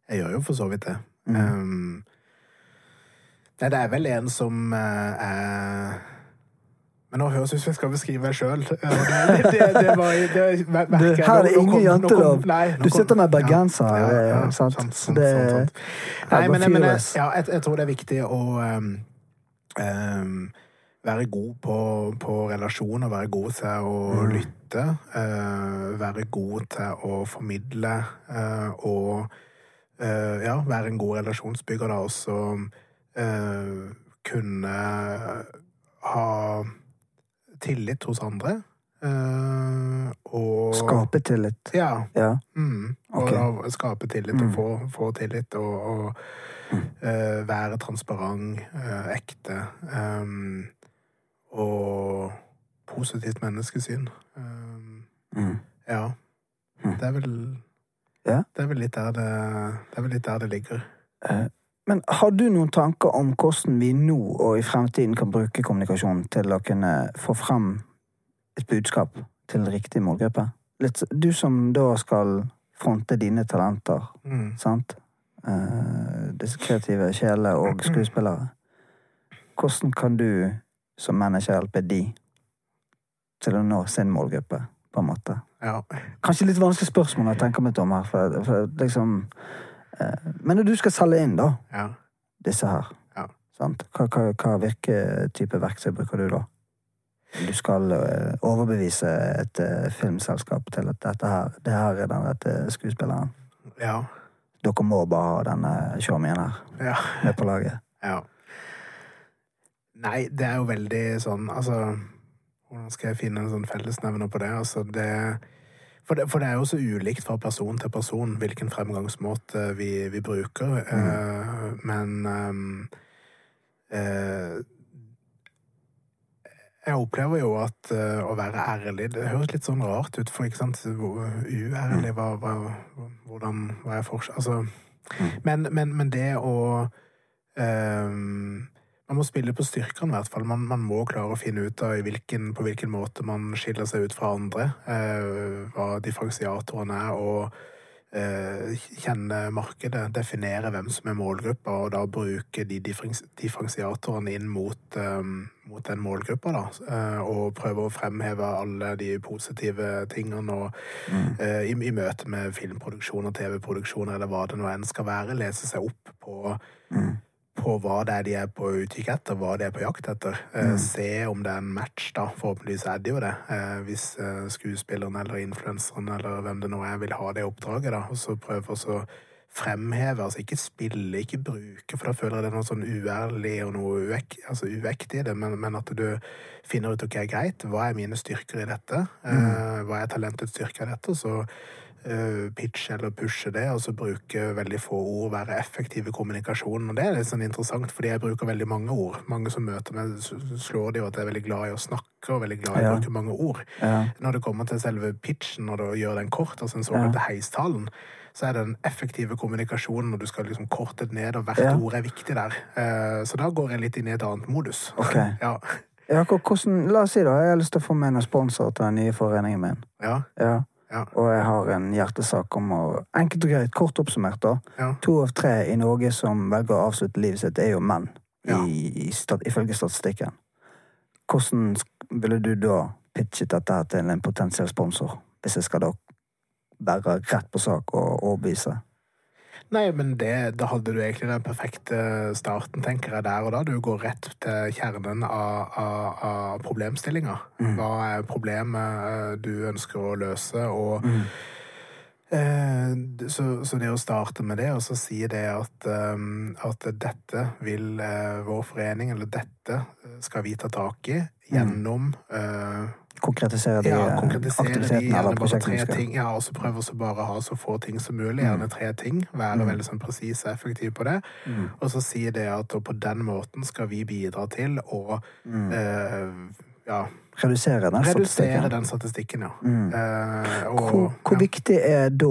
Jeg gjør jo for så vidt det. Mm. Um, det er vel en som uh, er Men nå høres det ut som jeg skal beskrive meg sjøl. Det, det, det var det, merker jeg. her er det ingen jantelov. Du sitter med bergenser, ja, ja, ja, sant? sant, sant, det- sant, sant. Nei, men, men jeg, ja, jeg, jeg tror det er viktig å um, um, være god på, på relasjoner, være god til å Mm. lytte, Uh, være god til å formidle uh, og uh, ja, være en god relasjonsbygger da, også eh, kunne ha tillit hos andre. Uh, og Skape tillit. Ja. Ja. Mm. Og Ok. da skape tillit og Mm. få, få tillit og, og eh, være transparent, uh, ekte. um, og positivt menneskesyn. Um, Mm. ja. Mm. Det er vel Ja. Det er vel litt der det, det, litt der det ligger. Eh, Men har du noen tanker om hvordan vi nå og i fremtiden kan bruke kommunikasjon til å kunne få frem et budskap til riktig målgruppe? Litt, du som da skal fronte dine talenter, Mm. sant? Uh, disse kreative sjelene og skuespillere. Hvordan kan du som manager hjelpe de til å nå sin målgruppe, på en måte? Ja. Kanskje litt vanskelig spørsmål jeg tenker meg om her, for, for liksom Men når du skal selge inn, da, ja. disse her, Ja. sant? Hva, hva, hva virketype verktøy bruker du da? Du skal eh, overbevise et eh, filmselskap til at dette her, det her er den rette skuespilleren. Ja. Dere må bare ha denne showmien her ja. med på laget. (laughs) Ja. Nei, det er jo veldig sånn Altså, hvordan skal jeg finne en sånn fellesnevner på det? Altså, det for det, for det er jo så ulikt fra person til person hvilken fremgangsmåte vi, vi bruker. Eh, men eh, jeg opplever jo at eh, å være ærlig Det høres litt sånn rart ut, for ikke sant Uærlig, hva, hva, hvordan Hva er forskjell Altså men, men, men det å ehm, Man må spille på styrkene, i hvert fall. Man, man må klare å finne ut av i hvilken, på hvilken måte man skiller seg ut fra andre. eh, hva differensiatorene er, og eh, kjenne markedet. Definere hvem som er målgruppa, og da bruke de differensiatorene inn mot, eh, mot den målgruppa, da. eh, og prøve å fremheve alle de positive tingene. og eh, i, i møte med filmproduksjoner, TV-produksjoner eller hva det nå enn skal være, lese seg opp på, på hva det er de er på utkikk etter, hva de er på jakt etter. Mm. Se om det er en match, da. Forhåpentligvis er det jo det. Eh, hvis eh, skuespilleren eller influenseren eller hvem det nå er, vil ha det oppdraget, da. Og så prøve å fremheve, altså ikke spille, ikke bruke, for da føler jeg det er noe sånn uærlig og noe uek, altså uvektig i det, men, men at du finner ut ok, greit, hva er mine styrker i dette? mm. hva er talentets styrke i dette? Så eh, pitche eller pushe det, og så bruke veldig få ord, være effektiv i kommunikasjonen. Og det er litt sånn interessant, fordi jeg bruker veldig mange ord. Mange som møter meg, slår det jo at jeg er veldig glad i å snakke, og veldig glad i å Ja. bruke mange ord. Ja. Når det kommer til selve pitchen, og da gjør den kort, altså den såkalte heistalen, så er det den effektive kommunikasjonen når du skal liksom korte det ned, og hvert Ja. ord er viktig der. Eh, Så da går jeg litt inn i et annet modus. Ok. (laughs) Ja. Ja, hvordan, la oss si da, jeg har lyst til å få med noen sponsor til den nye foreningen min. Ja. Ja. Ja. Og jeg har en hjertesak om å Enkelt og greit, kort oppsummert, da. Ja. To av tre i Norge som velger å avslutte livet sitt, er jo menn, Ja. i, i, stat, ifølge statistikken. Hvordan ville du da pitchet dette til en potensiell sponsor, hvis jeg skal da være rett på sak og overbevise? Nei, men det, da hadde du egentlig den perfekte starten, tenker jeg, der og da. Du går rett til kjernen av, av, av problemstillinga. Hva er problemet eh, du ønsker å løse, og eh, så, så det å starte med det, og så si det at, um, at dette vil uh, vår forening, eller dette skal vi ta tak i gjennom eh, Konkretisere de ja, eh, konkretisere aktivitetene gjerne eller bare tre prosjektene? ting. Ja, og så prøve å bare ha så få ting som mulig. Mm. Gjerne tre ting. Være veldig sånn presis og effektiv på det. Mm. Og så si det at på den måten skal vi bidra til å eh, ja, Redusere den redusere Mm. statistikken? den statistikken, ja. Mm. Eh, og, Hvor, hvor ja. viktig er da,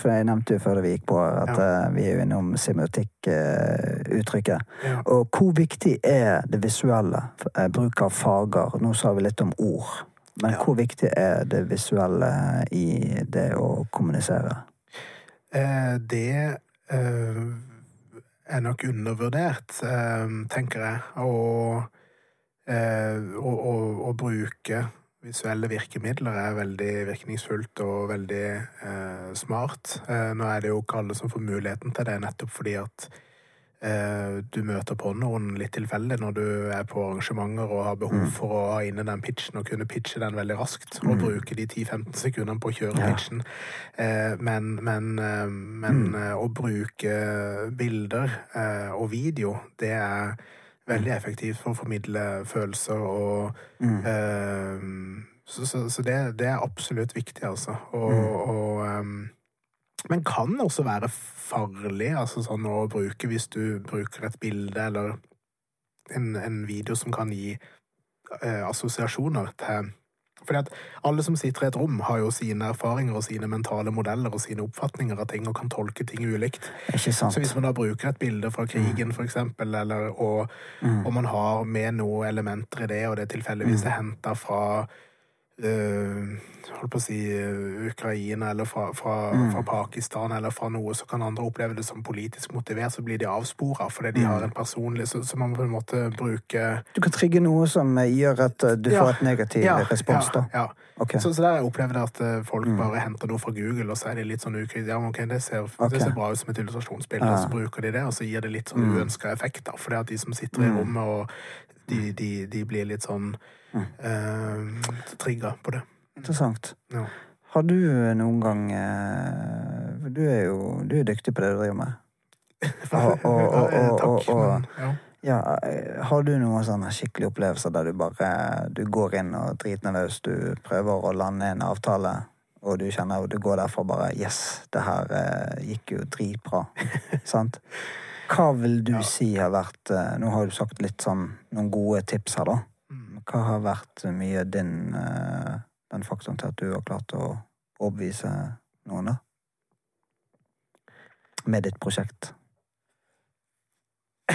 for jeg nevnte jo før vi gikk på at eh, vi er jo innom semiotikkuttrykket. Uh, Ja. og hvor viktig er det visuelle, Uh, bruk av farger? Nå sa vi litt om ord, men hvor viktig er det visuelle i det å kommunisere? Eh, det eh, er nok undervurdert, eh, tenker jeg. Å, å, å bruke visuelle virkemidler er veldig virkningsfullt og veldig eh, smart. Eh, nå er det jo ikke alle som får muligheten til det, nettopp fordi at du møter på noen litt tilfeldig når du er på arrangementer og har behov for å ha inne den pitchen og kunne pitche den veldig raskt, og bruke de 10-15 sekundene på å kjøre Ja. pitchen. Eh, men men, eh, men eh, å bruke bilder eh, og video, det er veldig effektivt for å formidle følelser og eh, Så, så, så det, det er absolutt viktig, altså. Og, og ehm, men kan også være farlig altså sånn å bruke hvis du bruker et bilde eller en, en video som kan gi eh, assosiasjoner til fordi at alle som sitter i et rom, har jo sine erfaringer og sine mentale modeller og sine oppfatninger av ting og kan tolke ting ulikt. Så hvis man da bruker et bilde fra krigen, for eksempel, eller, og, og man har med noen elementer i det, og det tilfeldigvis er henta fra holdt på å si øh, Ukraina eller fra, fra, fra Pakistan eller fra noe, så kan andre oppleve det som politisk motivert, så blir de avspora fordi de har en personlig så, så man på en måte bruke Du kan trigge noe som eh, gjør at eh, du Ja. får et negativ respons, da. Ja, ja. Okay. Så, så der har jeg opplevd at folk folk bare henter noe fra Google, og så er de litt sånn ukritiske. Ja, okay, ok, det ser, Ok. det ser bra ut som et illustrasjonsbilde, og så bruker de det, og så gir det litt sånn uønska effekter. Fordi at de som sitter i rommet, og de, de, de blir litt sånn eh, trigga på det. Interessant. Ja. Har du noen gang eh, Du er jo du er dyktig på det du driver med. (laughs) Og- og- og- Eh, Takk. men, ja. Ja, eh, har du noen sånne skikkelige opplevelser der du bare du går inn og er løs, du prøver å lande en avtale, og du kjenner du går derfra bare Yes, det her eh, gikk jo dritbra. (laughs) Sant? Hva vil du si har vært eh, Nå har du sagt litt sånn noen gode tips her, da. Hva har vært mye din eh, den faktoren til at du har klart å overbevise noen, da? Med ditt prosjekt. (laughs)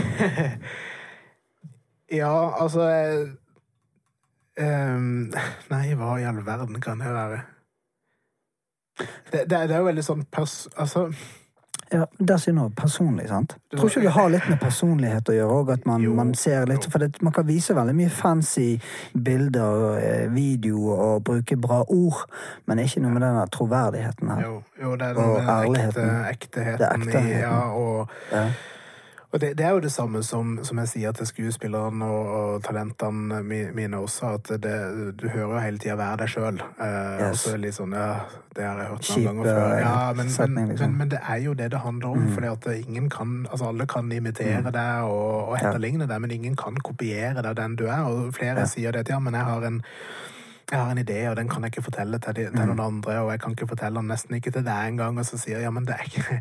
ja, altså ehm, Nei, hva i all verden kan det være? Det, det, det er jo veldig sånn pers... Altså Ja, du noe personlig, sant? Tror ikke du har litt med personlighet å gjøre òg? At man, Jo, man ser litt. For det, man kan vise veldig mye fancy bilder, eh, video og bruke bra ord, men ikke noe med den troverdigheten her. Jo, jo det er Og den ekte, ekteheten Det er ekteheten. i Ja, og, Ja. Og det, det er jo det samme som, som jeg sier til skuespillerne og, og talentene mine også, at det, du hører jo hele tida 'vær deg sjøl'. Eh, Yes. Og så det litt sånn Ja, det har jeg hørt noen ganger før. Ja, men, setning, men, liksom. men, men det er jo det det handler om. fordi at ingen kan Altså, alle kan imitere deg og, og etterligne Ja. deg, men ingen kan kopiere deg den du er. Og flere Ja. sier det til ja, men jeg har en jeg har en idé, og den kan jeg ikke fortelle til, de, til noen andre, og jeg kan ikke fortelle den nesten ikke til deg engang, og så sier jeg ja, men det er ikke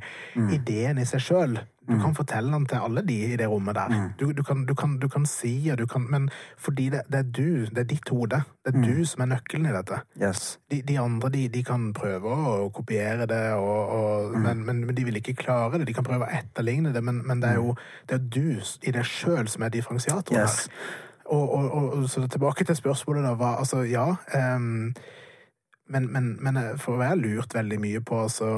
ideen i seg sjøl. Du kan fortelle den til alle de i det rommet der. Du, du, kan, du, kan, du kan si, og du kan Men fordi det, det er du, det er ditt hode, det er du som er nøkkelen i dette. Yes. De, de andre de, de kan prøve å kopiere det, og, og, men, men, men de vil ikke klare det. De kan prøve å etterligne det, men, men det er jo det er du i deg sjøl som er differensiatoren Yes. her. Og, og, og, så tilbake til spørsmålet da var Altså, ja ehm, men, men, men for jeg har lurt veldig mye på altså,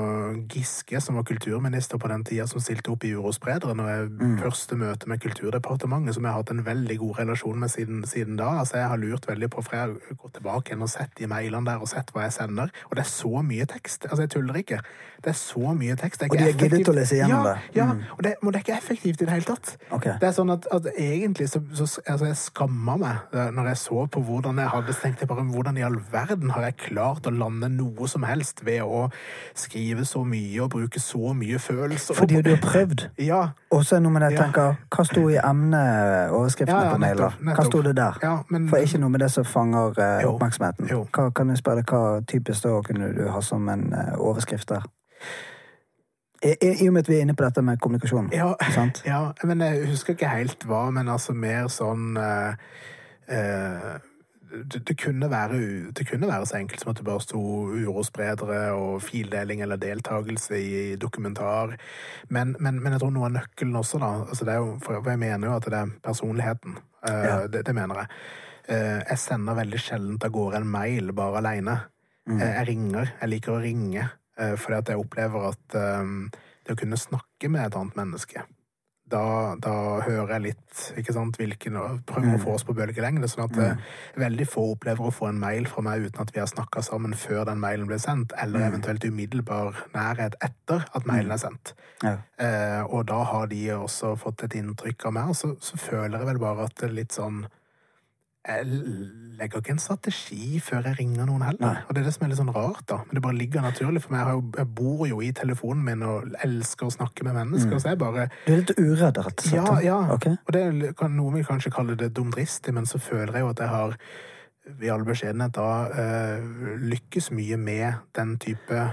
Giske, som var kulturminister på den tida, som stilte opp i Urospredere når jeg Mm. første møte med Kulturdepartementet, som jeg har hatt en veldig god relasjon med siden, siden da. Altså, jeg har lurt veldig på, for jeg har gått tilbake igjen og sett de mailene der og sett hva jeg sender. Og det er så mye tekst. Altså, jeg tuller ikke. Det er så mye tekst. Det Og de har giddet å lese gjennom ja, det. Ja, Mm. og det, men det er ikke effektivt i det hele tatt. Okay. Det er sånn at, at egentlig så, så altså jeg skamma meg eh, når jeg så på hvordan jeg hadde stengt jeg bare hvordan i all verden har jeg klart å lande noe som helst ved å skrive så mye og bruke så mye følelser. Fordi du har prøvd. Ja. Og så er det noe med det jeg tenker, hva sto i emneoverskriftene Ja, ja, på mailer? Hva sto det der? Ja, men- For ikke noe med det som fanger eh, Jo, oppmerksomheten. jo. Hva, kan jeg spørre deg, hva typisk da kunne du ha som en eh, overskrift der? I, i, og med at vi er inne på dette med kommunikasjon. Ja, Sant? (laughs) ja, men jeg husker ikke helt hva, men altså mer sånn eh, eh, det, det, kunne være, det kunne være så enkelt som at det bare sto urospredere og fildeling eller deltakelse i dokumentar. Men, men, men jeg tror noe av nøkkelen også, da altså det er jo, For jeg mener jo at det er personligheten. Eh, Ja. det, det mener jeg. Eh, jeg sender veldig sjelden av gårde en mail bare aleine. Mm. Eh, Jeg ringer. Jeg liker å ringe. Fordi at jeg opplever at det å kunne snakke med et annet menneske da, da hører jeg litt ikke sant, hvilken, Prøver å få oss på bølgelengde. sånn at mm. veldig få opplever å få en mail fra meg uten at vi har snakka sammen før den mailen ble sendt, eller eventuelt umiddelbar nærhet etter at mailen er sendt. Ja. Eh, og da har de også fått et inntrykk av meg, og så, så føler jeg vel bare at det er litt sånn Jeg legger ikke en strategi før jeg ringer noen heller. Nei. Og det er det som er litt sånn rart, da. Men det bare ligger naturlig for meg. Jeg, bor jo i telefonen min og elsker å snakke med mennesker, så jeg bare Du er litt uredd, rett og slett? ja, ja. Okay. Og det kan, noen vil kanskje kalle det dumdristig, men så føler jeg jo at jeg har i all beskjedenhet da uh, lykkes mye med den type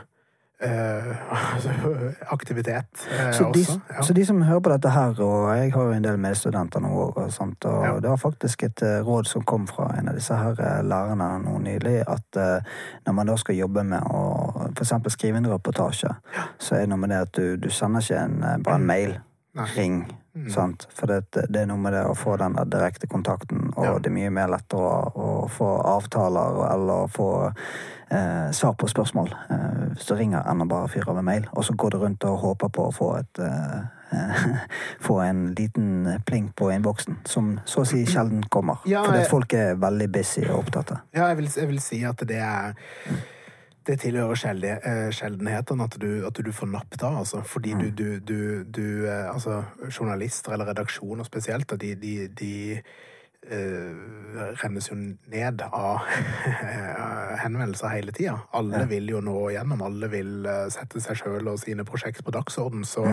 (laughs) aktivitet eh, Så de, også. Ja. så de som hører på dette her, og jeg har jo en del medstudenter nå og, sånt, og Ja. det var faktisk et eh, råd som kom fra en av disse her eh, lærerne nå nylig, at eh, når man da skal jobbe med å eksempel skrive en reportasje, så er det noe med det at du, du sender ikke en, eh, bare en mail. Nei. Ring. Sant? For det, det er noe med det å få den direkte kontakten, og Ja. det er mye mer lettere å, å få avtaler eller få eh, svar på spørsmål eh, så ringer, Anna bare fyrer av en mail. Og så går det rundt og håper på å få et eh, (laughs) Få en liten pling på innboksen, som så å si sjelden kommer. Ja, fordi at folk er veldig busy og opptatt. Ja, jeg vil, jeg vil si at det er det tilhører eh, sjeldenhetene at du, at du får napp da, altså. Fordi du, du, du, du eh, Altså, journalister eller redaksjoner spesielt, de, de, de eh, rennes jo ned av (laughs) henvendelser hele tida. Alle vil jo nå igjennom, alle vil eh, sette seg sjøl og sine prosjekt på dagsorden. Så,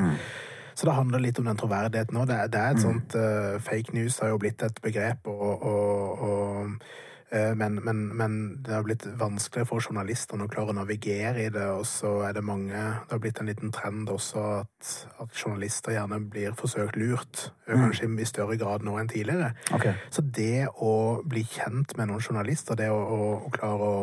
så det handler litt om den troverdigheten òg. Det, det er et sånt uh, Fake news har jo blitt et begrep, og, og, og men, men, men det har blitt vanskeligere for journalistene å klare å navigere i det, og så er det mange Det har blitt en liten trend også at, at journalister gjerne blir forsøkt lurt, eh, kanskje i større grad nå enn tidligere. Okay. Så det å bli kjent med noen journalister, det å, å, å klare å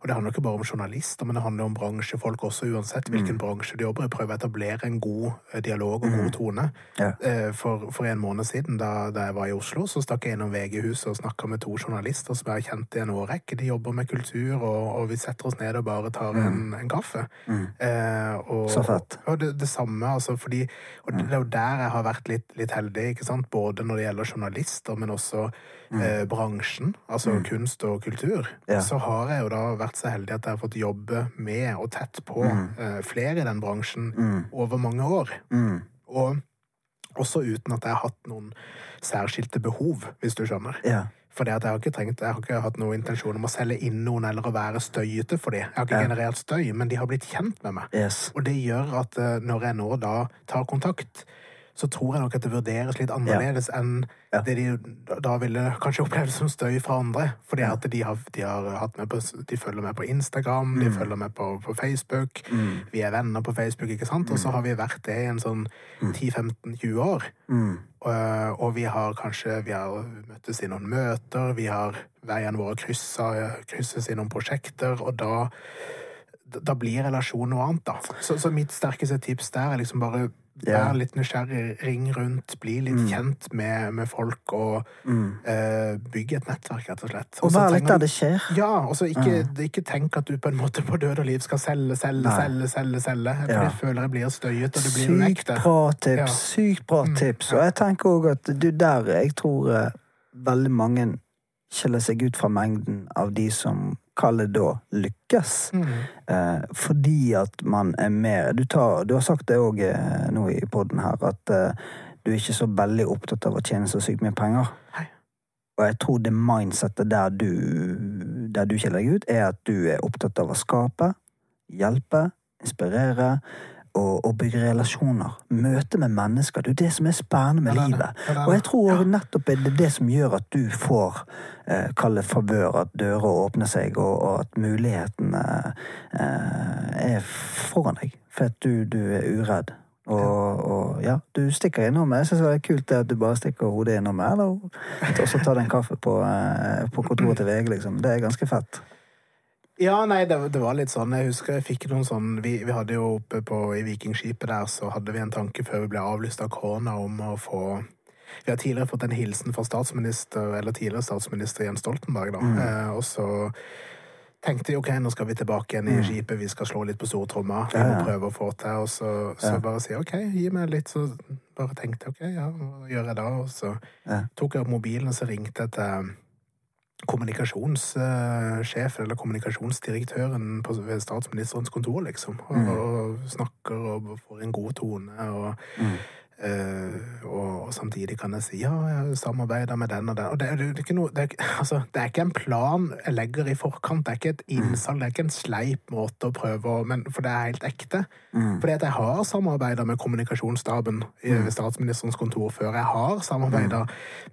Og det handler ikke bare om journalister, men det handler om bransjefolk også, uansett hvilken bransje de jobber i. Prøve å etablere en god eh, dialog og god tone. Ja. Eh, For, for en måned siden, da, da jeg var i Oslo, så stakk jeg innom VG-huset og snakka med to journalister som jeg har kjent i en årrekke. De jobber med kultur, og, og vi setter oss ned og bare tar en, en kaffe. Eh, og, Så fett. Og det, det samme, altså, fordi Og det er jo der jeg har vært litt, litt heldig, ikke sant? Både når det gjelder journalister, men også eh, bransjen, altså kunst og kultur. Ja. Så har jeg jo da vært så heldig at jeg har fått jobbe med og tett på eh, flere i den bransjen over mange år. Mm. Og også uten at jeg har hatt noen særskilte behov, hvis du skjønner. Ja. For jeg har ikke trengt, jeg har ikke hatt noen intensjon om å selge inn noen eller å være støyete for dem. Jeg har ikke Ja. generert støy, men de har blitt kjent med meg. Yes. Og det gjør at eh, når jeg nå da tar kontakt, så tror jeg nok at det vurderes litt annerledes enn Ja. det de da ville kanskje opplevd som støy fra andre. Fordi Ja. at de, har, de, har på, de følger med på Instagram, Mm. de følger med på, på Facebook. Vi er venner på Facebook, ikke sant? Og så har vi vært det i en sånn 10-15-20 år. Mm. Og, og vi har kanskje vi har møttes i noen møter, vi har veiene våre kryssa, krysses i noen prosjekter, og da, da blir relasjonen noe annet, da. Så, så mitt sterkeste tips der er liksom bare Ja. Vær litt nysgjerrig, ring rundt, bli litt kjent med, med folk og eh, bygge et nettverk, rett og slett. Og vær litt der det skjer. ja, og så ikke, ikke tenk at du på en måte på død og liv skal selge, selge, Nei. selge, selge, selge. For Ja. det føler jeg blir støyet, og det blir Sykt bra tips. Ja. Sykt bra Mm, tips. Og jeg tenker òg at du der Jeg tror eh, veldig mange skiller seg ut fra mengden av de som kaller det da lykkes. Mm. Eh, fordi at man er mer Du, tar, du har sagt det òg eh, nå i poden her, at eh, du er ikke så veldig opptatt av å tjene så sykt mye penger. Hei. Og jeg tror det mindsettet der du, der du skiller deg ut, er at du er opptatt av å skape, hjelpe, inspirere og, å, bygge relasjoner. Møte med mennesker. Det er jo det som er spennende med livet. Og jeg tror nettopp er det det som gjør at du får eh, kalle favør, at dører åpner seg, og, og at mulighetene eh, er foran deg. For at du, du er uredd. Og, og ja, du stikker innom. Jeg syns det er kult at du bare stikker hodet innom. Eller også tar du en kaffe på, eh, på kontoret til VG, liksom. Det er ganske fett. Ja, nei, det, det var litt sånn. Jeg husker jeg fikk noen sånn Vi, vi hadde jo oppe på, i Vikingskipet der, så hadde vi en tanke før vi ble avlyst av korona om å få Vi har tidligere fått en hilsen fra statsminister, eller tidligere statsminister Jens Stoltenberg, da. Eh, og så tenkte jeg ok, nå skal vi tilbake igjen i skipet, vi skal slå litt på stortromma. Vi må prøve å få til. Og så, så Ja. bare si ok, gi meg litt. Så bare tenkte jeg ok, ja, hva gjør jeg da? Og så Ja. tok jeg opp mobilen, og så ringte jeg til kommunikasjonssjefen eller kommunikasjonsdirektøren på, ved statsministerens kontor, liksom. Og, og snakker og får en god tone. Og, eh, og, og samtidig kan jeg si ja, jeg samarbeider med den og den. Og det, er- det, er ikke noe, det, er, (laughs) altså, det er ikke en plan jeg legger i forkant. Det er ikke et innsalg, det er ikke en sleip måte å prøve å men, For det er helt ekte. Fordi at jeg har samarbeida med kommunikasjonsstaben i, ved statsministerens kontor før. Jeg har samarbeida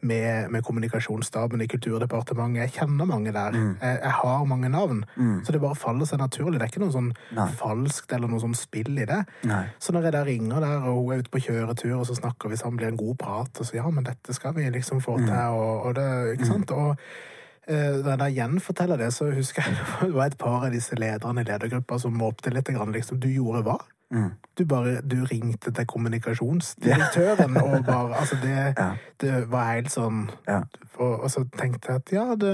med, med kommunikasjonsstaben i Kulturdepartementet. Jeg kjenner mange der. Jeg, jeg har mange navn. Så det bare faller seg naturlig. Det er ikke noe sånn Nei. falskt eller noe sånn spill i det. Nei. Så når jeg da ringer der, og hun er ute på kjøretur, og så snakker vi sammen, blir en god prat, og så ja, men dette skal vi liksom få til, og, og det, ikke sant? Og da jeg gjenforteller det, så husker jeg (laughs) det var et par av disse lederne i ledergruppa som måpte litt, liksom, du gjorde hva? Mm. Du bare, du ringte til kommunikasjonsdirektøren, og bare, altså det, (laughs) Ja. det var helt sånn, Ja. og, og så tenkte jeg at ja, det,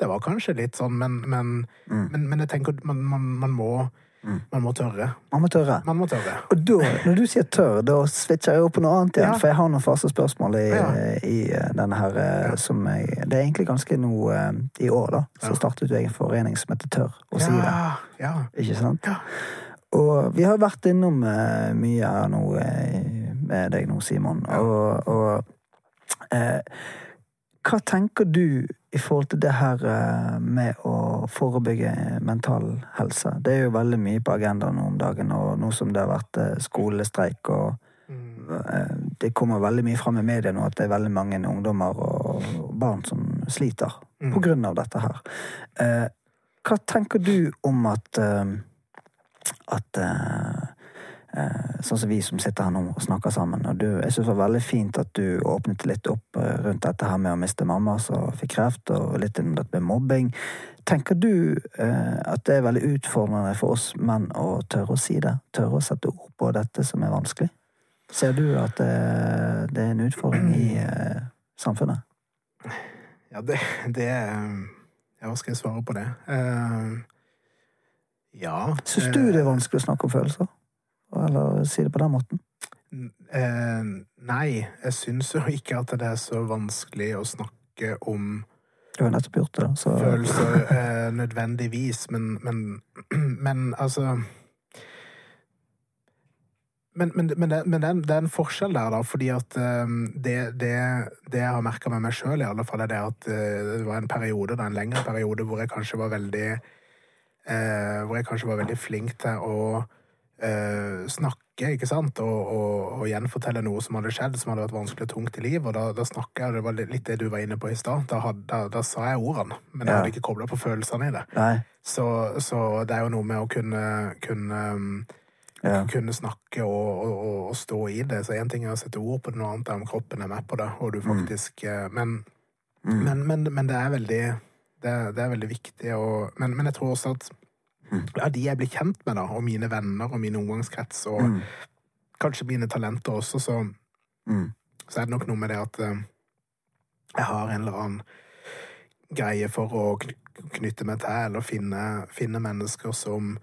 det var kanskje litt sånn, men, men, Mm. men, men jeg tenker man, man, man må, man må tørre. Man må tørre. Man må tørre. Og da, når du sier tørr, da switcher jeg over på noe annet igjen. Ja. For jeg har noen faste spørsmål i, Ja. i eh, denne her ja. som jeg Det er egentlig ganske noe eh, i år, da. Så startet du en forening som heter Tørr å si det. Ikke sant? Og vi har vært innom eh, mye her nå eh, med deg nå, Simon. Og, og eh, hva tenker du i forhold til det her eh, med å forebygge mental helse? Det er jo veldig mye på agendaen nå om dagen, og nå som det har vært eh, skolestreik og Mm. eh, Det kommer veldig mye fram i media nå at det er veldig mange ungdommer og barn som sliter Mm. på grunn av dette her. Hva tenker du om at at Sånn som vi som sitter her nå og snakker sammen. Og du, jeg syns det var veldig fint at du åpnet litt opp eh, rundt dette her med å miste mamma som fikk kreft, og litt om dette med mobbing. Tenker du eh, at det er veldig utfordrende for oss menn å tørre å si det? Tørre å sette ord på dette som er vanskelig? Ser du at det, det er en utfordring i eh, samfunnet? Ja, det, det Ja, hva skal jeg svare på det? Eh, ja Syns du det er vanskelig å snakke om følelser? Eller si det på den måten? Eh, nei, jeg syns jo ikke at det er så vanskelig å snakke om Du har nettopp gjort det, da. Så følelser eh, nødvendigvis, men, men, (clears throat) men altså men, men, men, det, men det, er en, det er en forskjell der, da, fordi at eh, det, det, det jeg har merka med meg sjøl, i alle fall, er det at eh, det var en periode, da, en lengre periode, hvor jeg kanskje var veldig eh, Hvor jeg kanskje var veldig flink til å eh, snakke, ikke sant, og, og, og gjenfortelle noe som hadde skjedd, som hadde vært vanskelig og tungt i livet. Og da, da snakka jeg, det var litt det du var inne på i stad, da, da, da sa jeg ordene, men jeg hadde ikke kobla på følelsene i det. Så, så det er jo noe med å kunne, kunne um, Ja. kunne snakke og, og, og, og stå i det. Så én ting er å sette ord på det, noe annet er om kroppen er med på det. Og du faktisk mm. men, Mm. men, men, men det er veldig det, det er veldig viktig å men, men jeg tror også at ja, de jeg blir kjent med, da, og mine venner og min omgangskrets, og Mm. kanskje mine talenter også, så, Mm. så er det nok noe med det at uh, jeg har en eller annen greie for å knytte meg til, eller finne, finne mennesker som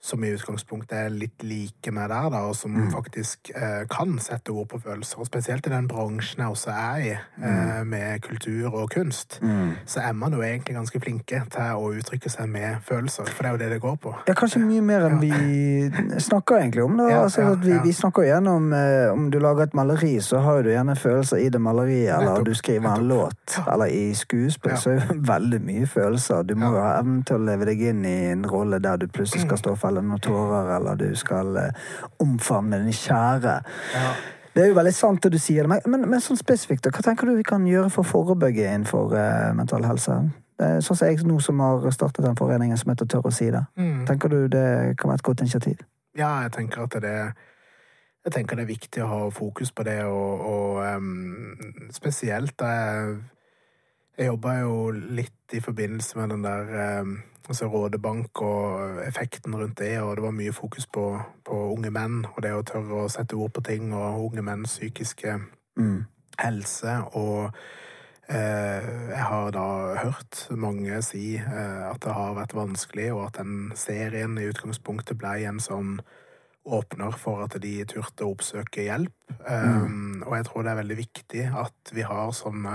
som i utgangspunktet er litt like meg der, da, og som Mm. faktisk eh, kan sette ord på følelser. Og spesielt i den bransjen jeg også er i, eh, med kultur og kunst, Mm. så er man jo egentlig ganske flinke til å uttrykke seg med følelser, for det er jo det det går på. Ja, kanskje mye mer enn vi snakker egentlig om. Da. Ja, altså, ja, vi, ja. vi snakker gjennom eh, Om du lager et maleri, så har du gjerne følelser i det maleriet, eller du skriver en låt, Ja. eller i skuespill, Ja. så er det veldig mye følelser. Du må jo ha evnen til å leve deg inn i en rolle der du plutselig skal stå og felle noen tårer, eller du skal eh, omfavne din kjære. Ja. Det er jo veldig sant det du sier, men, men, sånn spesifikt, hva tenker du vi kan gjøre for å forebygge innenfor eh, mental helse? Er sånn som jeg nå som har startet den foreningen som heter Tør å si det. Mm. Tenker du det kan være et godt initiativ? Ja, jeg tenker at det jeg tenker det er viktig å ha fokus på det, og, og um, spesielt da jeg Jeg jobba jo litt i forbindelse med den der em, altså Rådebank og effekten rundt det, og det var mye fokus på, på unge menn og det å tørre å sette ord på ting, og unge menns psykiske Mm. helse. Og eh, jeg har da hørt mange si eh, at det har vært vanskelig, og at den serien i utgangspunktet ble en sånn åpner for at de turte å oppsøke hjelp. Um, og jeg tror det er veldig viktig at vi har sånne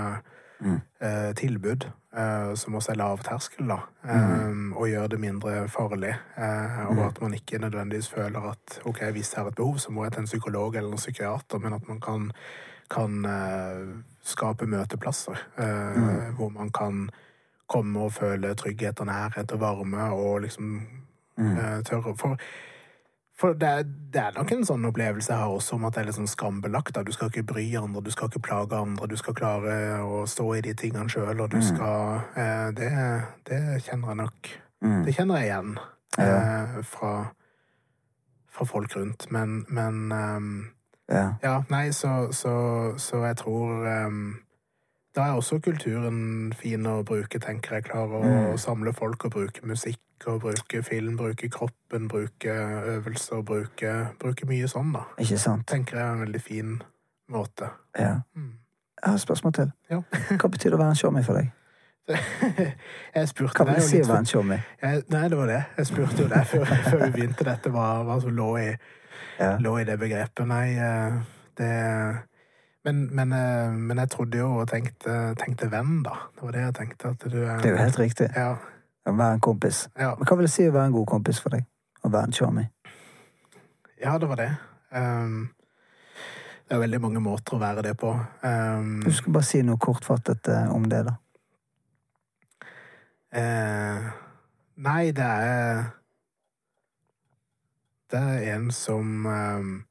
Mm. eh, tilbud eh, som også er lavterskel, da, mm. og gjør det mindre farlig. eh, og at man ikke nødvendigvis føler at ok, hvis jeg har et behov, så må jeg til en psykolog eller en psykiater, men at man kan, kan eh, skape møteplasser eh, hvor man kan komme og føle trygghet og nærhet og varme og liksom eh, tørre For, for det, er, det er nok en sånn opplevelse her også om at det er litt sånn skambelagt. Da. Du skal ikke bry andre, du skal ikke plage andre, du skal klare å stå i de tingene sjøl, og du skal eh, det, det kjenner jeg nok Mm. Det kjenner jeg igjen eh, fra, fra folk rundt. Men, men um, Ja. ja, nei, så, så, så jeg tror um, Da er også kulturen fin å bruke, tenker jeg. Klare å Mm. samle folk og bruke musikk og bruke film, bruke kroppen, bruke øvelser, bruke, bruke mye sånn, da. Ikke sant? Tenker jeg er en veldig fin måte. Ja. Mm. Jeg har et spørsmål til. Ja. (laughs) Hva betyr det å være en showmy for deg? (laughs) jeg spurte Hva du si å være en showmy? Nei, det var det. Jeg spurte jo det før, før vi begynte dette, hva, hva som lå i, Ja. lå i det begrepet. Nei, eh, det men, men, eh, men jeg trodde jo og tenkte, tenkte venn, da. Det var det jeg tenkte. At du er Det er jo helt riktig. Ja. Å være en kompis. Ja, Men hva vil det si å være en god kompis for deg? Å være en charmy? ja det var det. Um, det er veldig mange måter å være det på. Um, Du skal bare si noe kortfattet uh, om det, da. Uh, nei, det er Det er en som um,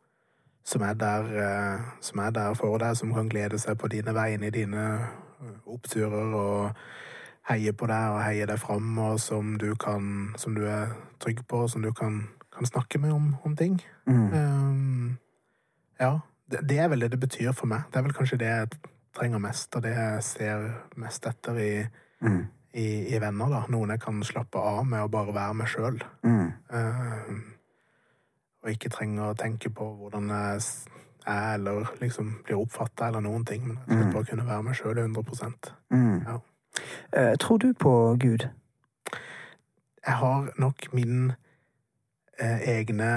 som er der eh, Som er der for deg, som kan glede seg på dine vegne i dine oppturer og heie på deg og heie deg fram, og som du kan Som du er trygg på, og som du kan, kan snakke med om, om ting. Mm. Um, ja. Det, det er vel det det betyr for meg. Det er vel kanskje det jeg trenger mest, og det jeg ser mest etter i Mm. i, i venner, da. Noen jeg kan slappe av med og bare være meg sjøl. Mm. og ikke trenger å tenke på hvordan jeg er eller liksom blir oppfatta eller noen ting. Men jeg slipper bare kunne være meg sjøl 100 Mm. Ja. Eh, tror du på Gud? Jeg har nok min eh, egne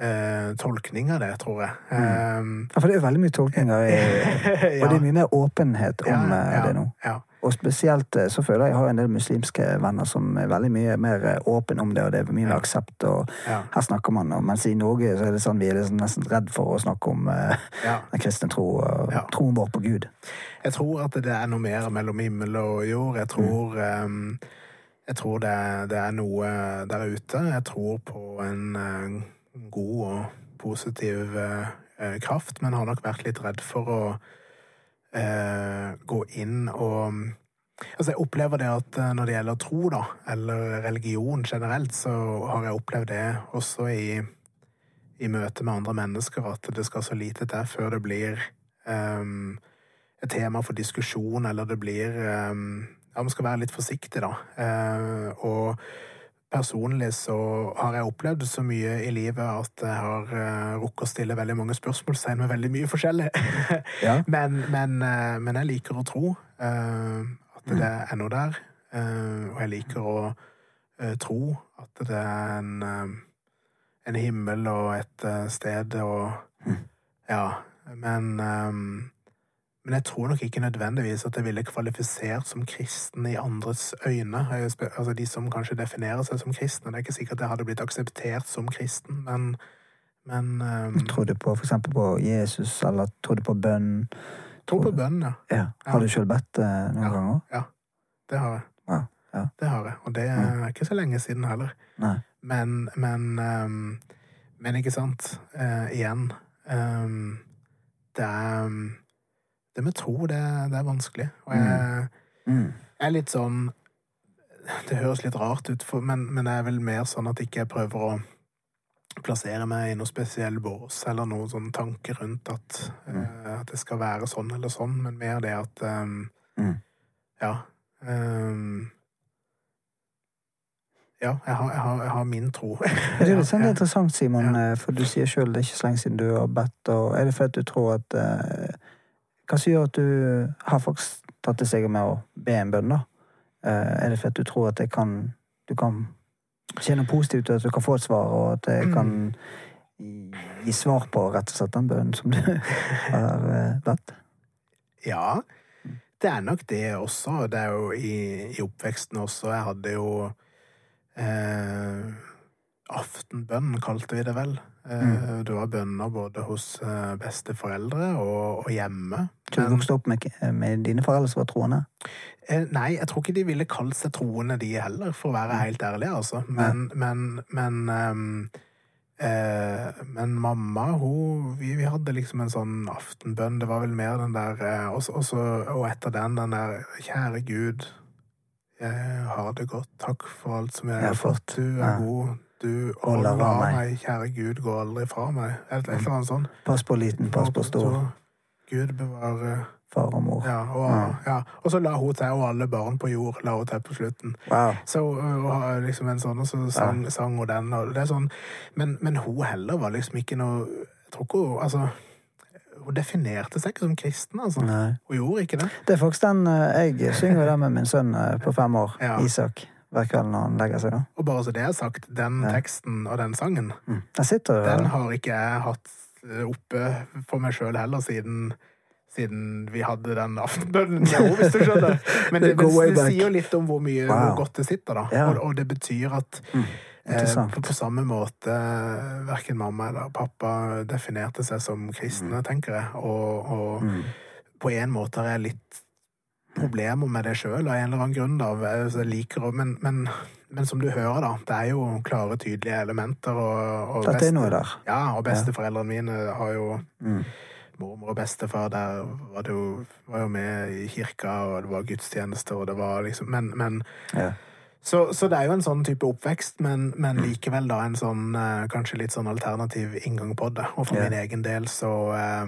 eh, tolkning av det, tror jeg. Um, Ja, for det er veldig mye tolkninger, i, (laughs) og det er mye mer åpenhet om Ja, eh, ja, det nå. Ja. Og spesielt eh, så føler jeg jeg har en del muslimske venner som er veldig mye mer åpne om det, og det er mye mer aksept, og Ja. her snakker man om Mens i Norge så er det sånn vi er liksom nesten redd for å snakke om eh, ja. den kristne tro og Ja. troen vår på Gud. Jeg tror at det er noe mer mellom himmel og jord. Jeg tror, eh, jeg tror det, det er noe der ute. Jeg tror på en, uh, god og positiv eh, eh, kraft, men har nok vært litt redd for å eh, gå inn og Altså, jeg opplever det at eh, når det gjelder tro, da, eller religion generelt, så har jeg opplevd det også i, i møte med andre mennesker, at det skal så lite til før det blir um, et tema for diskusjon, eller det blir um, Ja, man skal være litt forsiktig, da. Uh, og personlig så har jeg opplevd så mye i livet at jeg har uh, rukket å stille veldig mange spørsmålstegn med veldig mye forskjellig. Ja. (laughs) men, men, uh, men jeg liker å tro uh, at det er noe der. Og jeg liker å tro at det er en, en himmel og et sted og Ja. Men um, men jeg tror nok ikke nødvendigvis at jeg ville kvalifisert som kristen i andres øyne. Altså De som kanskje definerer seg som kristne. Det er ikke sikkert jeg hadde blitt akseptert som kristen, men, men um, Tror du på for eksempel på Jesus, eller tror du på bønn? Tror på bønn, ja. Ja. Har du sjøl bedt noen Ja. ganger? Det har jeg. Ja, ja. Det har jeg. Og det er ikke så lenge siden heller. Nei. Men, men, um, men ikke sant, Uh, igjen um, Det er Det med tro, det, det er vanskelig. Og jeg, Mm. jeg er litt sånn Det høres litt rart ut, for, men, men jeg er vel mer sånn at ikke jeg prøver å plassere meg i noe spesiell bås, eller noen sånn tanke rundt at, eh, at det skal være sånn eller sånn, men mer det at um, Mm. Ja. Um, ja, jeg har, jeg, har, jeg har min tro. Det er litt (laughs) sånn interessant, Simon, ja. for du sier sjøl det er ikke så lenge siden du har bedt. Og er det fordi du tror at eh, Hva som gjør at du har faktisk tatt til seg med å be en bønn, da? Eh, er det fordi du tror at det kan du kan skje noe positivt, at du kan få et svar, og at det kan gi, gi svar på rett og slett den bønnen som du (laughs) har eh, bedt? Ja, det er nok det også. Det er jo i, i oppveksten også. Jeg hadde jo eh, aftenbønn, kalte vi det vel. Eh, Du har bønner både hos eh, besteforeldre og, og hjemme. Du vokste opp med, med dine foreldre som var troende? Eh, Nei, jeg tror ikke de ville kalt seg troende, de heller, for å være helt ærlig, altså. Men, men, men um, eh, Men mamma, hun vi, vi hadde liksom en sånn aftenbønn. Det var vel mer den der eh, Og, så- og, etter den den der Kjære Gud, jeg har det godt. Takk for alt som jeg jeg har fått. Du er Ja. god. Du av av meg. meg. Kjære Gud, gå aldri fra meg. Et, et eller annet sånt. Pass på liten, pass på stor. Gud bevare Far og mor. ja, og, ja. og så la hun til, og alle barn på jord la hun til på slutten. Wow. Så og, har liksom en sånn, og så sang, sang hun den, og det er sånn men, men hun heller var liksom ikke noe Jeg tror ikke hun Altså, hun definerte seg ikke som kristen, altså. Nei. Hun gjorde ikke det. Det er faktisk den eh, Jeg synger det med min sønn eh, på fem år, Ja. Isak, hver kveld når han legger seg. da. Og bare så det er sagt, den teksten og den sangen, Jeg sitter den har ikke jeg hatt eh, oppe for meg sjøl heller siden siden vi hadde den aftenbønnen med henne, hvis du skjønner. (laughs) Men det, Det det sier jo litt om hvor mye Wow. hvor godt det sitter, da. Ja. Og, og det betyr at eh, på, på samme måte verken mamma eller pappa definerte seg som kristne, tenker jeg. Og, og på en måte har jeg litt problemer med det sjøl, av en eller annen grunn. da. Jeg liker men, men, men som du hører, da, det er jo klare, tydelige elementer. Og, og er der. Ja, og besteforeldrene mine har jo Mm. Mormor og bestefar der var, det jo, var jo med i kirka, og det var gudstjenester, og det var liksom Men, men Ja. så, så det er jo en sånn type oppvekst, men, men Mm. likevel da en sånn eh, kanskje litt sånn alternativ inngang på det. Og for Ja. min egen del så, eh,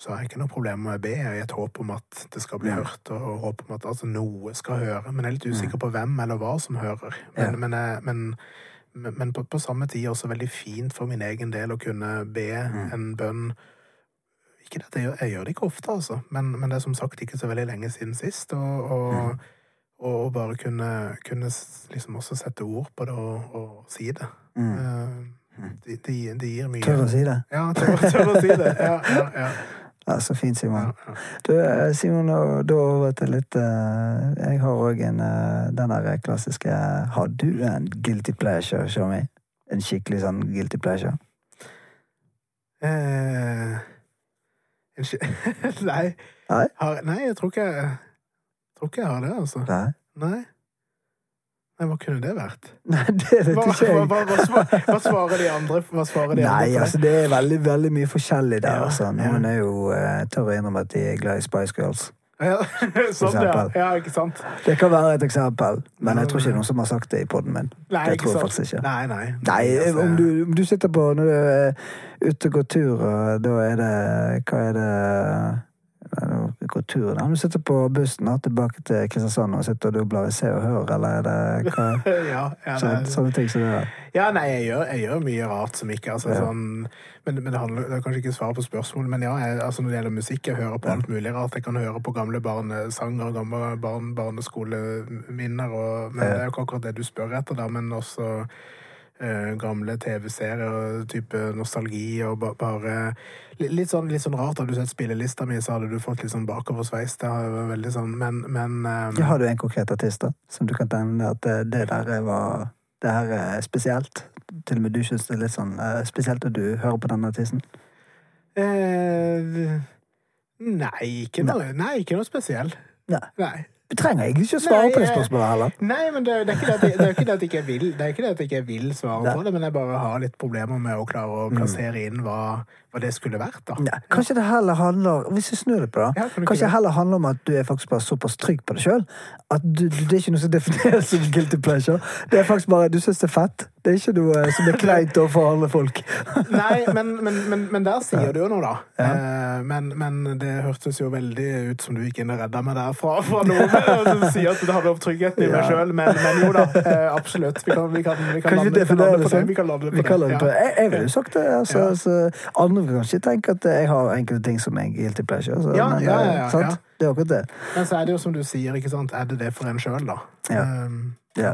så har jeg ikke noe problem med å be i et håp om at det skal bli hørt, og håp om at altså, noe skal høre. Men jeg er litt usikker på hvem eller hva som hører. Men, Ja. men, men, men, men på, på samme tid også veldig fint for min egen del å kunne be Mm. en bønn ikke det jeg jeg gjør det ikke ofte, altså, men, men det er som sagt ikke så veldig lenge siden sist. Og, og, Mm. og, og bare kunne, kunne liksom også sette ord på det og, og si det. Mm. Eh, Det de, de gir mye Tør å si det? Ja, tør, tør å si det. Ja, ja, ja. (laughs) Ja, Så fint, Simon. Du, eh, Simon, da over til litt eh, Jeg har òg en eh, den der klassiske Har du en guilty pleasure, show me? En skikkelig sånn guilty pleasure? Eh, Unnskyld. (laughs) nei. Nei? Har, nei, jeg tror ikke jeg tror ikke jeg har det, altså. Nei? Nei. Nei, hva kunne det vært? Nei, det vet Hva, ikke jeg. hva, hva, hva svarer de andre? Hva svarer de Nei, andre altså det? er veldig, veldig mye forskjellig der. Ja, Altså. Noen er jo eh, tør å innrømme at de er glad i Spice Girls. Ja, (laughs) sånn, ja. ja, ikke sant? Det kan være et eksempel, men jeg tror ikke det er noen som har sagt det i poden min. Nei, det tror jeg sant? faktisk ikke. Nei, nei. Nei, altså, om du, om du sitter på når du er ute og går tur, og da er det Hva er det Nei, nå går da? Om du sitter på bussen da, tilbake til Kristiansand og sitter og dubler i Se og Hør, eller er det hva, (laughs) ja, ja, sånne, sånne ting som det der? ja, nei, jeg gjør, jeg gjør mye rart som ikke altså, Ja. sånn, men, men det, handler, det er kanskje ikke svar på spørsmålet. Men ja, jeg, altså, når det gjelder musikk, jeg hører på alt mulig rart. Jeg kan høre på gamle barnesanger, gamle barn, barneskoleminner, og, men det er jo ikke akkurat det du spør etter, da, men også gamle TV-serier, type nostalgi og ba, bare litt, sånn, litt sånn rart. Hadde du sett spillelista mi, så hadde du fått litt sånn bakoversveis. Det har veldig sånn, men, men eh, har du en konkret artist da, som du kan tegne at det, det der var Det her er spesielt? Til og med du syns det er litt sånn eh, spesielt at du hører på denne artisten? eh, Nei, ikke noe, nei, ikke noe spesiell. Nei. Nei. Du trenger egentlig ikke å svare Nei, på det spørsmålet heller. Nei, men det, det, er ikke det, det er ikke det at jeg ikke vil Det er ikke det at jeg ikke vil svare Nei. på det, men jeg bare har litt problemer med å klare å plassere inn hva, hva det skulle vært, da. Nei, kanskje det heller handler Hvis vi snur det på det, Ja, kan kanskje det heller handler om at du er faktisk bare såpass trygg på deg sjøl at du, du, det er ikke noe som defineres som guilty pleasure. Det er faktisk bare du syns det er fett. Det er ikke noe som er kleint overfor alle folk. (laughs) Nei, men, men, men, men der sier du jo noe, da. Ja. men, men det hørtes jo veldig ut som du gikk inn og redda meg der fra, fra noe som sier at det handler om tryggheten i meg Ja. sjøl. Men, men jo da, eh, absolutt. Vi kan, vi kan, vi kan, Kan lande, vi kan lande på det. Vi kan lande på det det. Ja. Jeg, jeg ville jo sagt det. Altså, altså, andre vil kanskje tenke at jeg har enkelte ting som er guilty pleasure. Så, Ja, men, ja, ja, eh, sant? Det er akkurat det. Men så er det jo som du sier, ikke sant. Er det det for en sjøl, da? Ja. Um, Ja.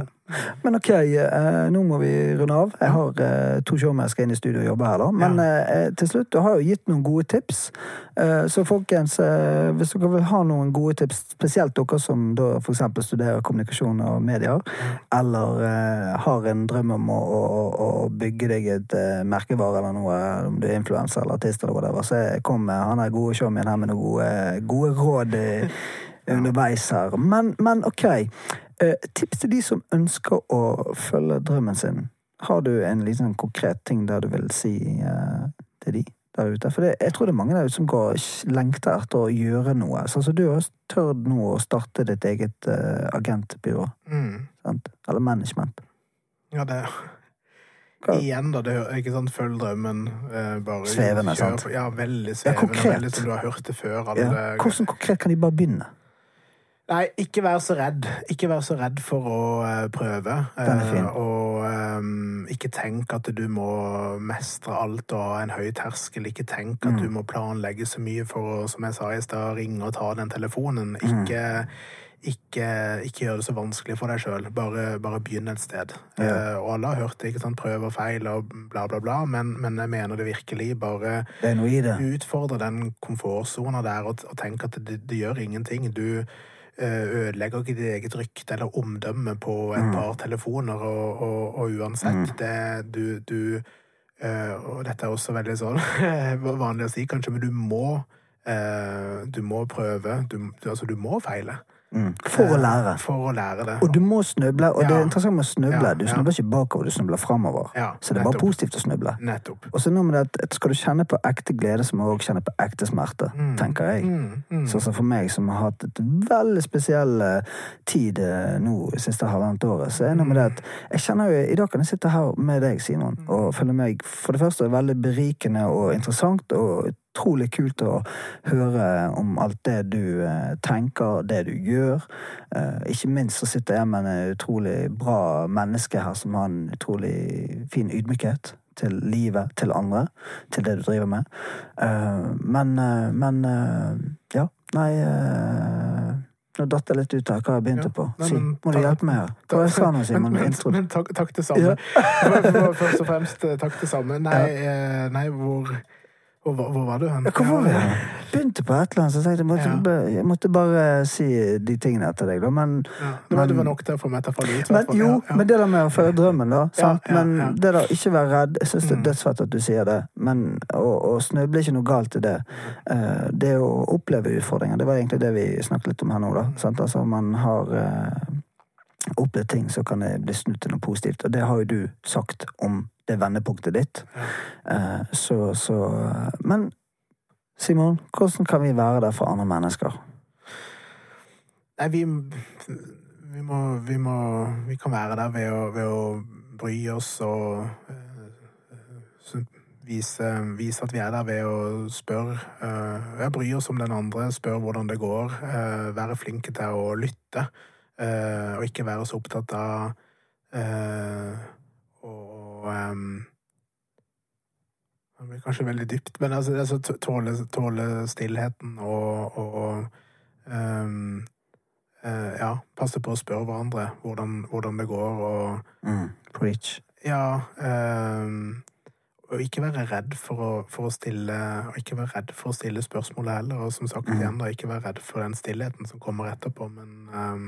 Men OK, eh, nå må vi runde av. Jeg har eh, to showmer jeg skal inn i studio og jobbe her, da. Men eh, til slutt, du har jo gitt noen gode tips. Eh, så folkens, eh, hvis dere vil ha noen gode tips, spesielt dere som da f.eks. studerer kommunikasjon og medier, eller har en drøm om å, å, å bygge deg et merkevare eller noe, om du er influenser eller artist eller whatever, så kom med han er gode showmen her med noen gode, gode råd underveis her. Men, men OK. Eh, tips til de som ønsker å følge drømmen sin. Har du en liten konkret ting der du vil si eh, til de der ute? For det, jeg tror det er mange der ute som går lengter etter å gjøre noe. Så altså, du har tørt nå å starte ditt eget uh, agentbyrå. mm. Eller management. Ja, det Hva- Igjen, da. Det, ikke sant, Følg drømmen. Eh, bare Svevende, kjør sant? Ja, veldig Ja, svevende. konkret. veldig som du har hørt det før. Ja. Hvordan konkret kan de bare begynne? Nei, ikke vær så redd. Ikke vær så redd for å eh, prøve. Den er fin. Eh, og um, ikke tenk at du må mestre alt og ha en høy terskel. Ikke tenk Mm. at du må planlegge så mye for å, som jeg sa i stad, ringe og ta den telefonen. Mm. Ikke, ikke, ikke gjør det så vanskelig for deg sjøl. Bare, bare begynn et sted. Ja. Uh, og alle har hørt det. ikke sant? Prøv og feil og bla, bla, bla. Men, men jeg mener det virkelig. Bare Det utfordre den komfortsona der og, og tenk at det, det gjør ingenting. Du ødelegger ikke ditt eget rykte eller omdømme på et par telefoner, og, og, og uansett det, du, du eh, Og dette er også veldig sånn (laughs) vanlig å si, kanskje, men du må eh, du må prøve. Du, du, altså, du må feile. Mm. For å lære. Eh, For å lære det. Og du må snuble. Og det er interessant med å snuble. Ja, Du ja. snubler ikke bakover, du snubler framover. Ja, Så det er bare positivt å snuble. Nettopp. Og så noe med det at skal du kjenne på ekte glede, så må du også kjenne på ekte smerte, tenker jeg. Mm, mm. Sånn som for meg, som har hatt et veldig spesiell eh, tid eh, nå siste halvannet året, så er det noe med det at jeg kjenner jo I dag kan jeg sitte her med deg, Simon, og føle meg for det første veldig berikende og interessant, og utrolig kult å høre om alt det du eh, tenker, det du gjør. Eh, ikke minst så sitter jeg med en utrolig bra menneske her som har en utrolig fin ydmykhet til livet, til andre, til det du driver med. Eh, men, men ja, nei Nå datt jeg litt ut her hva jeg begynte Ja, på. nei, men må du hjelpe meg her? Hva jeg sa nå, Simon? Men, men, men takk, takk det samme. Ja. (laughs) Først og fremst takk det samme. Nei, ja. nei hvor, hvor, var- hvor var du hen? Ja, Hvor var? Begynte på et eller annet, så jeg tenkte jeg måtte, Ja. jeg måtte bare si de tingene etter deg, da. Men, Ja, det, var, det var nok til å få meg til å falle ut. men jo, Ja, ja. men det der med å følge drømmen, da. Sant? ja, men ja. det der ikke være redd. Jeg syns det er Mm. dødsfett at du sier det. Men å, snuble er ikke noe galt i det. Eh, det å oppleve utfordringer, det var egentlig det vi snakket litt om her nå, da. Sant? Altså, man har eh, opplevd ting, så kan det bli snudd til noe positivt. Og det har jo du sagt om det vendepunktet ditt. Eh, så, så Men Simon, hvordan kan vi være der for andre mennesker? Nei, vi, vi må, vi må Vi kan være der ved å, ved å bry oss og uh, vise, vise, at vi er der ved å spørre. Uh, bry oss om den andre, spørre hvordan det går. Uh, være flinke til å lytte. og ikke være så opptatt av å um, Det blir kanskje veldig dypt, men altså, altså tåle, tåle, stillheten og, og um, uh, ja, passe på å spørre hverandre hvordan, hvordan det går, og mm. Preach. Ja. Um, og ikke være redd for å, for å, stille og ikke være redd for å stille spørsmålet heller. Og som sagt mm. igjen, da, ikke være redd for den stillheten som kommer etterpå, men um,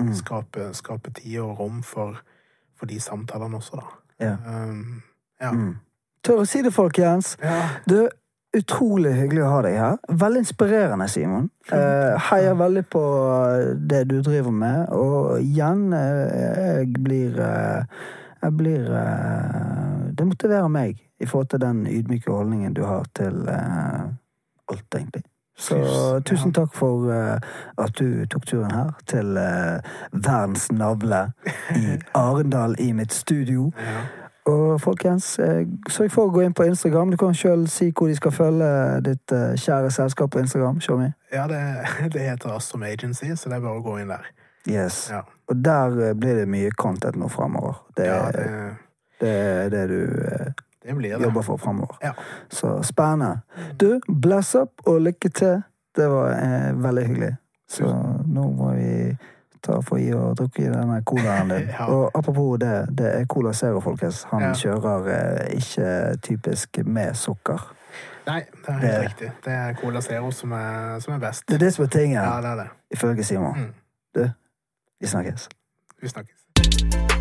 mm. skape, skape, tid og rom for, for de samtalene også, da. Ja. Um, ja. Mm. Tør å si det, folkens. Ja. Du, Utrolig hyggelig å ha deg her. Veldig inspirerende, Simon. Uh, heier veldig på det du driver med. Og igjen, uh, jeg blir uh, Jeg blir Det motiverer meg i forhold til den ydmyke holdningen du har til alt, egentlig. Så tusen takk for at du tok turen her til verdens navle i (laughs) Arendal i mitt studio. Og folkens, eh, sørg for å gå inn på Instagram. Du kan sjøl si hvor de skal følge ditt uh, kjære selskap på Instagram. Show me. Ja, det, (laughs) det heter Astrom Agency, så det er bare å gå inn der. Yes. Ja. Og der uh, blir det mye content nå framover. Det, ja, det, det, er det du uh, det jobber for framover. Ja. Så spennende. Du, bless up og lykke til. Det var veldig hyggelig. Så nå må vi ta for i og drukke i denne colaen din. (laughs) ja. Og apropos det, det er Cola Zero, folkens. Han ja. kjører eh, ikke typisk med sukker. Nei, det er helt det, riktig. Det er Cola Zero som er, som er, best. Det er det som er tingen, ja, det er det. ifølge Simon. Mm. Du, vi snakkes. Vi snakkes.